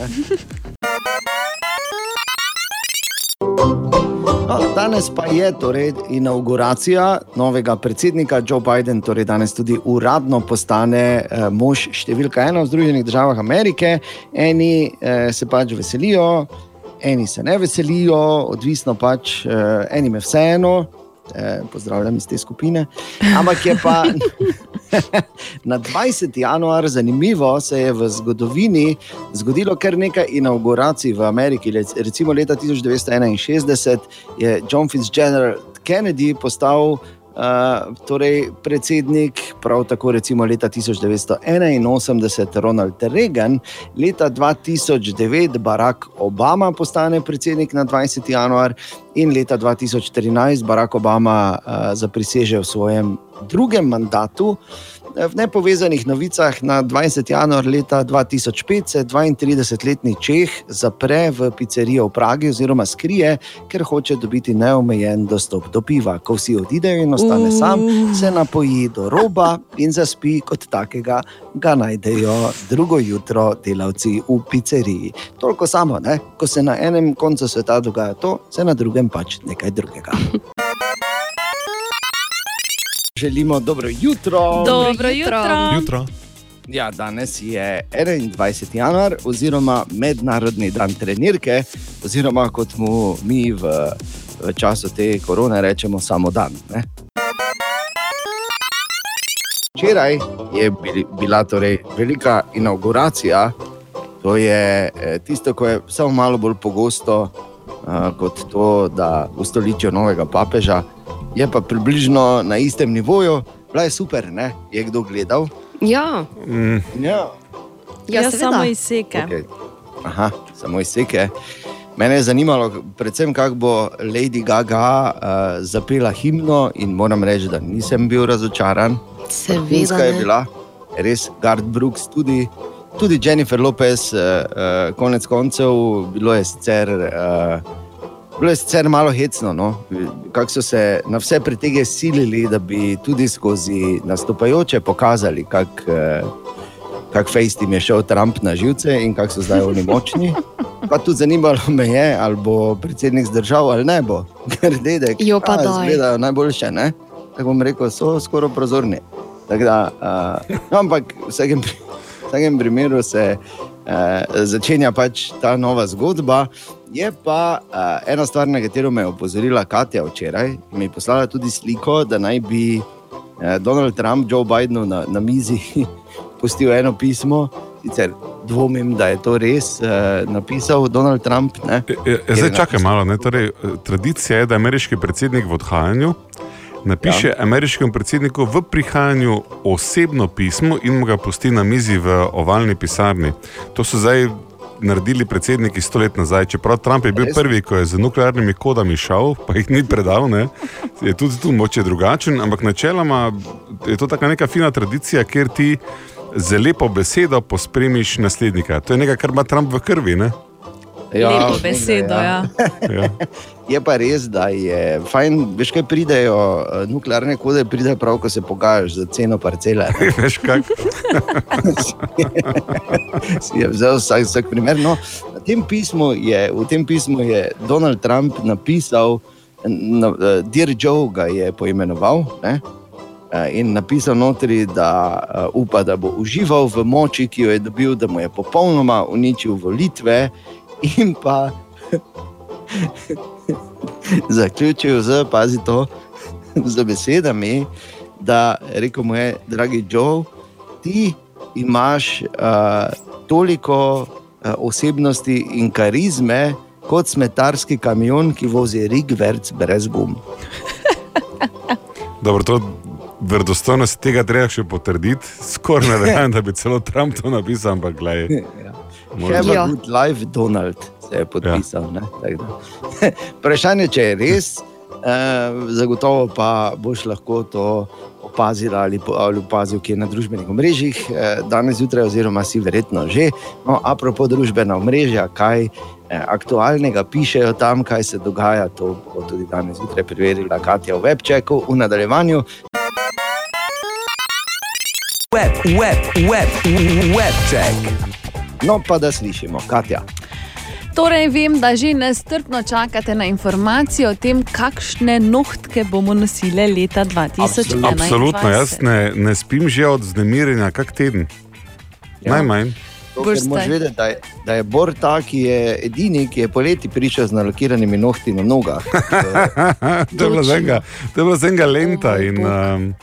[SPEAKER 3] No, danes pa je torej inauguracija novega predsednika. Joe Biden torej danes tudi uradno postane eh, mož številka ena v Združenih državah Amerike. Eni eh, se pač veselijo, eni se ne veselijo, odvisno pač, eh, enim je vseeno. Eh, pozdravljam iz te skupine. Ampak je pa na 20. januar zanimivo, se je v zgodovini zgodilo kar nekaj inauguracij v Ameriki. Recimo leta 1961 je John Fitzgerald Kennedy postal Uh, torej, predsednik, prav tako recimo leta 1981 Ronald Reagan, leta 2009 Barack Obama postane predsednik na 20. januar in leta 2013 Barack Obama uh, zapriseže v svojem drugem mandatu. V nepovezanih novicah na 20. januar leta 2005 se 32-letni Čeh zapre v pizzerijo v Pragi oziroma skrije, ker hoče dobiti neomejen dostop do piva. Ko vsi odidejo in ostane sam, se napoji do roba in zaspi kot takega, ga najdejo drugo jutro delavci v pizzeriji. Toliko samo, ne? ko se na enem koncu sveta dogaja to, se na drugem pač nekaj drugega. Želimo dobro jutro.
[SPEAKER 6] Dobro jutro.
[SPEAKER 7] Jutro.
[SPEAKER 3] Ja, danes je 21. januar, oziroma Mednarodni dan trenirke, oziroma kot mu mi v, v času te korone rečemo, samo dan. Ne? Včeraj je bil- bila torej velika inauguracija, to je eh, tisto, ko je samo malo bolj pogosto uh, kot to, da ustoličijo novega papeža, je pa približno na istem nivoju, bila je super, ne? je kdo gledal.
[SPEAKER 4] Ja,
[SPEAKER 7] Mm.
[SPEAKER 3] Ja.
[SPEAKER 4] ja seveda.
[SPEAKER 6] samo izseke.
[SPEAKER 3] Okay. Aha, samo izseke. Mene je zanimalo, predvsem kako bo Lady Gaga uh, zapela himno, in moram reči, da nisem bil razočaran.
[SPEAKER 4] Seveda
[SPEAKER 3] je bila, res Gard Brooks, tudi, tudi Jennifer Lopez, uh, uh, konec koncev, bilo je sicer. Uh, Bilo je sicer malo hecno, no? kako so se na vse pretege silili, da bi tudi skozi nastopajoče pokazali, kako eh, kak fejst jim je šel Trump na živce in kako so zdaj oni močni. Pa tudi zanimalo me je, ali bo predsednik zdržal ali ne bo, ker dedek,
[SPEAKER 4] Jo, pa
[SPEAKER 3] a,
[SPEAKER 4] daj.
[SPEAKER 3] izgledajo najboljše. Ne? Tako bom rekel, so skoraj prozorni. Tako Da, uh, no, ampak v vsakem, v vsakem primeru se uh, začenja pač ta nova zgodba. Je pa uh, ena stvar, na katero me je opozorila Katja včeraj, mi je poslala tudi sliko, da naj bi uh, Donald Trump Joe Bidenu na, na mizi pustil eno pismo. Sicer dvomim, da je to res uh, napisal Donald Trump. Ne?
[SPEAKER 7] E, e,
[SPEAKER 3] je
[SPEAKER 7] Zdaj čakaj malo. Ne? Torej, eh, tradicija je, da ameriški predsednik v odhajanju napiše ja. ameriškemu predsedniku v prihajanju osebno pismo in mu ga pusti na mizi v ovalni pisarni. To so zdaj naredili predsedniki sto let nazaj. Čeprav Trump je bil prvi, ko je z nuklearnimi kodami šel, pa jih ni predal, ne? je tudi tu moče drugačen, ampak načeloma je to taka neka fina tradicija, kjer ti z lepo besedo pospremiš naslednika. To je nekaj, kar ima Trump v krvi. Ne?
[SPEAKER 6] Lepo
[SPEAKER 3] od
[SPEAKER 6] besedo, ja.
[SPEAKER 7] Ja.
[SPEAKER 3] Je pa res, da je fajn, veš, kaj pridejo eh, nuklearne kode, pridejo prav, ko se pogajaš za ceno parcele.
[SPEAKER 7] Veš kak?
[SPEAKER 3] Si je vzel vsak, vsak primer. No, tem pismu je, v tem pismu je Donald Trump napisal, na, uh, Dear Joe ga je poimenoval. Ne? eh, In napisal notri, da upa, da bo užival v moči, ki jo je dobil, da mu je popolnoma uničil volitve, in pa zaključil z, pazi to, z besedami, da rekel mu je, dragi Joe, ti imaš uh, toliko uh, osebnosti in karizme, kot smetarski kamion, ki vozi rigverc brez gum.
[SPEAKER 7] Dobro, to verodostojnost tega treba še potrditi. Skoraj ne verjamem, da bi celo Trump to napisal, ampak gledaj.
[SPEAKER 3] Have a
[SPEAKER 4] Ja.
[SPEAKER 3] good life, Donald, se je podpisal. Ja. Vprašanje, če je res, eh, zagotovo pa boš lahko to opazila ali, ali opazil, ki je na družbenih omrežjih eh, danes zjutraj, oziroma si verjetno že. No, apropo družbena omrežja, kaj eh, aktualnega pišejo tam, kaj se dogaja, to bo tudi danes zjutraj preverila Katja v webčeku v nadaljevanju.
[SPEAKER 2] Web, web, web, web check.
[SPEAKER 3] No, pa da slišimo, Katja.
[SPEAKER 6] Torej, vem, da že nestrpno čakate na informacije o tem, kakšne nohtke bomo nosili leta 2021.
[SPEAKER 7] Absolutno, jaz ne, ne spim že od vznemirjenja, kak teden. Ja. Najmanj.
[SPEAKER 6] Zdaj.
[SPEAKER 3] vedeti, da je, da je Bor ta, ki je edini, ki je poleti prišel z nalakiranimi nohti na nogah.
[SPEAKER 7] to je bila zenga, lenta. In, um,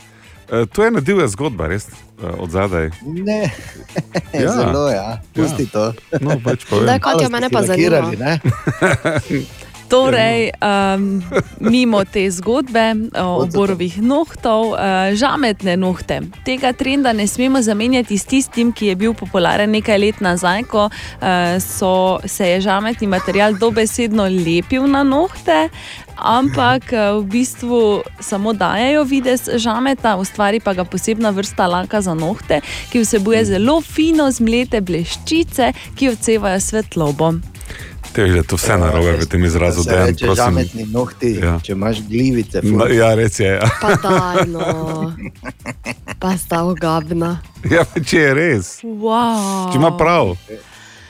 [SPEAKER 7] eh, to je ena divja zgodba, res od zadaj.
[SPEAKER 3] Ne,
[SPEAKER 7] Ja.
[SPEAKER 3] zelo, ja. pusti ja. to.
[SPEAKER 7] No, pač povem.
[SPEAKER 4] Katja,
[SPEAKER 3] Malo ste
[SPEAKER 4] mene pa zanima.
[SPEAKER 6] Torej, um, mimo te zgodbe o borovih nohtov, uh, žametne nohte. Tega trenda ne smemo zamenjati s tistim, ki je bil popularen nekaj let nazaj, ko uh, so, se je žametni material dobesedno lepil na nohte. Ampak eh, v bistvu samo dajajo videz žameta, ustvari pa ga posebna vrsta laka za nohte, ki vsebuje zelo fino zmlete bleščice, ki odsevajo svetlobo.
[SPEAKER 7] Te je to vse narobe v tem izrazu.
[SPEAKER 3] Se
[SPEAKER 7] Dejan,
[SPEAKER 3] reče
[SPEAKER 7] prosim.
[SPEAKER 3] žametni nohti,
[SPEAKER 7] Ja.
[SPEAKER 3] če imaš glivice. ful.
[SPEAKER 7] No, ja, res je. Ja.
[SPEAKER 4] Pa no. Pa sta ogabna.
[SPEAKER 7] ja, če je res.
[SPEAKER 6] Wow.
[SPEAKER 7] Če ima prav.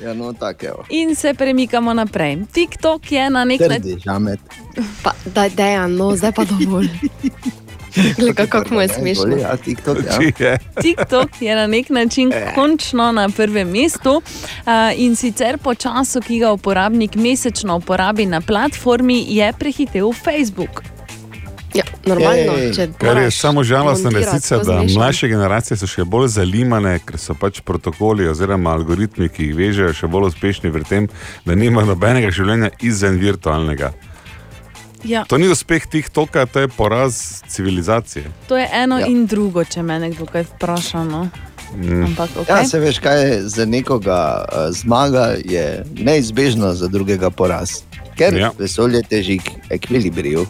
[SPEAKER 3] Ja, no, tako je.
[SPEAKER 6] In se premikamo naprej. TikTok je na nek način.
[SPEAKER 3] Trdi žamet.
[SPEAKER 4] Pa, daj, dejan, no, zdaj pa dovolj. Glej, kako mu je smešno.
[SPEAKER 3] Ja, TikTok, ja.
[SPEAKER 7] je.
[SPEAKER 6] TikTok je na nek način končno na prvem mestu in sicer po času, ki ga uporabnik mesečno uporabi na platformi, je prehitel Facebook.
[SPEAKER 4] Ja, normalno,
[SPEAKER 3] Ej.
[SPEAKER 4] če
[SPEAKER 7] Kar je samo žalostna resnica, da mlajše generacije so še bolj zalimane, ker so pač protokoli oziroma algoritmi, ki jih vežejo, še bolj uspešni v tem, da nima nobenega življenja izven virtualnega.
[SPEAKER 6] Ja,
[SPEAKER 7] To ni uspeh TikToka, to je poraz civilizacije.
[SPEAKER 6] to je eno
[SPEAKER 3] Ja.
[SPEAKER 6] in drugo, če me nekdo kaj vpraša. No.
[SPEAKER 7] Mm.
[SPEAKER 6] Ampak, okay.
[SPEAKER 3] Ja, se veš, kaj je za nekoga uh, zmaga, je neizbežno za drugega poraz. Ker
[SPEAKER 7] Ja.
[SPEAKER 3] ja. vesolje teži k ekvilibriju.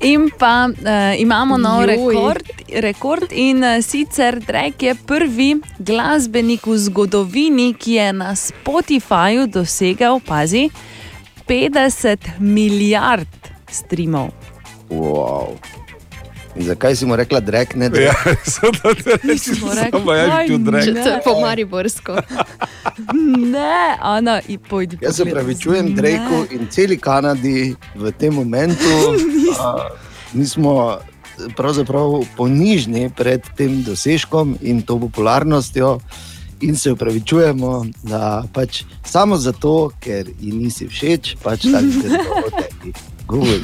[SPEAKER 6] In pa uh, imamo nov
[SPEAKER 4] Joj.
[SPEAKER 6] rekord, rekord in uh, sicer Drake je prvi glasbenik v zgodovini, ki je na Spotifyju dosegel, pazi, 50 milijard streamov.
[SPEAKER 3] Wow. In zakaj si mu rekla, drek ne
[SPEAKER 7] Ja,
[SPEAKER 3] drek?
[SPEAKER 7] te reči,
[SPEAKER 6] Nismo rekli,
[SPEAKER 7] samo
[SPEAKER 6] "Aj,
[SPEAKER 7] ti
[SPEAKER 4] Če
[SPEAKER 7] odrečem.
[SPEAKER 4] to je po Mariborsko.
[SPEAKER 6] Ne, Ana, in pojdi.
[SPEAKER 3] Jaz se pravičujem
[SPEAKER 6] Ne.
[SPEAKER 3] Dreku in celi Kanadi v tem momentu. a, Mi smo pravzaprav ponižni pred tem dosežkom in to popularnostjo. In se upravičujemo, da pač samo zato, ker ji nisi všeč, pač tako grdo o tebi govori.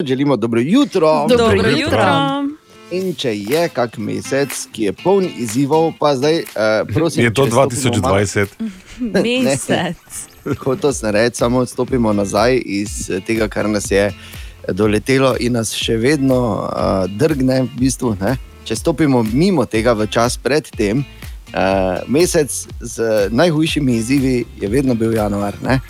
[SPEAKER 3] Želimo dobro jutro.
[SPEAKER 6] Dobro, Dobro jutro. jutro.
[SPEAKER 3] In če je kak mesec, ki je poln izzivov, pa zdaj, uh, prosim,
[SPEAKER 7] Je to
[SPEAKER 3] če stopimo malo-
[SPEAKER 7] 2020?
[SPEAKER 6] Mesec.
[SPEAKER 3] Hotel sem reči, samo odstopimo nazaj iz eh, tega, kar nas je doletelo in nas še vedno uh, drgne. V bistvu, ne. Če stopimo mimo tega v čas predtem, uh, mesec z najhujšimi izzivi je vedno bil januar. Ne.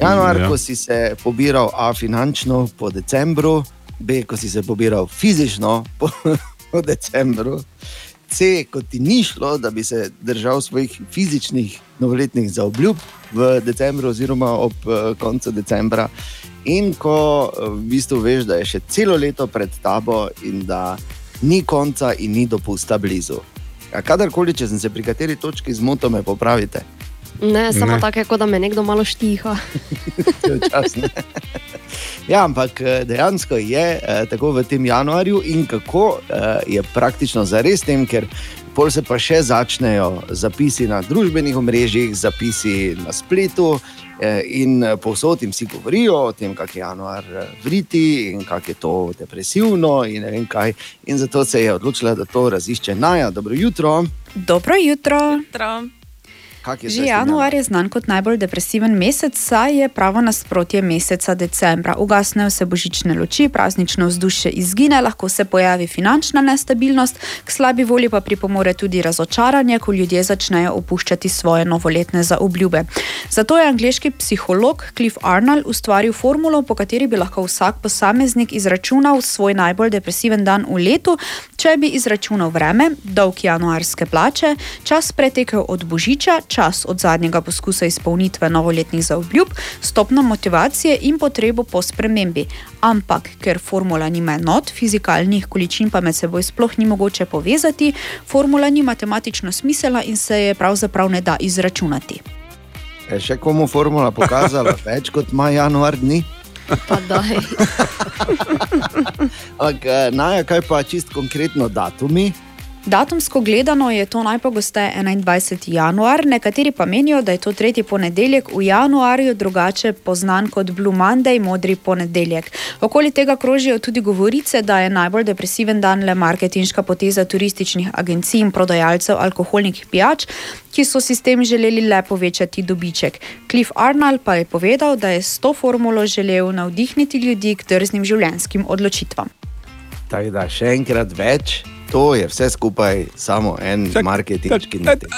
[SPEAKER 3] Januar,
[SPEAKER 7] Ja.
[SPEAKER 3] ko si se pobiral A finančno po decembru, B, ko si se pobiral fizično po, po decembru, C, ko ti ni šlo, da bi se držal svojih fizičnih novoletnih zaobljub v decembru, oziroma ob eh, koncu decembra, in ko eh, v bistvu veš, da je še celo leto pred tabo in da ni konca in ni dopusta blizu. A kadarkoli, če sem se pri kateri točki zmotil, me popravite.
[SPEAKER 4] Ne, samo
[SPEAKER 3] Ne.
[SPEAKER 4] tako, da me nekdo malo štiha.
[SPEAKER 3] Ja, ampak eh, dejansko je eh, tako v tem januarju in kako eh, je praktično zares tem, ker pol se pa še začnejo zapisi na družbenih omrežjih, zapisi na spletu. eh, In eh, povsod jim vsi govorijo o tem, kako je januar eh, vriti in kako je to depresivno, in ne vem kaj. In zato se je odločila, da to razišče Naja. Dobro jutro.
[SPEAKER 14] Dobro jutro.
[SPEAKER 3] Kak je
[SPEAKER 14] Že januar je znan kot najbolj depresiven mesec, saj je pravo nasprotje meseca decembra. Ugasnejo se božične luči, praznično vzdušje izgine, lahko se pojavi finančna nestabilnost, k slabi volji pa pripomore tudi razočaranje, ko ljudje začnejo opuščati svoje novoletne zaobljube. Zato je angliški psiholog Cliff Arnold ustvaril formulo, po kateri bi lahko vsak posameznik izračunal svoj najbolj depresiven dan v letu, če bi izračunal vreme, dolg januarske plače, čas pretekel od božiča, čas od zadnjega poskusa izpolnitve novoletnih zaobljub, stopno motivacije in potrebo po spremembi. Ampak, ker formula nima enot, fizikalnih količin pa med seboj sploh ni mogoče povezati, formula ni matematično smisela in se je pravzaprav ne da izračunati.
[SPEAKER 3] Je še komu formula pokazala več kot ima januar dni?
[SPEAKER 4] Pa.
[SPEAKER 3] Ampak, eh, Naja, kaj pa čist konkretno datumi?
[SPEAKER 14] Datumsko gledano je to najpogosteje 21. januar, nekateri pa menijo, da je to tretji ponedeljek v januarju, drugače poznan kot Blue Monday, modri ponedeljek. Okoli tega krožijo tudi govorice, da je najbolj depresiven dan le marketinška poteza turističnih agencij in prodajalcev alkoholnih pijač, ki so sistem želeli le povečati dobiček. Cliff Arnold pa je povedal, da je s to formulo želel navdihniti ljudi k drznim življenjskim odločitvam.
[SPEAKER 3] Tako da še enkrat več, to je vse skupaj samo en marketinški natek.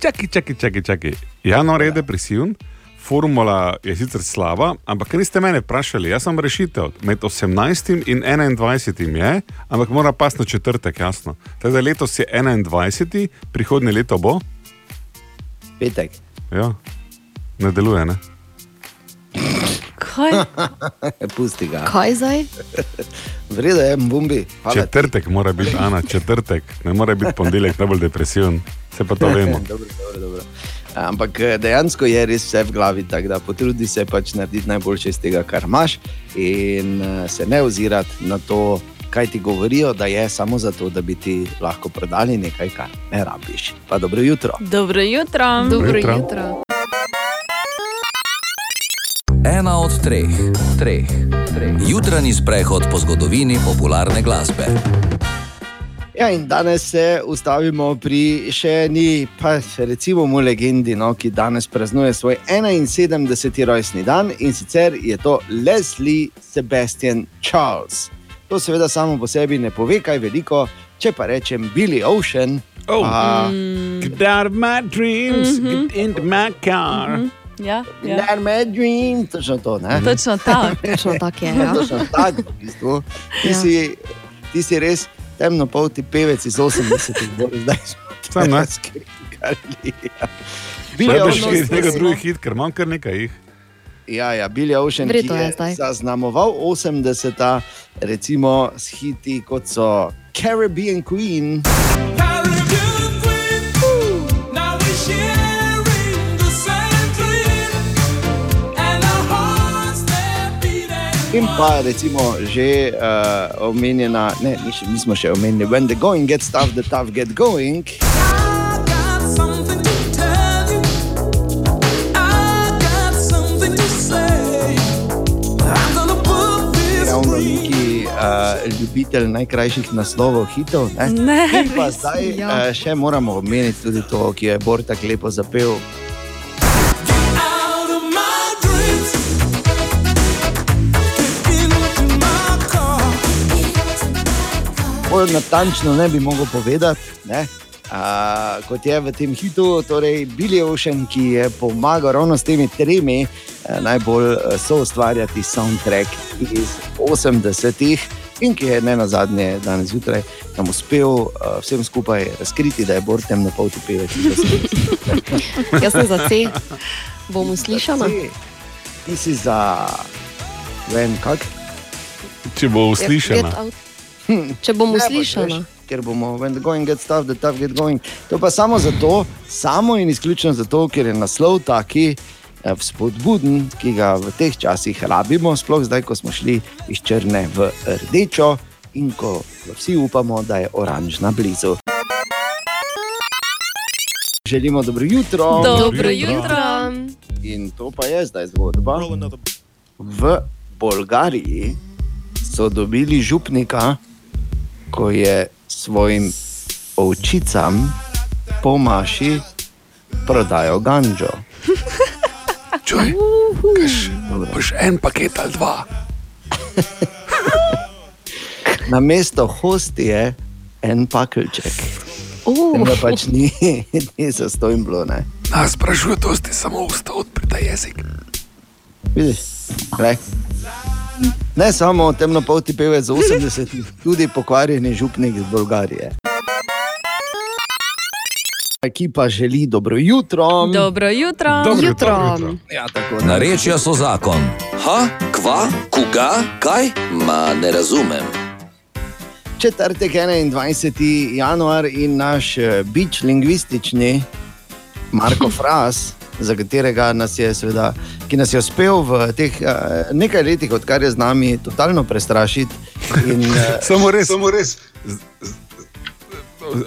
[SPEAKER 7] Čakaj, čakaj, čakaj. čakaj. Januar je depresiven, formula je sicer slaba, ampak niste mene vprašali, jaz sem rešitev. Med 18. in 21. je, ampak mora pas na četrtek, jasno. Tako da letos je 21. prihodnje leto bo.
[SPEAKER 3] Petek.
[SPEAKER 7] Ja, ne deluje, ne?
[SPEAKER 4] Kaj?
[SPEAKER 3] Pusti ga.
[SPEAKER 4] Kaj zdaj?
[SPEAKER 3] Vrede je, bombi.
[SPEAKER 7] Četrtek mora biti, Ana, četrtek, ne more biti ponedeljek najbolj depresiven, se pa to vemo.
[SPEAKER 3] dobro, dobro, dobro. Ampak eh, dejansko je res vse v glavi, tako da potrudi se pač narediti najboljše iz tega, kar imaš, in eh, se ne ozirati na to, kaj ti govorijo, da je samo zato, da bi ti lahko prodali nekaj, kar ne rabiš. Pa dobro jutro.
[SPEAKER 6] Dobro jutro.
[SPEAKER 4] Dobro
[SPEAKER 7] jutro.
[SPEAKER 4] jutro.
[SPEAKER 2] Ena od treh, treh, treh. Jutranji sprehod po zgodovini popularne glasbe.
[SPEAKER 3] Ja, in danes se ustavimo pri še eni, pa recimo mu legendi, no, ki danes praznuje svoj 71. rojstni dan in sicer je to Leslie Sebastian Charles. To seveda samo po sebi ne pove kaj veliko, če pa rečem Billy Ocean.
[SPEAKER 7] Oh.
[SPEAKER 3] pa,
[SPEAKER 7] Get out of my dreams, get into my car.
[SPEAKER 6] Ja, ja.
[SPEAKER 3] Let me dream, točno to. Ne?
[SPEAKER 6] Točno tako.
[SPEAKER 4] Točno tako je. Ja.
[SPEAKER 3] Točno tako, v bistvu. Ti,
[SPEAKER 4] Ja.
[SPEAKER 3] si, ti si res temnopolti pevec iz 80-ih, bolj zdaj smo.
[SPEAKER 7] Billy
[SPEAKER 3] Billy
[SPEAKER 7] Ocean je
[SPEAKER 3] Ocean,
[SPEAKER 7] nekaj drugih hit, ker imam kar nekaj jih.
[SPEAKER 3] Ja, ja, Billy Ocean, ki
[SPEAKER 4] Verjetno
[SPEAKER 3] je,
[SPEAKER 4] je zdaj.
[SPEAKER 3] zaznamoval 80-ta, recimo s hiti kot so Caribbean Queen. In pa recimo že uh, omenjena, ne, še, nismo še omenili, when the going gets tough, the tough get going. Uh, ljubitelj najkrajših naslovov hitov. Ne?
[SPEAKER 6] Ne,
[SPEAKER 3] In pa zdaj
[SPEAKER 6] ja.
[SPEAKER 3] uh, še moramo omeniti tudi to, ki je Bor tako lepo zapel. Bolj natančno ne bi mogel povedati, ne? Uh, kot je v tem hitu, torej Billy Ocean, ki je pomagal ravno s temi tremi uh, najbolj uh, soustvarjati soundtrack iz 80-ih in ki je ne na zadnje danes zjutraj nam uspel uh, vsem skupaj razkriti, da je Bor temnopolti pevec. iz 80-ih.
[SPEAKER 4] Jaz sem za C. Bomo slišali?
[SPEAKER 3] Ti- si za, vem, kak?
[SPEAKER 7] Če bo uslišana.
[SPEAKER 4] Če bomo
[SPEAKER 3] Ne, pač,
[SPEAKER 4] slišali.
[SPEAKER 3] veš, Ker bomo, when the going gets tough, the tough get going. To pa samo zato, samo in izključno zato, ker je naslov taki eh, spodbuden, ki ga v teh časih rabimo, sploh zdaj, ko smo šli iz črne v rdečo in ko vsi upamo, da je oranžna blizu. Želimo dobro jutro.
[SPEAKER 6] Dobro jutro.
[SPEAKER 3] In to pa je zdaj zgodba. V Bolgariji so dobili župnika, ko je svojim ovčicam po maši prodajal ganžo.
[SPEAKER 7] Čuj, boš en paket ali dva.
[SPEAKER 3] Na mesto hostije en pakelček.
[SPEAKER 4] Uh.
[SPEAKER 3] Da pač ni, ni za stojn bilo. Ne.
[SPEAKER 7] Nas sprašuje, to ste samo usta odprta jezik.
[SPEAKER 3] Vidiš, Glej. Ne samo temnopolti pevec z 80-ih, tudi pokvarjeni župnik iz Bolgarije. Ekipa želi dobro jutro.
[SPEAKER 6] Dobro jutro.
[SPEAKER 3] Ja, tako.
[SPEAKER 2] Narečja so zakon.
[SPEAKER 15] Ha, kva, koga, kaj? Ma ne razumem.
[SPEAKER 3] Četrtek 21. januar in naš eh, bič lingvistični Marko Fras, za katerega nas je, seveda, ki nas je uspel v teh uh, nekaj letih, odkar je z nami, totalno prestrašiti. In, uh,
[SPEAKER 7] Samo res.
[SPEAKER 5] Samo res.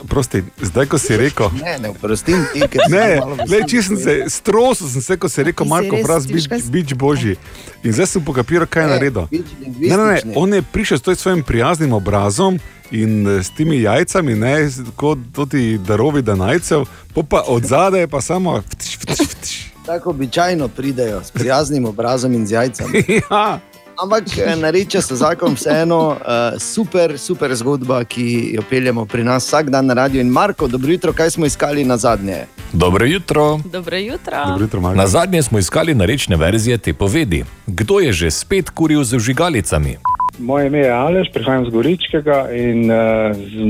[SPEAKER 7] Prosti, zdaj ko si rekel.
[SPEAKER 3] Ne, ne, oprostim ti, ker sem
[SPEAKER 7] Ne, le, se strosil, sem se, ko si rekel,
[SPEAKER 3] Ti si
[SPEAKER 7] Marko, fraz, bič, bič božji. In zdaj sem pokapiral, kaj je
[SPEAKER 3] Ne,
[SPEAKER 7] naredil. Ne, ne, ne, on je prišel s svojim prijaznim obrazom in eh, s temi jajcami, ne, kot ti darovi danajcev, pa od zadaj pa samo. vtš, vtš, vtš.
[SPEAKER 3] Tako običajno pridejo s prijaznim obrazom in z jajcami.
[SPEAKER 7] ja.
[SPEAKER 3] Ampak eh, nareče se zakon vseeno uh, super, super zgodba, ki jo peljemo pri nas vsak dan na radiju. In Marko, dobro jutro, kaj smo iskali na zadnje?
[SPEAKER 16] Dobro jutro.
[SPEAKER 12] Dobro jutro.
[SPEAKER 7] jutro
[SPEAKER 16] Na zadnje smo iskali narečne verzije te povedi. Kdo je že spet kuril z žigalicami?
[SPEAKER 17] Moje ime je Aleš, prihajam z Goričkega in uh,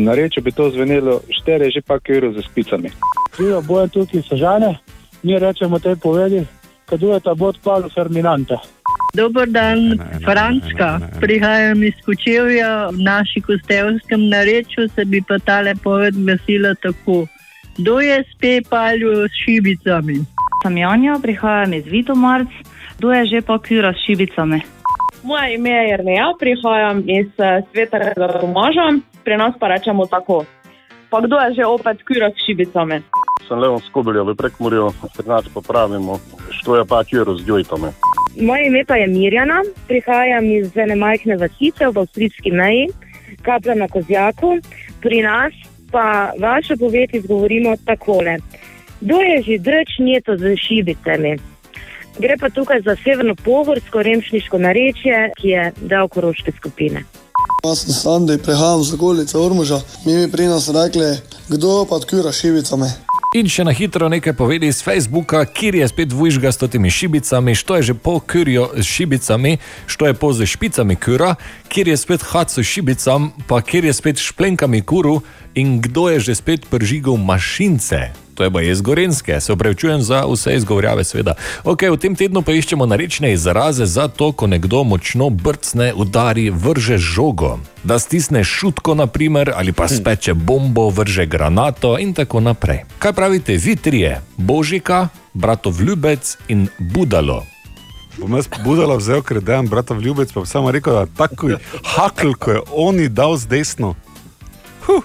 [SPEAKER 17] na reči bi to zvenelo, štere že pa kiro za spicami. Živijo boje tukaj sežane, mi rečemo tej povedi, kadujeta bod palo ferminante.
[SPEAKER 18] Dober dan, Frančka. Prihajam iz Kočevja, v naši kostevskem narečju se bi pa ta lepoved glasila tako. Kdo je spet palil s šibicami?
[SPEAKER 19] Sem Janja, prihajam iz Vitomarc, kdo je že pa kura s šibicami.
[SPEAKER 20] Moje ime je Jrneja, prihajam iz eh, svetega Tomaža, pri nas pa rečemo tako. Pa kdo je že opet kura s šibicami?
[SPEAKER 21] Sem Leon Skobelja v Prekmurju, pri nas pa pravimo, što je pa kjero z djojtami.
[SPEAKER 22] Moje ime pa je Mirjana, prihajam iz ene majhne vasice v avstrijski meji, kaplja na Kozjaku. Pri nas pa vaše povedi izgovorimo takole. Kdo je že drčnjeto z šibicami? Gre pa tukaj za severno-pohorsko remšniško narečje, ki je del koroške skupine.
[SPEAKER 23] Jaz sem Sandej, prihajam z okolice Ormuža. Mi bi pri nas rekli, kdo pa odkura šibicami.
[SPEAKER 16] In še na hitro nekaj povedi iz Facebooka, kjer je spet vujžga s temi šibicami, što je že po kurju s šibicami, što je po z špicami kura, kjer je spet hat s šibicam, pa kjer je spet šplenkami kuru in kdo je že spet pržigal mašince. To je pa iz Gorenske, se upravičujem za vse izgovorjave, seveda. Ok, v tem tednu pa iščemo narečne izraze za to, ko nekdo močno brcne, udari, vrže žogo. Da stisne šutko, naprimer, ali pa speče bombo, vrže granato in tako naprej. Kaj pravite vi trije? Božika, bratov ljubec in budalo.
[SPEAKER 7] Bom jaz budala vzel, ker dejem brata ljubec, pa bi samo rekel, da tako hakl, ko je oni dal z desno. Huh.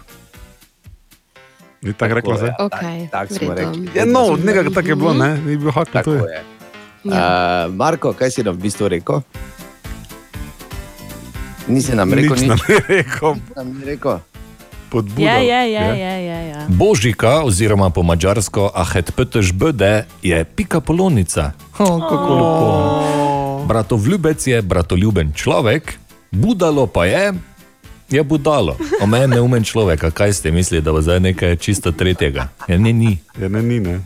[SPEAKER 7] Ni tako rekla zdaj?
[SPEAKER 4] Okay,
[SPEAKER 3] tako smo rekli.
[SPEAKER 7] Ja, no, nekako tako je bilo, ne? Ni bil hakl, to je.
[SPEAKER 3] je. Uh, Marko, kaj si nam v bistvu rekel? Nisi nam rekel
[SPEAKER 7] Nič nam rekel.
[SPEAKER 3] Nam rekel.
[SPEAKER 7] Podbudal.
[SPEAKER 12] Je, je, je, je, je, je.
[SPEAKER 16] Božika, oziroma po mačarsko ahet pteš bde, je pika polonica. Oh, kako lepo. Bratov ljubec je bratoljuben človek, budalo pa je. Je budalo, omen neumen človek, a kaj ste mislili, da bo zdaj nekaj čisto tretjega? Ja, ne, ni.
[SPEAKER 7] Ja, ne, ni, ne.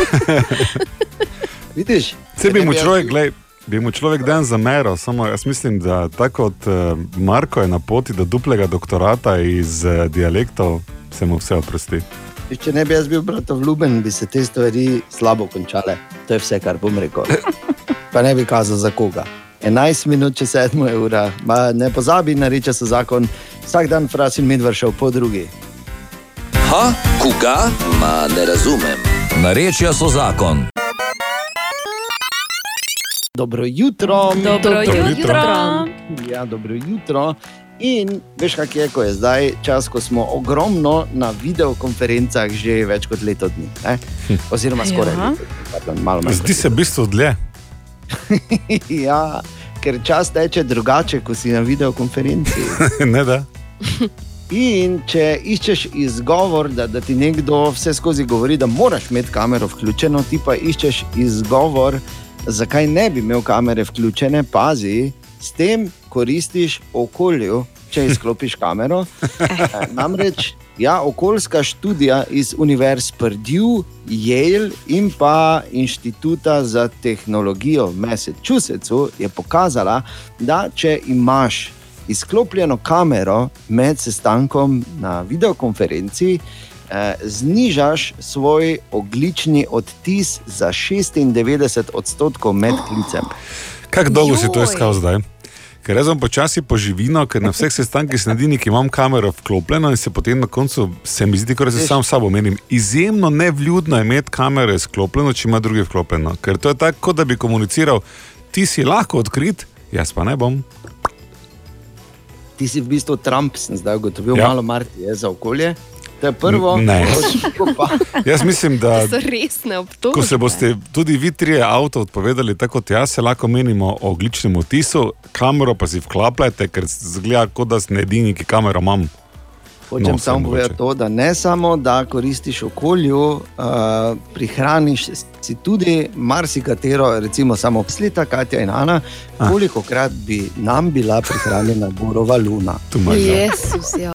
[SPEAKER 3] Vidiš?
[SPEAKER 7] Se bi
[SPEAKER 3] Ne
[SPEAKER 7] mu človek, glej, bi mu človek dan zameral, samo jaz mislim, da tako kot uh, Marko je na poti do duplega doktorata iz uh, dialektov, se mu vse oprosti.
[SPEAKER 3] Če ne bi jaz bil bratov ljuben, bi se te stvari slabo končale. To je vse, kar bom rekel. Pa ne bi kazal za koga. 11 minut, če 7 je ura, Ma, ne pozabi, nareče se zakon, vsak dan fras in medved šel po drugi.
[SPEAKER 15] Ha, koga? Ma ne razumem.
[SPEAKER 2] Narečja so zakon.
[SPEAKER 3] Dobro jutro,
[SPEAKER 12] Dobro jutro.
[SPEAKER 3] Ja, dobro jutro. In veš, kak je, ko je zdaj čas, ko smo ogromno na videokonferencah že več kot leto dni. Ne? Oziroma skoraj
[SPEAKER 7] Ja.
[SPEAKER 3] leto pardon,
[SPEAKER 7] Zdi se v bistvu dlje.
[SPEAKER 3] ja, ker čas teče drugače, ko si na videokonferenci.
[SPEAKER 7] ne da.
[SPEAKER 3] In če iščeš izgovor, da, da ti nekdo vse skozi govori, da moraš imeti kamero vključeno, ti pa iščeš izgovor, zakaj ne bi imel kamere vključene, pazi, s tem koristiš okolju, če izklopiš kamero. Namreč, ja, okoljska študija iz Univerz Purdue, Yale in pa Inštituta za tehnologijo v Massachusettsu je pokazala, da če imaš izklopljeno kamero med sestankom na videokonferenci, eh, znižaš svoj oglični odtis za 96 odstotkov med klicem.
[SPEAKER 7] Kako dolgo si to iskal zdaj? Ker jaz sem počasi po živino, ker na vseh sestankih snedenik imam kamero vklopljeno in se potem na koncu se mi zdi, da se sam sabo menim. Izjemno nevljudno je imeti kamero izklopljeno, če ima drugi vklopljeno. Ker to je tako, da bi komuniciral, ti si lahko odkrit, jaz pa ne bom.
[SPEAKER 3] ti si v bistvu Trump, sem zdaj ugotovil,
[SPEAKER 7] Ja.
[SPEAKER 3] ja. malo marti je za okolje. To je prvo.
[SPEAKER 7] Ne.
[SPEAKER 3] Drugo pa-
[SPEAKER 7] Jaz mislim, da ko se boste tudi vi trije avto odpovedali, tako kot jaz, se lahko menimo o ogličnem odtisu, kamero pa si vklapljate, ker zgleda, kot da ste edini, ki kamero imam.
[SPEAKER 3] Hočem
[SPEAKER 7] No,
[SPEAKER 3] samo povedati to, da ne samo, da koristiš okolju, uh, prihraniš si tudi marsikatero, recimo samo slita Katja in Ana, koliko krat bi nam bila prihranjena Gorova luna.
[SPEAKER 4] Jezus, ja.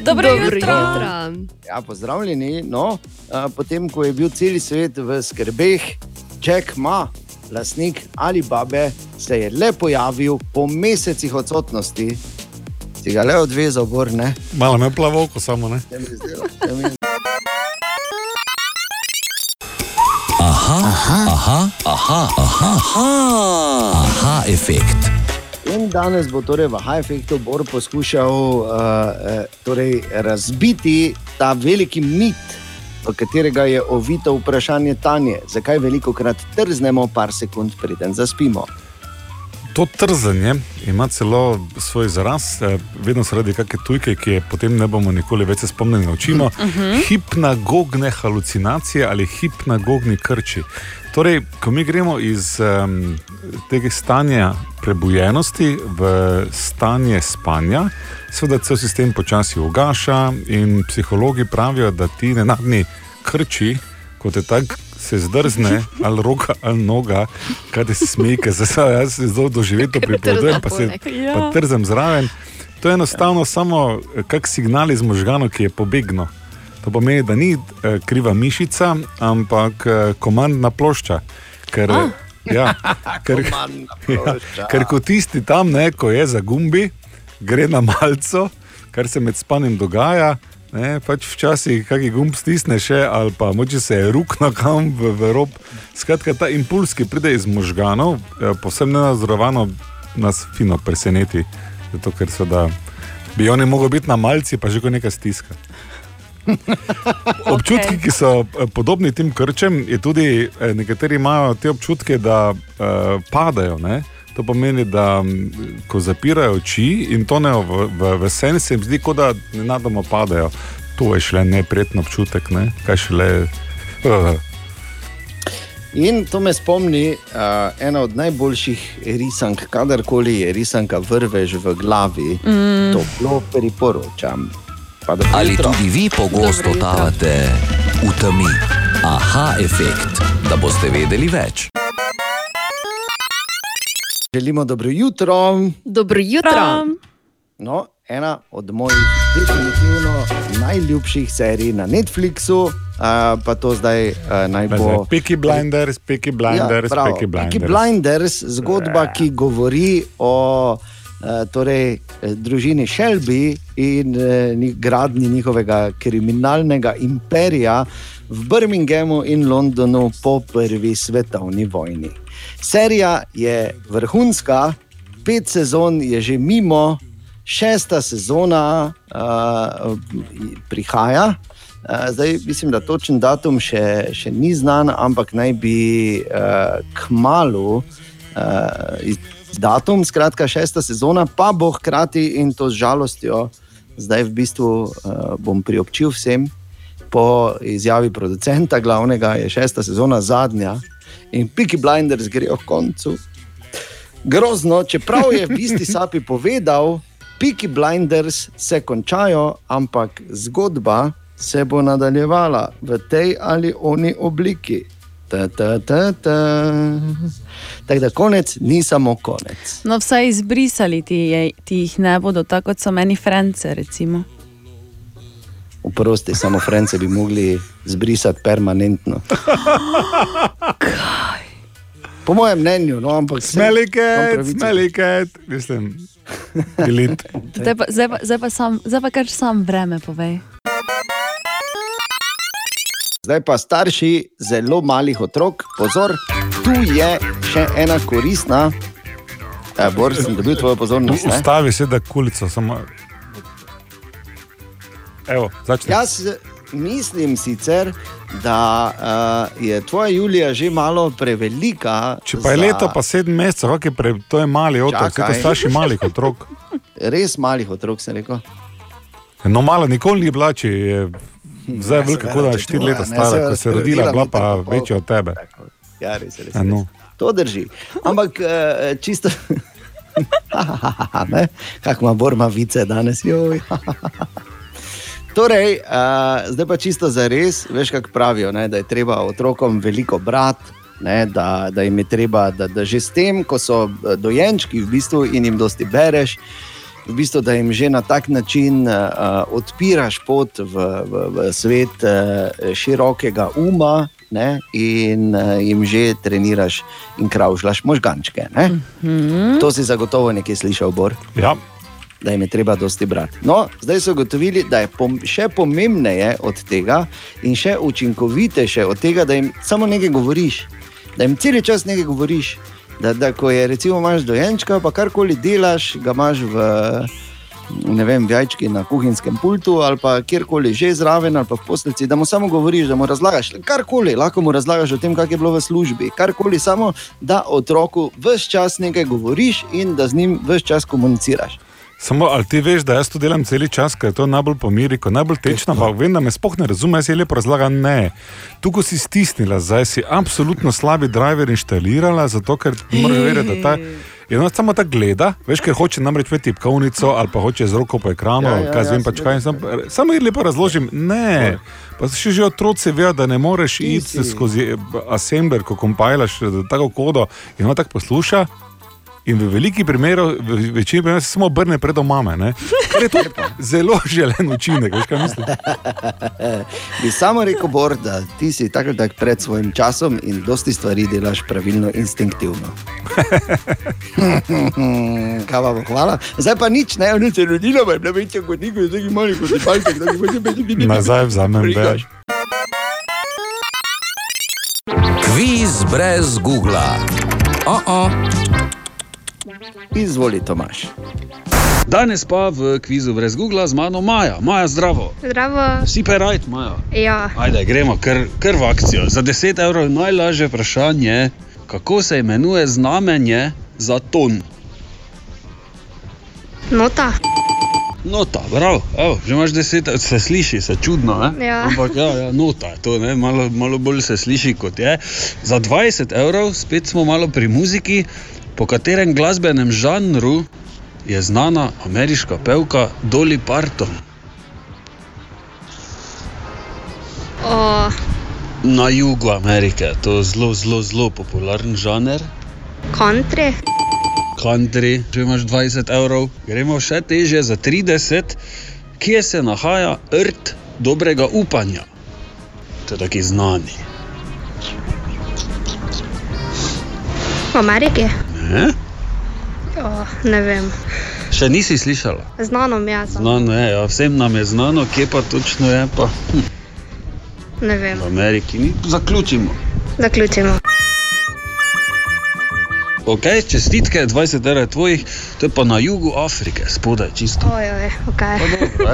[SPEAKER 6] Dobro
[SPEAKER 4] Dobro
[SPEAKER 6] jutro.
[SPEAKER 4] jutro.
[SPEAKER 3] Ja, pozdravljeni. No, a, potem, ko je bil cel svet v skrbeh, ček ima lastnik ali babe, se je le pojavil po mesecih odsotnosti. Si ga le odvezal, gor ne.
[SPEAKER 7] Malo me plavovko samo ne.
[SPEAKER 2] Aha, aha, aha, aha, aha, aha, aha efekt.
[SPEAKER 3] In danes bo torej v High Effectu Bor poskušal uh, uh, torej razbiti ta veliki mit, v katerega je ovito vprašanje Tanje, zakaj veliko krat trznemo par sekund, preden zaspimo.
[SPEAKER 7] To trzanje ima celo svoj izraz, eh, vedno sredi kakšne tujke, ki je potem ne bomo nikoli več se spomnili, naučimo.
[SPEAKER 24] Mhm.
[SPEAKER 7] Hipnagogne halucinacije ali hipnagogni krči. Torej, ko mi gremo iz um, tega stanja prebujenosti v stanje spanja, seveda cel sistem počasi ugaša in psihologi pravijo, da ti nenadni krči, kot je tak, se zdrzne, ali roka, ali noga, kaj ti se smeji, ker se zdaj jaz se zelo doživeto pripovedujem, pa se.
[SPEAKER 24] Ja.
[SPEAKER 7] pa trzem zraven. To je enostavno samo eh, kak signal iz možganov, ki je pobegnil. To pomeni, da ni eh, kriva mišica, ampak eh, komandna plošča. Ker,
[SPEAKER 24] Ah.
[SPEAKER 7] ja, ker,
[SPEAKER 3] Komandna plošča.
[SPEAKER 7] ja, ker ko tisti tam, ne, ko je za gumbi, gre na malco, kar se med spanjem dogaja. Ne, pač včasih kakšen gumb stisneš, še, ali pa moče se je rukna kam v, v rob. Skratka, ta impuls, ki pride iz možganov, eh, povsem nenadzorovano, nas fino preseneti. Zato, ker seveda bi oni mogli biti na malci, pa že ko nekaj stiska. Občutki, ki so eh, podobni tem krčem, je tudi eh, nekateri imajo te občutke, da uh, padajo. Ne? To pomeni, da m, ko zapirajo oči in tonejo v, v, v sen, se jim zdi, kot da nenadoma padajo. To je šele neprijetno občutek, ne? kaj šele. Uh,
[SPEAKER 3] In to me spomni, uh, ena od najboljših risank, kadarkoli je risanka vrvež v glavi,
[SPEAKER 2] Mm.
[SPEAKER 3] mm. toplo priporočam.
[SPEAKER 2] Ali
[SPEAKER 3] jutro.
[SPEAKER 2] tudi vi pogosto totavate v temi? Aha efekt, da boste vedeli več.
[SPEAKER 3] Želimo dobro jutro.
[SPEAKER 4] Dobro jutro.
[SPEAKER 3] No, ena od mojih definitivno najljubših serij na Netflixu, uh, pa to zdaj uh, naj bo.
[SPEAKER 7] Peaky Blinders, Peaky Blinders,
[SPEAKER 3] ja.
[SPEAKER 7] Peaky Blinders.
[SPEAKER 3] Peaky Blinders, zgodba, ki govori o torej, eh, družini Shelby in uh, gradnji njihovega kriminalnega imperija v Birminghamu in Londonu po prvi svetovni vojni. Serija je vrhunska, pet sezon je že mimo, šesta sezona uh, prihaja. Uh, zdaj mislim, da točen datum še, še ni znan, ampak naj bi uh, k malu uh, datum, skratka, šesta sezona, pa bo hkrati in to z žalostjo, zdaj v bistvu uh, bom priobčil vsem. Po izjavi producenta, glavnega, je šesta sezona zadnja in Peaky Blinders grejo k koncu. Grozno, čeprav je v isti sapi povedal, Peaky Blinders se končajo, ampak zgodba se bo nadaljevala v tej ali oni obliki. Ta, ta, ta, ta. Tako da konec ni samo konec.
[SPEAKER 6] No, vsaj izbrisali ti, je, ti jih ne bodo, tako kot so meni France. Recimo.
[SPEAKER 3] Oprosti, samo France bi mogli zbrisati permanentno. Po mojem mnenju, no, ampak
[SPEAKER 7] Smeliket, smeliket, mislim, bilit.
[SPEAKER 6] Zdaj pa, zdaj, pa, zdaj, pa sam, zdaj pa kar sam vreme povej.
[SPEAKER 3] Zdaj pa starši zelo malih otrok, pozor, tu je še ena koristna. E, Bor, sem dobil tvojo pozornost. ne?
[SPEAKER 7] Ustavi se, da kulico samo. Evo, začni.
[SPEAKER 3] Jaz, mislim sicer, da uh, je tvoja Julija že malo prevelika.
[SPEAKER 7] Če pa je
[SPEAKER 3] za-
[SPEAKER 7] leto, pa sedem mesecev, je pre, to je mali otrok, to
[SPEAKER 3] Čakaj.
[SPEAKER 7] starši malih otrok.
[SPEAKER 3] Res malih otrok, sem rekel.
[SPEAKER 7] No, malo nikoli ni bila, če je zdaj
[SPEAKER 3] Ja,
[SPEAKER 7] velika,
[SPEAKER 3] seveda,
[SPEAKER 7] kot da je
[SPEAKER 3] če
[SPEAKER 7] štiri
[SPEAKER 3] tvoja,
[SPEAKER 7] leta
[SPEAKER 3] ne,
[SPEAKER 7] stara,
[SPEAKER 3] seveda,
[SPEAKER 7] ko se je
[SPEAKER 3] je
[SPEAKER 7] rodila, bila pa večja od tebe.
[SPEAKER 3] Ja, res, res,
[SPEAKER 7] Ja, no.
[SPEAKER 3] res. To drži. Ampak eh, čisto. Kako ima borma vice danes, joj. Torej, uh, zdaj pa čisto za res, veš, kako pravijo, ne, da je treba otrokom veliko brati, ne, da, da jim je treba, da, da že s tem, ko so eh, dojenčki v bistvu in jim dosti bereš, v bistvu, da jim že na tak način uh, odpiraš pot v, v, v svet uh, širokega uma. Ne, in uh, jim že treniraš in kravžlaš možgančke. Ne?
[SPEAKER 6] Mhm.
[SPEAKER 3] To si zagotovo nekaj slišal, Bor.
[SPEAKER 7] Ja.
[SPEAKER 3] Da jim je treba dosti brati. No, zdaj so ugotovili, da je pom še pomembneje od tega in še učinkovitejše od tega, da jim samo nekaj govoriš, da jim cel čas nekaj govoriš. Da, da ko je recimo imaš dojenčka, pa karkoli delaš, ga imaš v, ne vem, v jajčki na kuhinjskem pultu ali pa kjerkoli že zraven ali pa v postelci, da mu samo govoriš, da mu razlagaš karkoli, lahko mu razlagaš o tem, kak je bilo v službi, karkoli, samo da otroku vse čas nekaj govoriš in da z njim vse čas komuniciraš.
[SPEAKER 7] Samo, ali ti veš, da jaz to delam cel čas, ker je to najbolj pomiri, ko najbolj tečno, pa vem, da me spoh ne razume, jaz je lepo razlagam, ne. Tu, ko si stisnila, zdaj si absolutno slabi driver inštalirala, zato ker moraš vedeti, da ta. In ona samo tako gleda, veš, ker hoče namreč imeti tipkovnico ali pa hoče z roko po ekranu,
[SPEAKER 3] Ja,
[SPEAKER 7] ja,
[SPEAKER 3] ja,
[SPEAKER 7] ja, kaj
[SPEAKER 3] ja,
[SPEAKER 7] pač kaj. Sam, samo ji lepo razložim, ne. Pa še že otroci vejo, da ne moreš iti skozi eh, assembler, ko kompajlaš eh, tako kodo in ona tako posluša. In v veliki primeru, v večini primerov se samo obrne pred mame. ne. Je zelo želen učinek, veš kaj mislim.
[SPEAKER 3] Bi samo rekel, Bor, da ti si tako tako pred svojim časom in dosti stvari delaš pravilno, instinktivno. Kaj bo hvala? Zdaj pa nič, ne, oni se rodilo, pa je bila večja kot nikoli, zdaj imaš kot ti palke, da bi bili
[SPEAKER 7] Nazaj vzamem več.
[SPEAKER 2] Kviz brez Google. Oh -oh.
[SPEAKER 3] Izvoli, Tomaš.
[SPEAKER 10] Danes pa v kvizu brez Google z mano Maja. Maja, zdravo.
[SPEAKER 24] Zdravo.
[SPEAKER 10] Si pa rajt, Maja.
[SPEAKER 24] Ja,
[SPEAKER 10] Ajde, gremo kar, kar v akcijo. Za 10 evrov najlažje vprašanje, kako se imenuje znamenje za ton.
[SPEAKER 24] nota.
[SPEAKER 10] Nota, bravo, Evo, že imaš 10 evrov, se sliši, se čudno, ne?
[SPEAKER 24] Ja.
[SPEAKER 10] Ampak ja, ja nota je to, ne? Malo, malo bolj se sliši kot je. Za 20 evrov, spet smo malo pri muziki, po katerem glasbenem žanru je znana ameriška pevka Dolly Parton.
[SPEAKER 24] O,
[SPEAKER 10] Na jugu Amerike, to je zelo, zelo, zelo popularen žanr.
[SPEAKER 24] country.
[SPEAKER 10] Country, če imaš 20 evrov, gremo še teže za 30, kje se nahaja rt dobrega upanja. To je taki znani.
[SPEAKER 24] V Ameriki.
[SPEAKER 10] Ne?
[SPEAKER 24] O, ne vem.
[SPEAKER 10] Še nisi slišala?
[SPEAKER 24] Znano mi je,
[SPEAKER 10] Znano je, ja, vsem nam je znano, kje pa točno je. Pa. Hm,
[SPEAKER 24] ne vem.
[SPEAKER 10] v Ameriki ni. Zaključimo.
[SPEAKER 24] Zaključimo.
[SPEAKER 10] Ok, čestitke, 20 evrov je tvojih, to je pa na jugu Afrike, spodaj čisto.
[SPEAKER 24] Ojoj, ok.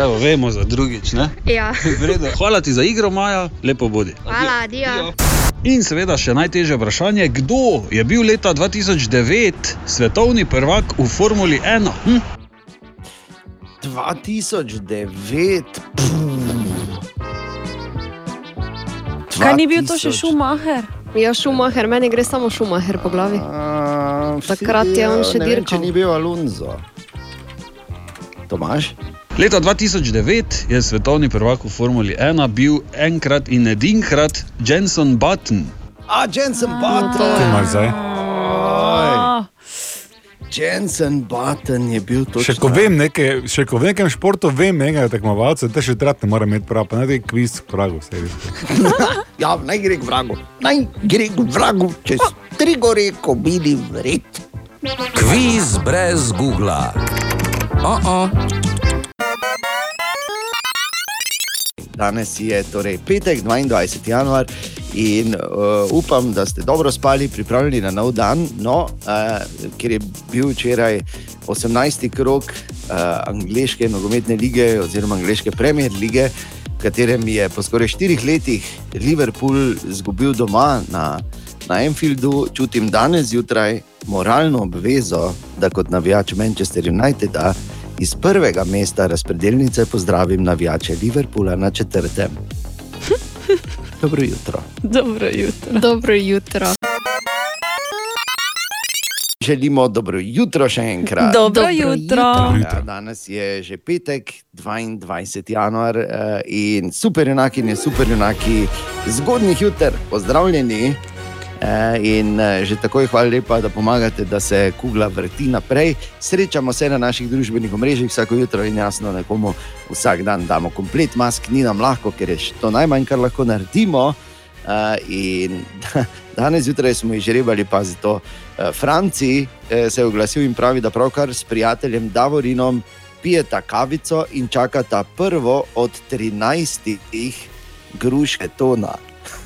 [SPEAKER 10] Evo, vemo za drugič, ne?
[SPEAKER 24] Ja.
[SPEAKER 10] V redu. Hvala ti za igro, Maja, lepo bodi.
[SPEAKER 24] Hvala, adijo.
[SPEAKER 10] In seveda še najtežje vprašanje, kdo je bil leta 2009 svetovni prvak v Formuli 1? Hm?
[SPEAKER 3] 2009.
[SPEAKER 6] Kaj ni bil to še Schumacher?
[SPEAKER 4] Ja, Schumacher, meni gre samo Schumacher po glavi. Takrat je on še
[SPEAKER 3] Ne vem, če
[SPEAKER 4] dirkal.
[SPEAKER 3] ni bil Alonso. Tomaš?
[SPEAKER 10] Leta 2009 je svetovni prvak v Formuli 1 bil enkrat in edinkrat Jenson Button.
[SPEAKER 3] A, Jensen Button.
[SPEAKER 10] to je.
[SPEAKER 7] imaš zdaj.
[SPEAKER 3] Jensen Button je bil to.
[SPEAKER 7] Še ko vem nekaj, še ko v nekem športu vem nekaj tekmovalcev, te še trat ne morem imeti prav, pa ne da je kviz pragu.
[SPEAKER 3] Ja, naj gre k vragu. Naj gre k vragu čez tri gore, ko bili vred.
[SPEAKER 2] Kviz brez Google. Oh -oh.
[SPEAKER 3] Danes je torej petek, 22. januar in uh, upam, da ste dobro spali, pripravljeni na nov dan. No, uh, ker je bil včeraj 18. krok uh, angliške nogometne lige oziroma angliške premier lige, katerem je po skoraj štirih letih Liverpool izgubil doma na, na Enfieldu, čutim danes zjutraj moralno obvezo, da kot navijač Manchester Uniteda iz prvega mesta razpredelnice pozdravim navijače Liverpoola na četrtem. Dobro jutro.
[SPEAKER 4] Dobro jutro. Dobro jutro.
[SPEAKER 3] Želimo dobro jutro še enkrat.
[SPEAKER 6] Dobro Dobro jutro. jutro.
[SPEAKER 3] Ja, danes je že petek, 22. januar eh, in super enaki in super enaki, zgodnjih jutr, pozdravljeni. Eh, In eh, že takoj hvala lepa, da pomagate, da se kugla vrti naprej. Srečamo se na naših družbenih omrežjih vsako jutro in jasno, nekomu vsak dan damo komplet mask, ni nam lahko, ker je to najmanj, kar lahko naredimo. Uh, in danes zjutraj smo jih žrebali, pa zato uh, Franci uh, se je oglasil in pravi, da pravkar s prijateljem Davorinom pijeta kavico in čakata prvo od 13 gruš betona.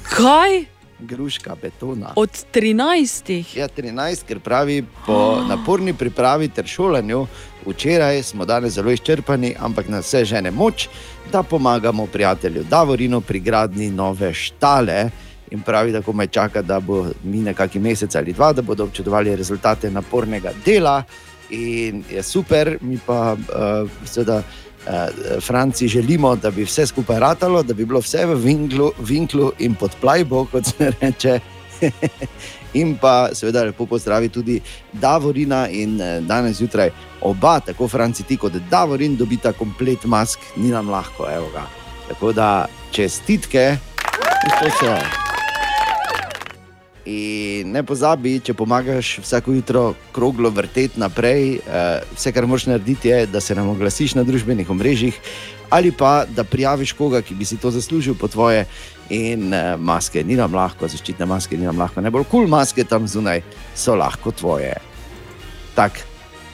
[SPEAKER 6] Kaj?
[SPEAKER 3] Gruška betona.
[SPEAKER 6] Od 13.
[SPEAKER 3] Ja, 13, ker pravi po naporni pripravi ter šolanju. Včeraj smo danes zelo izčrpani, ampak nas vse žene moč, da pomagamo prijatelju Davorinu pri gradni nove štale. In pravi, da komaj čaka, da bo mine kakšen mesec ali dva, da bodo občudovali rezultate napornega dela. In je super, mi pa uh, seveda. Uh, Franci želimo, da bi vse skupaj ratalo, da bi bilo vse v vinklu, vinklu in pod plajbo, kot se reče. in pa seveda lepo pozdravi tudi Davorina in uh, danes zjutraj oba, tako Franci ti kot Davorin, dobita komplet mask, ni nam lahko, evo ga. Tako da čestitke, so. In ne pozabi, če pomagaš vsako jutro kroglo vrteti naprej, eh, vse, kar moraš narediti, je, da se nam oglasiš na družbenih omrežjih ali pa da prijaviš koga, ki bi si to zaslužil po tvoje. In eh, maske ni nam lahko, zaščitne maske ni nam lahko, najbolj kul cool maske tam zunaj so lahko tvoje. Tak,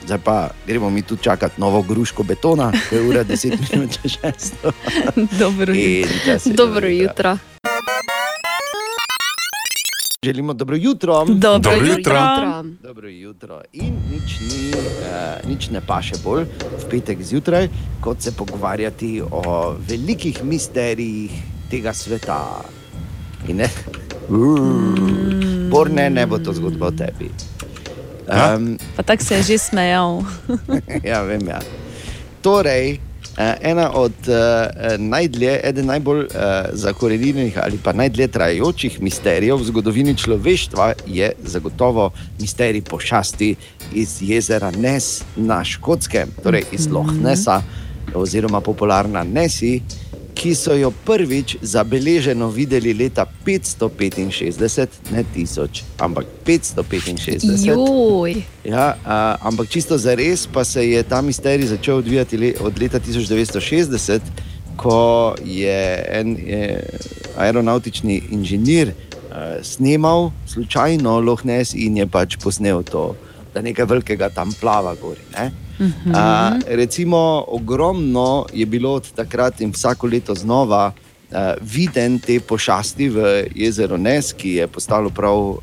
[SPEAKER 3] zdaj pa gremo mi tu čakati novo gruško betona, ki je ura 10 minut čez 6.
[SPEAKER 6] Dobro
[SPEAKER 3] se
[SPEAKER 4] Dobro jutro.
[SPEAKER 3] Želimo dobro jutro.
[SPEAKER 6] Dobro Dobro jutro.
[SPEAKER 4] jutro.
[SPEAKER 3] Dobro jutro. In nič, ni, uh, nič ne paše bolj v petek zjutraj, kot se pogovarjati o velikih misterijih tega sveta. In ne, mm. Borne, ne bo to zgodba o tebi. Um,
[SPEAKER 6] Pa tako se je že smejal.
[SPEAKER 3] ja, vem. Ja. Torej, ena od uh, najdlje, eden najbolj uh, zakorenjenih ali pa najdlje trajajočih misterijev v zgodovini človeštva je zagotovo misterij pošasti iz jezera Nes na Škotskem, torej iz Loch Nessa, oziroma popularna Nessi, ki so jo prvič zabeleženo videli leta 565, ne 1000, ampak 565.
[SPEAKER 4] Joj.
[SPEAKER 3] Ja, a, ampak čisto za res pa se je ta misterij začel odvijati le, od leta 1960, ko je en je aeronautični inženir a, snemal slučajno Loch Ness in je pač posnel to, da nekaj velikega tam plava gori. Ne? A, recimo, ogromno je bilo od takrat in vsako leto znova uh, viden te pošasti v jezeru Nes, ki je postalo prav, uh,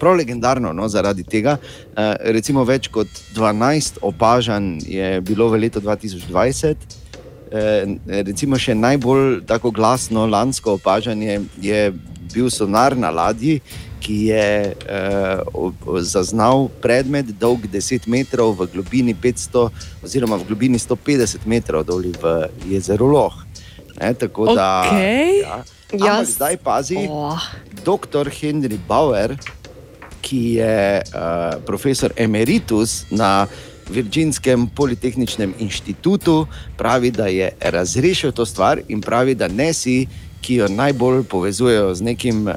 [SPEAKER 3] prav legendarno no, zaradi tega. Uh, recimo, več kot 12 opažanj je bilo v letu 2020. Uh, recimo, še najbolj tako glasno lansko opažanje je bil sonar na ladji. Ki je uh, zaznal predmet dolg 10 metrov v globini 500, oziroma v globini 150 metrov dol v jezeru Loh. Ne, tako da,
[SPEAKER 6] Okej.
[SPEAKER 3] ja. Ampak zdaj pazi,
[SPEAKER 4] Oh.
[SPEAKER 3] dr. Henry Bauer, ki je uh, profesor emeritus na Virginskem politehničnem inštitutu, pravi, da je razrešil to stvar in pravi, da nesi, ki jo najbolj povezujejo z nekim uh,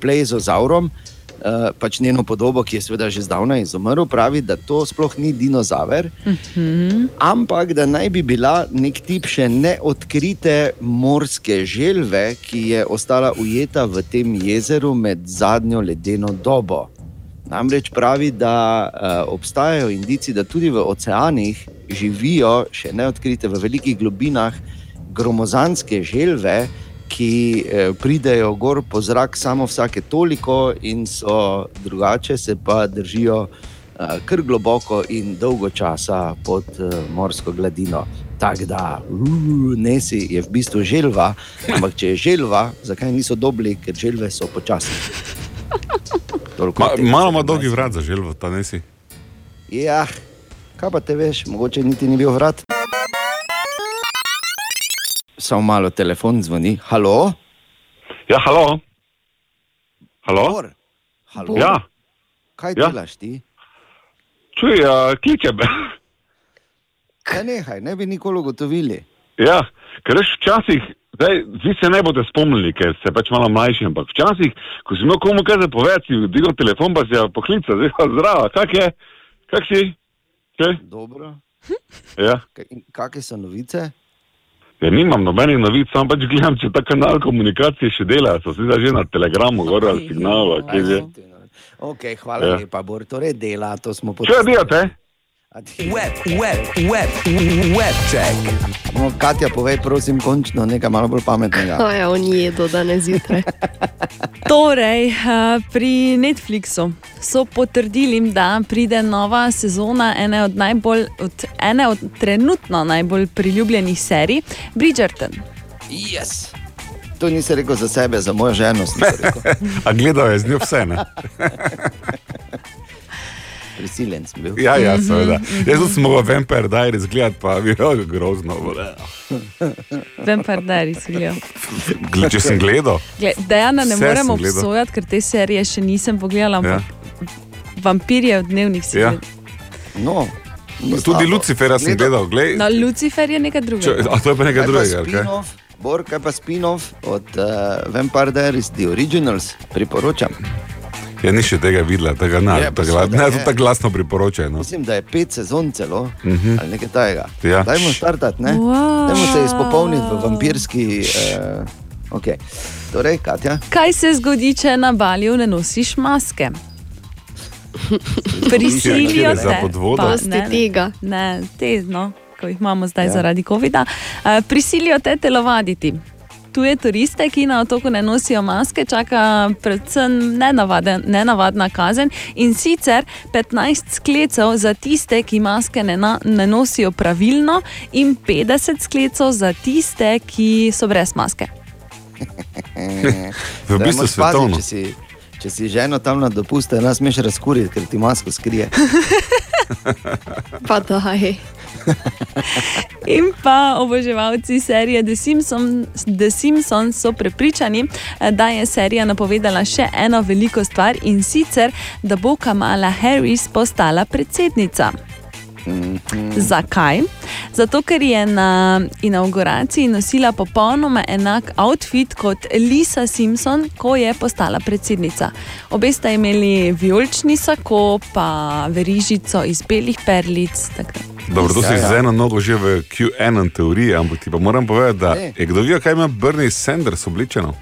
[SPEAKER 3] plezozaurom, uh, pač njeno podobo, ki je seveda že zdavnaj izumrl, pravi, da to sploh ni dinozaver,
[SPEAKER 6] Mhm.
[SPEAKER 3] ampak da naj bi bila nek tip še neodkrite morske želve, ki je ostala ujeta v tem jezeru med zadnjo ledeno dobo. Namreč pravi, da uh, obstajajo indici, da tudi v oceanih živijo še neodkrite v velikih globinah gromozanske želve, ki eh, pridejo gor po zrak samo vsake toliko in so drugače, se pa držijo eh, kar globoko in dolgo časa pod eh, morsko gladino. Tako da, uh, nesi je v bistvu želva, ampak če je želva, zakaj niso dobri, ker želve so počasne.
[SPEAKER 7] Ma, malo ima
[SPEAKER 3] ne
[SPEAKER 7] dolgi vrat za želvo, ta nesi.
[SPEAKER 3] Ja, kaj pa te veš, mogoče niti ni bil vrat. Samo malo telefon zvoni. Halo?
[SPEAKER 21] Ja, halo. Halo?
[SPEAKER 3] Halo?
[SPEAKER 21] Ja.
[SPEAKER 3] Kaj
[SPEAKER 21] Ja.
[SPEAKER 3] delaš ti?
[SPEAKER 21] Čuj, uh, kliče me.
[SPEAKER 3] Ja, nehaj, ne bi nikoli ugotovili.
[SPEAKER 21] Ja, ker veš, včasih, zdaj, vi se ne boste spomnili, ker ste pač malo mlajši, ampak včasih, ko si imel komu kaj zapovedati, si dvignil telefon, pa si ga poklical, zdaj pa zdravo, kak je, kak si? Kaj?
[SPEAKER 3] Dobro.
[SPEAKER 21] Ja.
[SPEAKER 3] Kaj- Kakšne so novice?
[SPEAKER 21] Ja, nimam nobenih novic, sam pač gledam, če ta kanal komunikacije še dela, so se že na telegramu, gor ali signalu, kje že.
[SPEAKER 3] Ok, hvala
[SPEAKER 21] Ja.
[SPEAKER 3] lepa, Bor, torej dela, to smo
[SPEAKER 21] Če delate?
[SPEAKER 2] Web, web, web, web check.
[SPEAKER 3] No, Katja, povej, prosim, končno nekaj malo bolj pametnega.
[SPEAKER 4] Ja, ja, on jedo danes zjutraj.
[SPEAKER 6] Torej, eh, pri Netflixu so potrdili, da pride nova sezona ene od, najbolj, od, ene od trenutno najbolj priljubljenih serij, Bridgerton.
[SPEAKER 3] Yes. To nisi rekel za sebe, za mojo ženo. to.
[SPEAKER 7] A gledal je z njo vse, ne?
[SPEAKER 3] Prisiljen sem bil.
[SPEAKER 7] Ja, ja, seveda. Jaz sem mogel Vampire Diaries gledati, pa je bilo grozno.
[SPEAKER 6] Vampire Diaries gledal.
[SPEAKER 7] Gle- Če sem gledal.
[SPEAKER 6] Gled, Dejana ne
[SPEAKER 7] Vse
[SPEAKER 6] morem
[SPEAKER 7] sem gledal.
[SPEAKER 6] obsojati, ker te serije še nisem pogledala, ampak ja. vampirje v dnevnih si
[SPEAKER 7] Ja.
[SPEAKER 6] gledal.
[SPEAKER 3] No,
[SPEAKER 7] Tudi Lucifera sem gledal. Glej,
[SPEAKER 6] No, Lucifer je nekaj
[SPEAKER 7] če,
[SPEAKER 6] drugega.
[SPEAKER 7] a to je pa nekaj drugega.
[SPEAKER 3] Spin-off? Bor, kaj pa spin-off od uh, Vampire Diaries, The Originals, priporočam.
[SPEAKER 7] Ja, ni še tega videla, tega ne,
[SPEAKER 3] Je, pa
[SPEAKER 7] tega,
[SPEAKER 3] seveda
[SPEAKER 7] ne,
[SPEAKER 3] je.
[SPEAKER 7] to tako glasno priporočajo. No.
[SPEAKER 3] Mislim, da je pet sezon celo,
[SPEAKER 7] Mhm.
[SPEAKER 3] ali nekaj tajega.
[SPEAKER 7] Ja.
[SPEAKER 3] Dajmo startati, ne?
[SPEAKER 6] Wow.
[SPEAKER 3] Dajmo se izpopolniti v vampirski. Uh, okay. Torej, Katja,
[SPEAKER 6] Kaj se zgodi, če na balju ne nosiš maske? Prisilijo te.
[SPEAKER 3] Dosti
[SPEAKER 6] ne,
[SPEAKER 4] tega.
[SPEAKER 6] Ne, te, no, ko jih imamo zdaj
[SPEAKER 3] Ja.
[SPEAKER 6] ja. zaradi COVID-a. Uh, prisilijo te telovaditi. Tuje turiste, ki na otoku ne nosijo maske, čaka predvsem nenavaden, nenavadna kazen in sicer 15 sklecov za tiste, ki maske ne, na, ne nosijo pravilno, in 50 sklecov za tiste, ki so brez maske.
[SPEAKER 7] V bistvu
[SPEAKER 3] paziti,
[SPEAKER 7] svetovno.
[SPEAKER 3] Če si ženo tam na dopuste, nas smeš razkuriti, ker ti masko skrije.
[SPEAKER 4] Pa daj.
[SPEAKER 6] In pa oboževalci serije The Simpsons, The Simpsons so prepričani, eh, da je serija napovedala še eno veliko stvar in sicer, da bo Kamala Harris postala predsednica. Zakaj? Zato, ker je na inauguraciji nosila popolnoma enak outfit kot Lisa Simpson, ko je postala predsednica. Obe sta imeli vijolični sako, pa verižico iz belih perlic. tako.
[SPEAKER 7] Dobro, to si
[SPEAKER 3] Ja, ja.
[SPEAKER 7] z eno nogo že v QAnon teoriji, ampak ti pa moram povedati, da je kdo videl, kaj ima Bernie Sanders obličeno.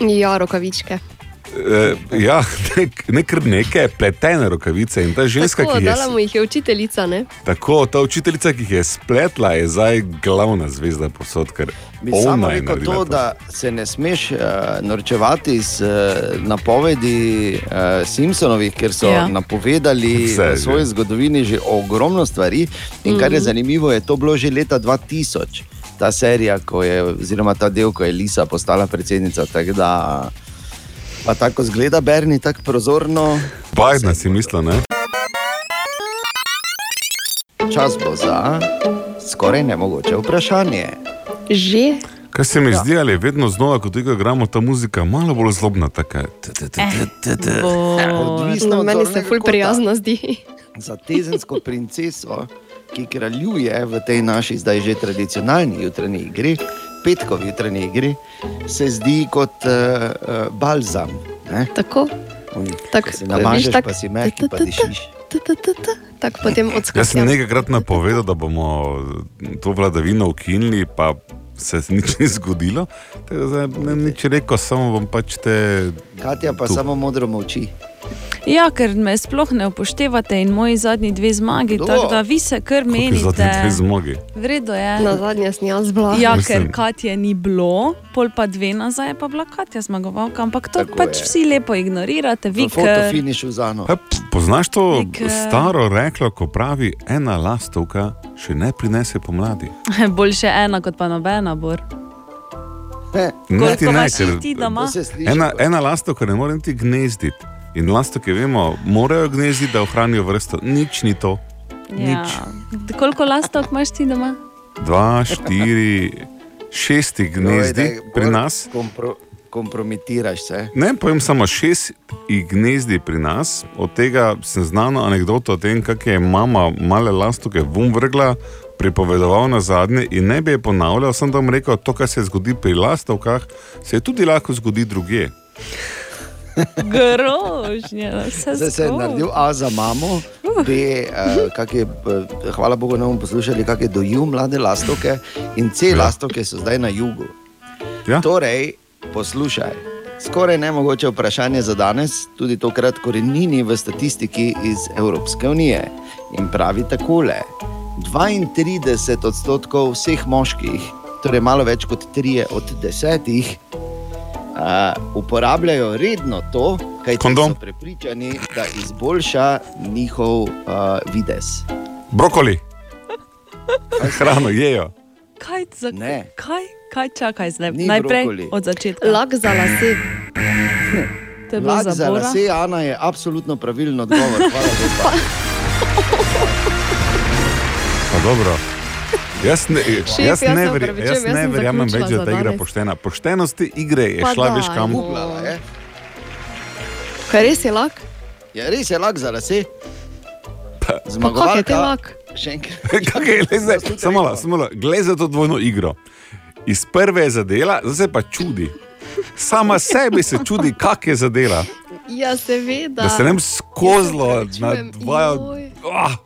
[SPEAKER 4] Ja, rokavičke.
[SPEAKER 7] E, ja, nek, ne kar neke pletene rokavice in ta ženska,
[SPEAKER 4] Tako,
[SPEAKER 7] ki je
[SPEAKER 4] dala mu jih je učiteljica, ne?
[SPEAKER 7] tako, ta učiteljica, ki jih je spletla, je zdaj glavna zvezda posod, ker
[SPEAKER 3] Bi
[SPEAKER 7] ona je naredila
[SPEAKER 3] to,
[SPEAKER 7] to.
[SPEAKER 3] da se ne smeš uh, norčevati iz uh, napovedi uh, Simpsonovih, ker so
[SPEAKER 6] Ja.
[SPEAKER 3] napovedali
[SPEAKER 7] Vse
[SPEAKER 3] v
[SPEAKER 7] že.
[SPEAKER 3] svoji zgodovini že ogromno stvari. In kar je
[SPEAKER 4] Mhm.
[SPEAKER 3] zanimivo, je to bilo že leta 2000, ta serija, ko je, oziroma ta del, ko je Lisa postala predsednica. tako Da, pa tako zgleda Berni, tako prozorno.
[SPEAKER 7] Bajna si mislila, ne?
[SPEAKER 3] Čas bo za skoraj nemogoče vprašanje.
[SPEAKER 4] Že?
[SPEAKER 7] Kaj se mi
[SPEAKER 3] Ja.
[SPEAKER 7] zdi, ali je vedno znova, ko tega igramo, ta muzika malo bolj zlobna. Taka, t- t- t- t- t-
[SPEAKER 3] Odvisno
[SPEAKER 4] No, meni se ful prijazno zdi.
[SPEAKER 3] za tezensko princeso, ki kraljuje v tej naši zdaj že tradicionalni jutranji igri, petkovi jutranji igri, se zdi kot uh, uh, balzam. Ne?
[SPEAKER 4] Tako.
[SPEAKER 3] Se namažeš,
[SPEAKER 4] tak-
[SPEAKER 3] pa si mehki, pa dišiš.
[SPEAKER 4] Tako potem
[SPEAKER 7] Jaz sem nekajkrat napovedal, da bomo to vladavino ukinili, pa se nič ni zgodilo. Zdaj Ne, nič rekel, samo bom pač te.
[SPEAKER 3] Katja pa
[SPEAKER 7] Tu.
[SPEAKER 3] samo modro molči.
[SPEAKER 6] Ja, ker me sploh ne upoštevate in moji zadnji dve zmagi, tako da vi se kar menite.
[SPEAKER 7] zadnji dve zmagi?
[SPEAKER 6] Vredno je.
[SPEAKER 24] Na zadnje sem jaz bila.
[SPEAKER 6] Ja,
[SPEAKER 7] Mislim.
[SPEAKER 6] ker Katje ni bilo, pol pa dve nazaj je pa bila Katja zmagovalka, ampak to
[SPEAKER 3] Tako
[SPEAKER 6] pač
[SPEAKER 3] je.
[SPEAKER 6] vsi lepo ignorirate, vi ker.
[SPEAKER 7] Pa, poznaš to
[SPEAKER 6] eh,
[SPEAKER 7] staro reklo, ko pravi, ena lastovka še ne prinese pomladi?
[SPEAKER 6] Boljše ena kot pa nobena, bor.
[SPEAKER 7] Niti ne,
[SPEAKER 6] imaš
[SPEAKER 7] ker
[SPEAKER 6] ti doma? To se sliši
[SPEAKER 7] ena,
[SPEAKER 6] kot-
[SPEAKER 7] ena lastovka ne more niti gnezditi. In lastovke, vemo, morajo gnezditi, da ohranijo vrsto. Nič ni to.
[SPEAKER 6] Ja. Koliko lastovk imaš ti doma?
[SPEAKER 7] Dva, štiri, šesti gnezdi
[SPEAKER 3] Joj, daj,
[SPEAKER 7] pri nas.
[SPEAKER 3] Kompro, kompromitiraš se.
[SPEAKER 7] Ne, povem samo šest jih gnezdi pri nas, od tega sem znano anegdoto o tem, kako je mama male lastovke vum vrgla, pripovedoval na zadnje in ne bi je ponavljal, sem tam rekel, to, kar se zgodi pri lastovkah, se tudi lahko zgodi druge.
[SPEAKER 6] Grožnje, vse
[SPEAKER 3] Zdaj se je naredil A za mamo, B, uh, kak je, eh, hvala Bogu, ne bomo poslušali, kako je dojil mlade lastovke, in C, ja. lastovke so zdaj na jugu.
[SPEAKER 7] Ja.
[SPEAKER 3] Torej, poslušaj. Skoraj nemogoče vprašanje za danes, tudi tokrat korenini v statistiki iz Evropske unije. In pravi takole: 32 odstotkov vseh moških, torej malo več kot 3 od 10, uh, uporabljajo redno to, kaj so prepričani, da izboljša njihov uh, videz.
[SPEAKER 7] Brokoli, hrano jejo.
[SPEAKER 6] Kaj, za,
[SPEAKER 3] Ne.
[SPEAKER 6] kaj, kaj čakaj zdaj?
[SPEAKER 3] Ni
[SPEAKER 6] Najprej
[SPEAKER 3] brokoli.
[SPEAKER 6] od začetka.
[SPEAKER 24] Lak za lase.
[SPEAKER 3] Lak
[SPEAKER 6] za
[SPEAKER 3] lase, Ana je absolutno pravilen odgovor. Hvala lepa.
[SPEAKER 7] Pa dobro. Jaz ne,
[SPEAKER 24] Šef,
[SPEAKER 7] jaz
[SPEAKER 24] jaz
[SPEAKER 7] ne,
[SPEAKER 24] opravičujem,
[SPEAKER 7] jaz
[SPEAKER 24] jaz
[SPEAKER 7] ne verjamem več, da ta igra
[SPEAKER 24] danes.
[SPEAKER 7] poštena. Poštenost te igre je
[SPEAKER 24] Pa
[SPEAKER 7] šla
[SPEAKER 24] daj,
[SPEAKER 7] veš kam.
[SPEAKER 3] Googlala je.
[SPEAKER 24] Kaj res je lak?
[SPEAKER 3] Ja, res je lak za lase.
[SPEAKER 24] Kako je
[SPEAKER 3] Zmagovalka.
[SPEAKER 24] lak?
[SPEAKER 3] Še enkrat.
[SPEAKER 7] Kaj je, glej zdaj, samo malo, samo malo, glej za to dvojno igro. Iz prve je zadela, zdaj se pa čudi. Sama sebi se čudi, kak je zadela.
[SPEAKER 24] Ja, seveda.
[SPEAKER 7] Da se ne bi skozlo na
[SPEAKER 24] opravičujem,
[SPEAKER 7] dva. Ah,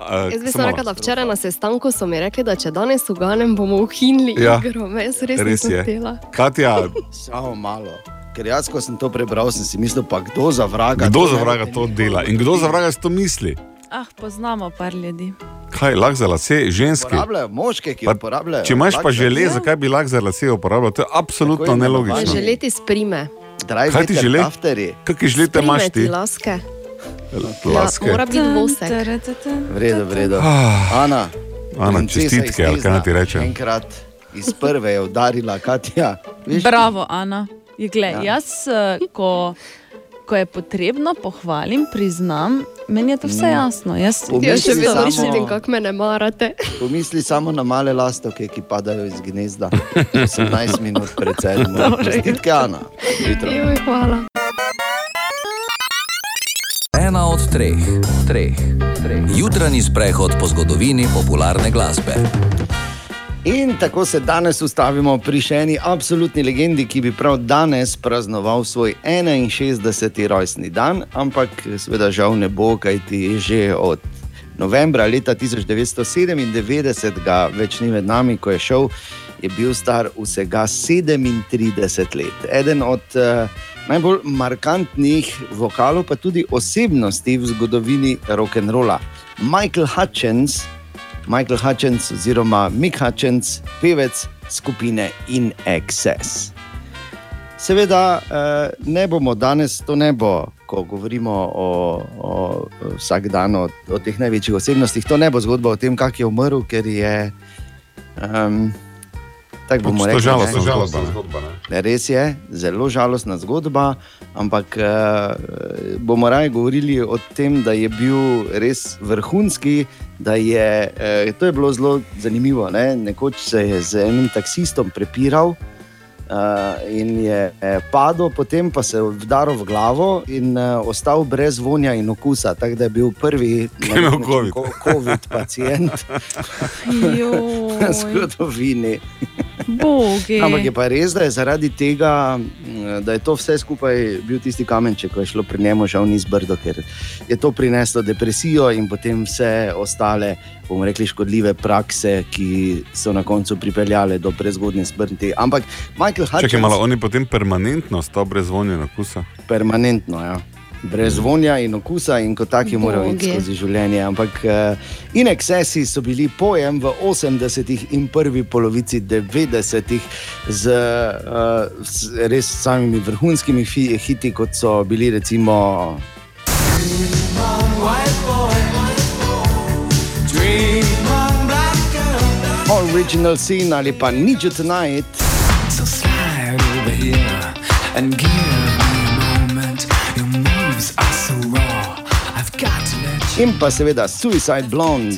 [SPEAKER 7] uh,
[SPEAKER 24] Jaz bi se rekla, da včeraj na sestanku so mi rekli, da če danes uganem, bomo ukinili
[SPEAKER 7] Ja,
[SPEAKER 24] igro. Jaz res,
[SPEAKER 7] res
[SPEAKER 24] nisem
[SPEAKER 7] je.
[SPEAKER 24] htela.
[SPEAKER 7] Katja,
[SPEAKER 3] Samo malo. Ker jaz, ko sem to prebral, sem si mislil, pa kdo za vraga.
[SPEAKER 7] kdo
[SPEAKER 3] to
[SPEAKER 7] za
[SPEAKER 3] ne
[SPEAKER 7] vraga
[SPEAKER 3] boste
[SPEAKER 7] to dela in kdo za vraga to misli?
[SPEAKER 6] Ah, poznamo par ljudi.
[SPEAKER 7] Kaj, lak za lase?
[SPEAKER 3] Uporabljajo moške, ki
[SPEAKER 7] Pa,
[SPEAKER 3] uporabljajo.
[SPEAKER 7] Če imaš pa
[SPEAKER 3] za
[SPEAKER 7] žele,
[SPEAKER 3] lase.
[SPEAKER 7] zakaj bi lak za lase uporabljal? To je absolutno nelogično.
[SPEAKER 24] želeti sprime.
[SPEAKER 3] Draj
[SPEAKER 7] Kaj ti
[SPEAKER 3] veter
[SPEAKER 7] žele?
[SPEAKER 3] tafteri.
[SPEAKER 7] Kakšne želite imaš ti?
[SPEAKER 24] ti laske.
[SPEAKER 7] Laske.
[SPEAKER 24] Ja, mora biti vosek.
[SPEAKER 3] V redu, v redu.
[SPEAKER 7] Ah.
[SPEAKER 3] Ana,
[SPEAKER 7] Ana, čestitke, ali kaj ti rečem.
[SPEAKER 3] Enkrat iz prve je udarila Katja. Veš,
[SPEAKER 6] Bravo, Ana. Je, gled,
[SPEAKER 3] Ja.
[SPEAKER 6] ja. Jaz, eh, ko, ko je potrebno, pohvalim, priznam, meni je to vse
[SPEAKER 3] Mm.
[SPEAKER 6] jasno. Jaz,
[SPEAKER 24] še vedno mislim, kako me ne marate.
[SPEAKER 3] Pomisli samo na male lastovke, ki padajo iz gnezda. 18 minut pred sedmim.
[SPEAKER 24] Dobro.
[SPEAKER 3] Čestitke, Ana. Jutro.
[SPEAKER 24] Joj, hvala.
[SPEAKER 2] Ena od treh, treh, treh. Jutranji sprehod po zgodovini popularne glasbe.
[SPEAKER 3] In tako se danes ustavimo pri še eni absolutni legendi, ki bi prav danes praznoval svoj 61. rojstni dan, ampak seveda žal ne bo, kajti že od novembra leta 1997 ga več ni med nami, ko je šel, je bil star vsega 37 let. Eden od uh, najbolj markantnih vokalov, pa tudi osebnosti v zgodovini rock'n'rolla. Michael Hutchins, Michael Hutchins oziroma Mick Hutchins, pevec skupine In Excess. Seveda eh, ne bomo danes, to ne bo, ko govorimo o, o vsak dan o, o teh največjih osebnostih, to ne bo zgodba o tem, kako je umrl, ker je. Um, tako bomo
[SPEAKER 7] Pač to
[SPEAKER 3] rekli.
[SPEAKER 7] žalostna
[SPEAKER 3] ne.
[SPEAKER 7] zgodba, ne?
[SPEAKER 5] zgodba. Ne,
[SPEAKER 3] Res je, zelo žalostna zgodba, ampak uh, bomo raje govorili o tem, da je bil res vrhunski. Da je, uh, to je bilo zelo zanimivo. Ne? Nekoč se je z enim taksistom prepiral uh, in je eh, padel, potem pa se je vdaril v glavo in uh, ostal brez vonja in okusa. Tako da je bil prvi
[SPEAKER 7] Ki je imel covid.
[SPEAKER 3] ko- COVID pacient v zgodovini.
[SPEAKER 6] Bogi.
[SPEAKER 3] Ampak je pa res, da je zaradi tega, da je to vse skupaj bil tisti kamenček, ko je šlo pri njemu žal ni zbrdo, ker je to prineslo depresijo in potem vse ostale, bomo rekli, škodljive prakse, ki so na koncu pripeljale do prezgodne smrti. Ampak Michael Hutchins
[SPEAKER 7] Čakaj malo, oni potem permanentno sta brez vonja in okusa.
[SPEAKER 3] permanentno. Ja. Brez vonja in okusa, in kot taki morajo iti skozi življenje. Ampak uh, in ekscesi so bili pojem v 80-ih in prvi polovici 90-ih z, uh, z res samimi vrhunskimi hiti, kot so bili recimo. Original Sin ali pa You Tonight.
[SPEAKER 25] So slide over here and give
[SPEAKER 3] In pa seveda Suicide Blonde.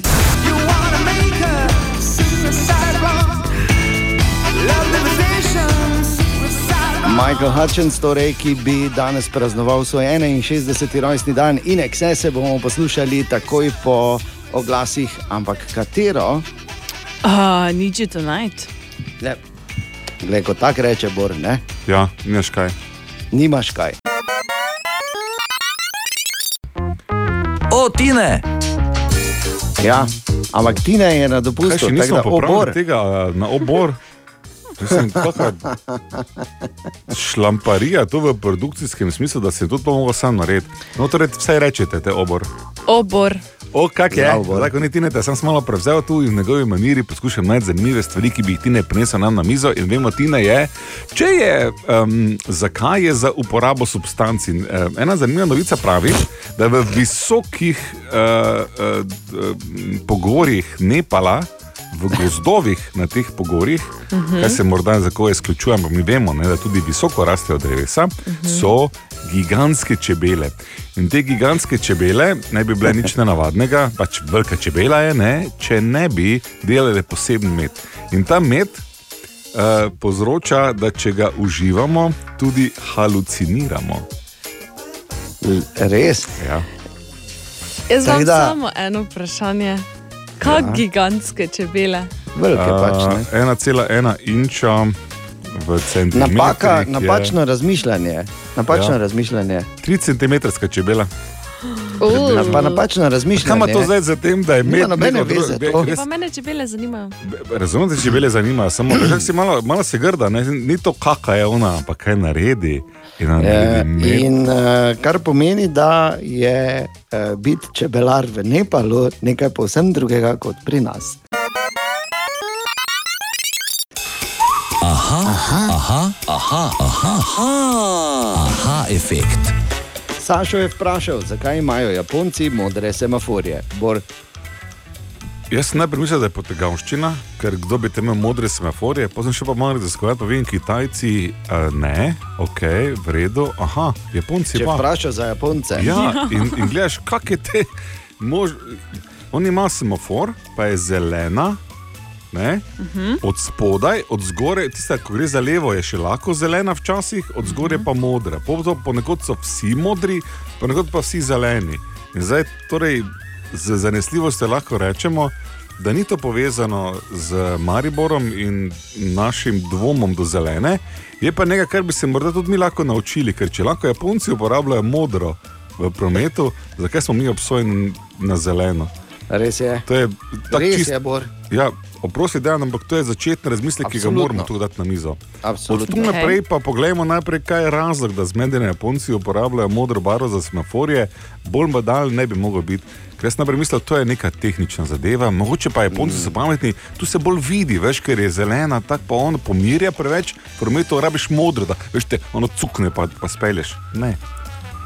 [SPEAKER 3] Michael Hutchins, torej, ki bi danes praznoval svoj 61. rojstni dan, in ekscese bomo poslušali takoj po oglasih, ampak katero,
[SPEAKER 6] Uh, Need you tonight.
[SPEAKER 3] ne, glej, ko tako reče Bor, ne,
[SPEAKER 7] Ja, nimaš kaj.
[SPEAKER 3] nimaš kaj.
[SPEAKER 2] O, Tine!
[SPEAKER 3] Ja, ampak Tine je na
[SPEAKER 7] Kaj
[SPEAKER 3] dopustu,
[SPEAKER 7] še
[SPEAKER 3] tako
[SPEAKER 7] nismo
[SPEAKER 3] da obor.
[SPEAKER 7] tega a, na obor? Mislim, šlamparija to v produkcijskem smislu, da se to lahko sam naredi. No, torej, vse rečete, te obor.
[SPEAKER 6] Obor.
[SPEAKER 7] O, kak je?
[SPEAKER 3] Ja, obor.
[SPEAKER 7] Zdaj, ko ni Tine, te sem malo prevzel tu in v njegovi maniri poskušam najti zanimive stvari, ki bi jih Tine prinesel nam na mizo. In vemo, Tine je, če je, um, zakaj je za uporabo substanc. In, um, ena zanimiva novica pravi, da v visokih uh, uh, uh, pogorjih Nepala, v gozdovih na teh pogorjih, uh. -huh. kaj se morda za koga izključuje, ampak mi vemo, ne, da tudi visoko rastejo drevesa, uh -huh. so gigantske čebele. In te gigantske čebele ne bi bile nič nenavadnega, pač velika čebela je, ne, če ne bi delali poseben med. In ta med uh, povzroča, da če ga uživamo, tudi haluciniramo.
[SPEAKER 3] Res?
[SPEAKER 7] Ja.
[SPEAKER 6] Jaz imam
[SPEAKER 3] da-
[SPEAKER 6] samo eno vprašanje. Kaj
[SPEAKER 7] Ja.
[SPEAKER 6] gigantske čebele?
[SPEAKER 3] Velike pač, ne.
[SPEAKER 7] Uh, 1,1 inča v centimetrih.
[SPEAKER 3] Napaka,
[SPEAKER 7] je-
[SPEAKER 3] napačno razmišljanje. Napačno
[SPEAKER 7] Ja.
[SPEAKER 3] razmišljanje.
[SPEAKER 7] 3 cm čebela.
[SPEAKER 3] Na, pa napačno razmišljanje.
[SPEAKER 7] Kaj ima to zdaj za tem, da je med
[SPEAKER 3] nobene
[SPEAKER 7] neko drugo-
[SPEAKER 3] veze
[SPEAKER 7] Be-
[SPEAKER 3] to.
[SPEAKER 7] res-
[SPEAKER 6] Pa mene čebele zanimajo.
[SPEAKER 7] Samo da si malo, malo se grda, ne? ni to kaka je ona, ampak kaj naredi.
[SPEAKER 3] Eh,
[SPEAKER 7] med.
[SPEAKER 3] In uh, kar pomeni, da je uh, biti čebelar v Nepalu nekaj povsem drugega kot pri nas.
[SPEAKER 2] Aha, aha, aha, aha, aha, aha, aha efekt.
[SPEAKER 3] Sašo je vprašal, zakaj imajo Japonci modre semaforje. Bor,
[SPEAKER 7] Jaz najprej mislil, da je potegavščina, ker kdo bi te imel modre semaforje, potem še pa malo raziskovati, pa vem, Kitajci uh, ne, ok, v redu, aha, Japonci
[SPEAKER 3] če
[SPEAKER 7] pa.
[SPEAKER 3] vprašaš za Japonce.
[SPEAKER 7] Ja, in, in gledaš, kak je te. Mož... On ima semafor, pa je zelena, ne?
[SPEAKER 25] Mhm.
[SPEAKER 7] od spodaj, od zgoraj, tista, ko gre za levo, je še lahko zelena, včasih, od zgoraj pa modra. Po- Ponekod so vsi modri, ponekod pa vsi zeleni. In zdaj, torej, z zanesljivostjo lahko rečemo, da ni to povezano z Mariborom in našim dvomom do zelene, je pa nekaj, kar bi se morda tudi mi lahko naučili, ker če lahko Japonci uporabljajo modro v prometu, zakaj smo mi obsojeni na zeleno?
[SPEAKER 3] Res je.
[SPEAKER 7] To je tako čist-
[SPEAKER 3] je, Bor.
[SPEAKER 7] Ja, oprosti, da, ampak to je začetni razmislek, ki ga moramo tu dati na mizo. Od
[SPEAKER 3] Absolutno.
[SPEAKER 7] tu naprej pa pogledajmo najprej, kaj je razlog, da zmedeni Japonci uporabljajo modro barvo za semaforje, bolj badal ne bi mogel biti. Ker jaz najprej mislil, to je neka tehnična zadeva, mogoče pa Japonci so pametni, tu se bolj vidi, veš, ker je zelena, tako pa on pomirja preveč, v prometu rabiš modro, da veš te ono cukne pa, pa spelješ. Ne,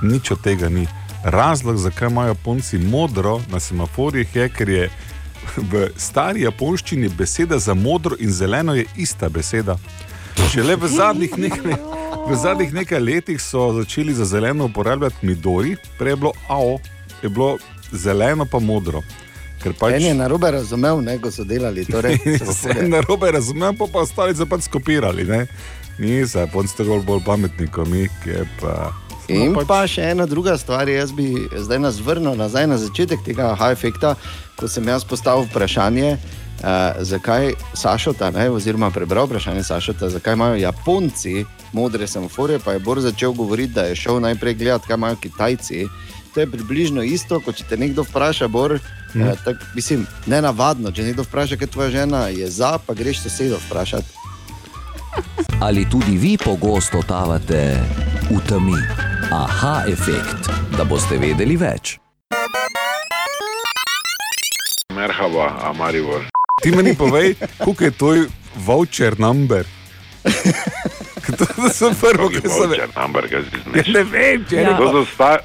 [SPEAKER 7] nič od tega ni. Razlog, zakaj imajo Japonci modro na semaforjih, je, ker je v stari japonščini beseda za modro in zeleno je ista beseda. Šele v zadnjih nekaj, v zadnjih nekaj letih so začeli za zeleno uporabljati midori, prej je bilo AO, je bilo zeleno pa modro. Pač
[SPEAKER 3] En je narobe razumel, ne, ko so delali. Torej,
[SPEAKER 7] se na robe razumem, pa pa ostali so pač skopirali. Ne? Niso, Japonci tako bolj pametni kot mi, ki je pa.
[SPEAKER 3] In
[SPEAKER 7] smo
[SPEAKER 3] pa še ena druga stvar, jaz bi zdaj nas vrnil nazaj na začetek tega aha-efekta, ko sem jaz postavil vprašanje, uh, zakaj Sašota, ne, oziroma prebral vprašanje Sašota, zakaj imajo Japonci modre semaforje, pa je Bor začel govoriti, da je šel najprej gledati, kaj imajo Kitajci. To je približno isto, kot če te nekdo vpraša, Bor,
[SPEAKER 7] Mhm.
[SPEAKER 3] mm. eh, tak, mislim, ne navadno, če nekdo vpraša, kaj tvoja žena je za, pa greš sosedo vprašati.
[SPEAKER 2] Ali tudi vi pogosto totavate v temi? aha efekt, da boste vedeli več.
[SPEAKER 21] Merhaba, Amarivor.
[SPEAKER 7] Ti meni povej, koliko je tvoj voucher number? to so prvo, ki so
[SPEAKER 21] Voucher number, kaj si znaš?
[SPEAKER 7] Ne vem, če
[SPEAKER 21] Pa to so sta-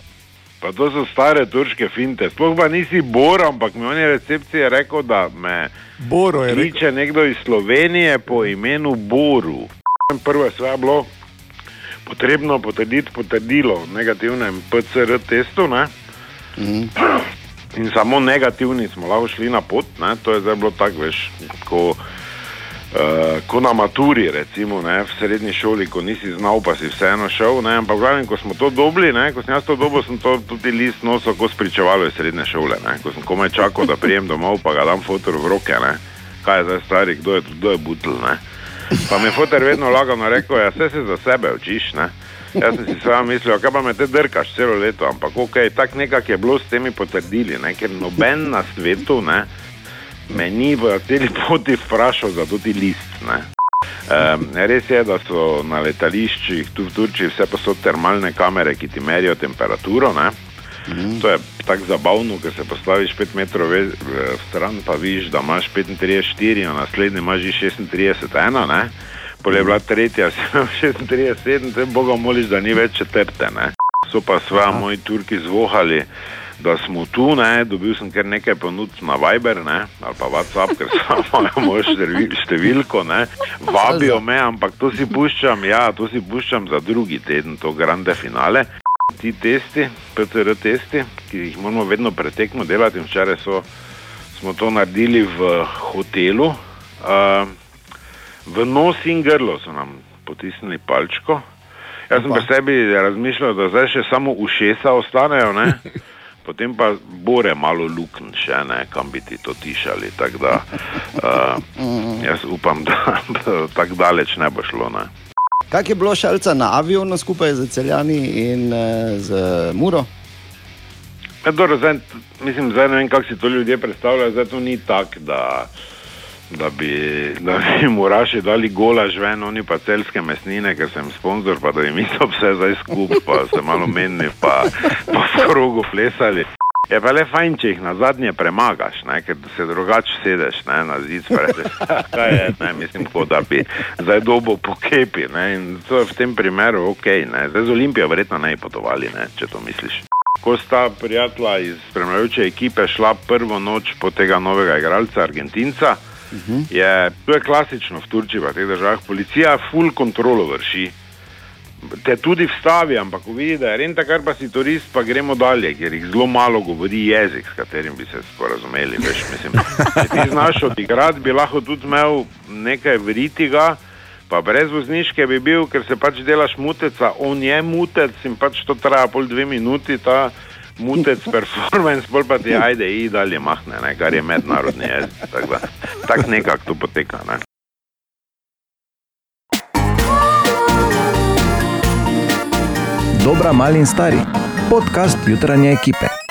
[SPEAKER 21] Pa to so stare turške finte. Sploh pa nisi Bor, ampak mi on je recepcije rekel, da me
[SPEAKER 7] Boro je rekel.
[SPEAKER 21] kliče nekdo iz Slovenije po imenu Boru. Prvo je sve bilo potrebno potrditi potrdilo o negativnem PCR testu. Ne? In samo negativni smo lahko šli na pot, ne? to je zdaj bilo tako, veš, ko, uh, ko na maturi, recimo ne? v srednji šoli, ko nisi znal, pa si vseeno šel. Ne? Ampak, glavnem, ko smo to dobili, ne? ko sem jaz to dobil, sem to tudi list nosil, ko spričevalo iz srednje šole. Ne? Ko sem komaj čakal, da prijem domov, pa ga dam fotor v roke. Ne? Kaj je zdaj stari, kdo je, kdo je butl. Ne? Pa mi je fotor vedno lagano rekel, ja, vse se za sebe učiš. Ne? Jaz sem si sam mislil, kaj pa me te drkaš celo leto, ampak ok, tako nekako je bilo s temi potrdili, ne? ker noben na svetu ne, me ni v tej poti vprašal za tudi list. Ne? Um, res je, da so na letališčih tu v Turčiji vse posod termalne kamere, ki ti merijo temperaturo. Ne? To je tako zabavno, ker se postaviš 5 metrov ve- stran, pa vidiš, da imaš 35-4, a naslednji imaš že 36-1, ne? Pol je bila tretja, si imel 36-7, te boga moliš, da ni več četrte, ne? So pa sva moji Turki zvohali, da smo tu, ne? Dobil sem kar nekaj ponudb na Viber, ne? Ali pa WhatsApp, ker mojo števil- številko, ne? Vabijo me, ampak to si puščam, ja, to si puščam za drugi teden, to grande finale. Ti testi, PCR testi, ki jih moramo vedno pretekmo delati, včeraj so, smo to naredili v hotelu. Uh, v nos in grlo so nam potisnili palčko. Jaz sem pri sebi razmišljal, da zdaj še samo ušesa ostanejo, ne? potem pa bore malo lukn še, ne? kam bi ti to tišali. Tako da uh, jaz upam, da, da tako daleč ne bo šlo. Ne?
[SPEAKER 3] Kak je bilo šalca na avionu skupaj z celjani in eh, z Muro?
[SPEAKER 21] Ja, dobro, zdaj, mislim, zdaj ne vem, kako si to ljudje predstavljajo. Zdaj to ni tako, da, da, bi, da bi mu raši dali gola žven, oni pa celske mesnine, ker sem sponzor, pa da bi mi to vse zdaj skupaj, pa se malo menili, pa, pa v krogu plesali. Je pa le fajn, če jih na zadnje premagaš, ne, ker se drugače sedeš ne, na zid, spreješ. Kaj je, ne, mislim, kot da bi zdaj dobo po kepi. Ne, in to je v tem primeru ok. Ne. Zdaj z Olimpijo verjetno ne bi potovali, ne, če to misliš. Ko sta prijatelja iz spremljajoče ekipe šla prvo noč po tega novega igralca, Argentinca, je, to je klasično v Turčiji, v teh državah, policija full kontrolo vrši. Te tudi vstavi, ampak ko vidi, da je renta, kar pa si turist, pa gremo dalje, ker jih zelo malo govori jezik, s katerim bi se sporazumeli. Veš, mislim, če ti znaš odigrati, bi lahko tudi imel nekaj veritiga, pa brez vozniške bi bil, ker se pač delaš muteca, on je mutec in pač to traja pol dve minuti, ta mutec performance, bolj pa ti ajde, i dalje mahne, ne, kar je mednarodni jezik. Tako tak nekako to poteka. Ne.
[SPEAKER 26] Dobra, mali in stari. Podcast jutranje ekipe.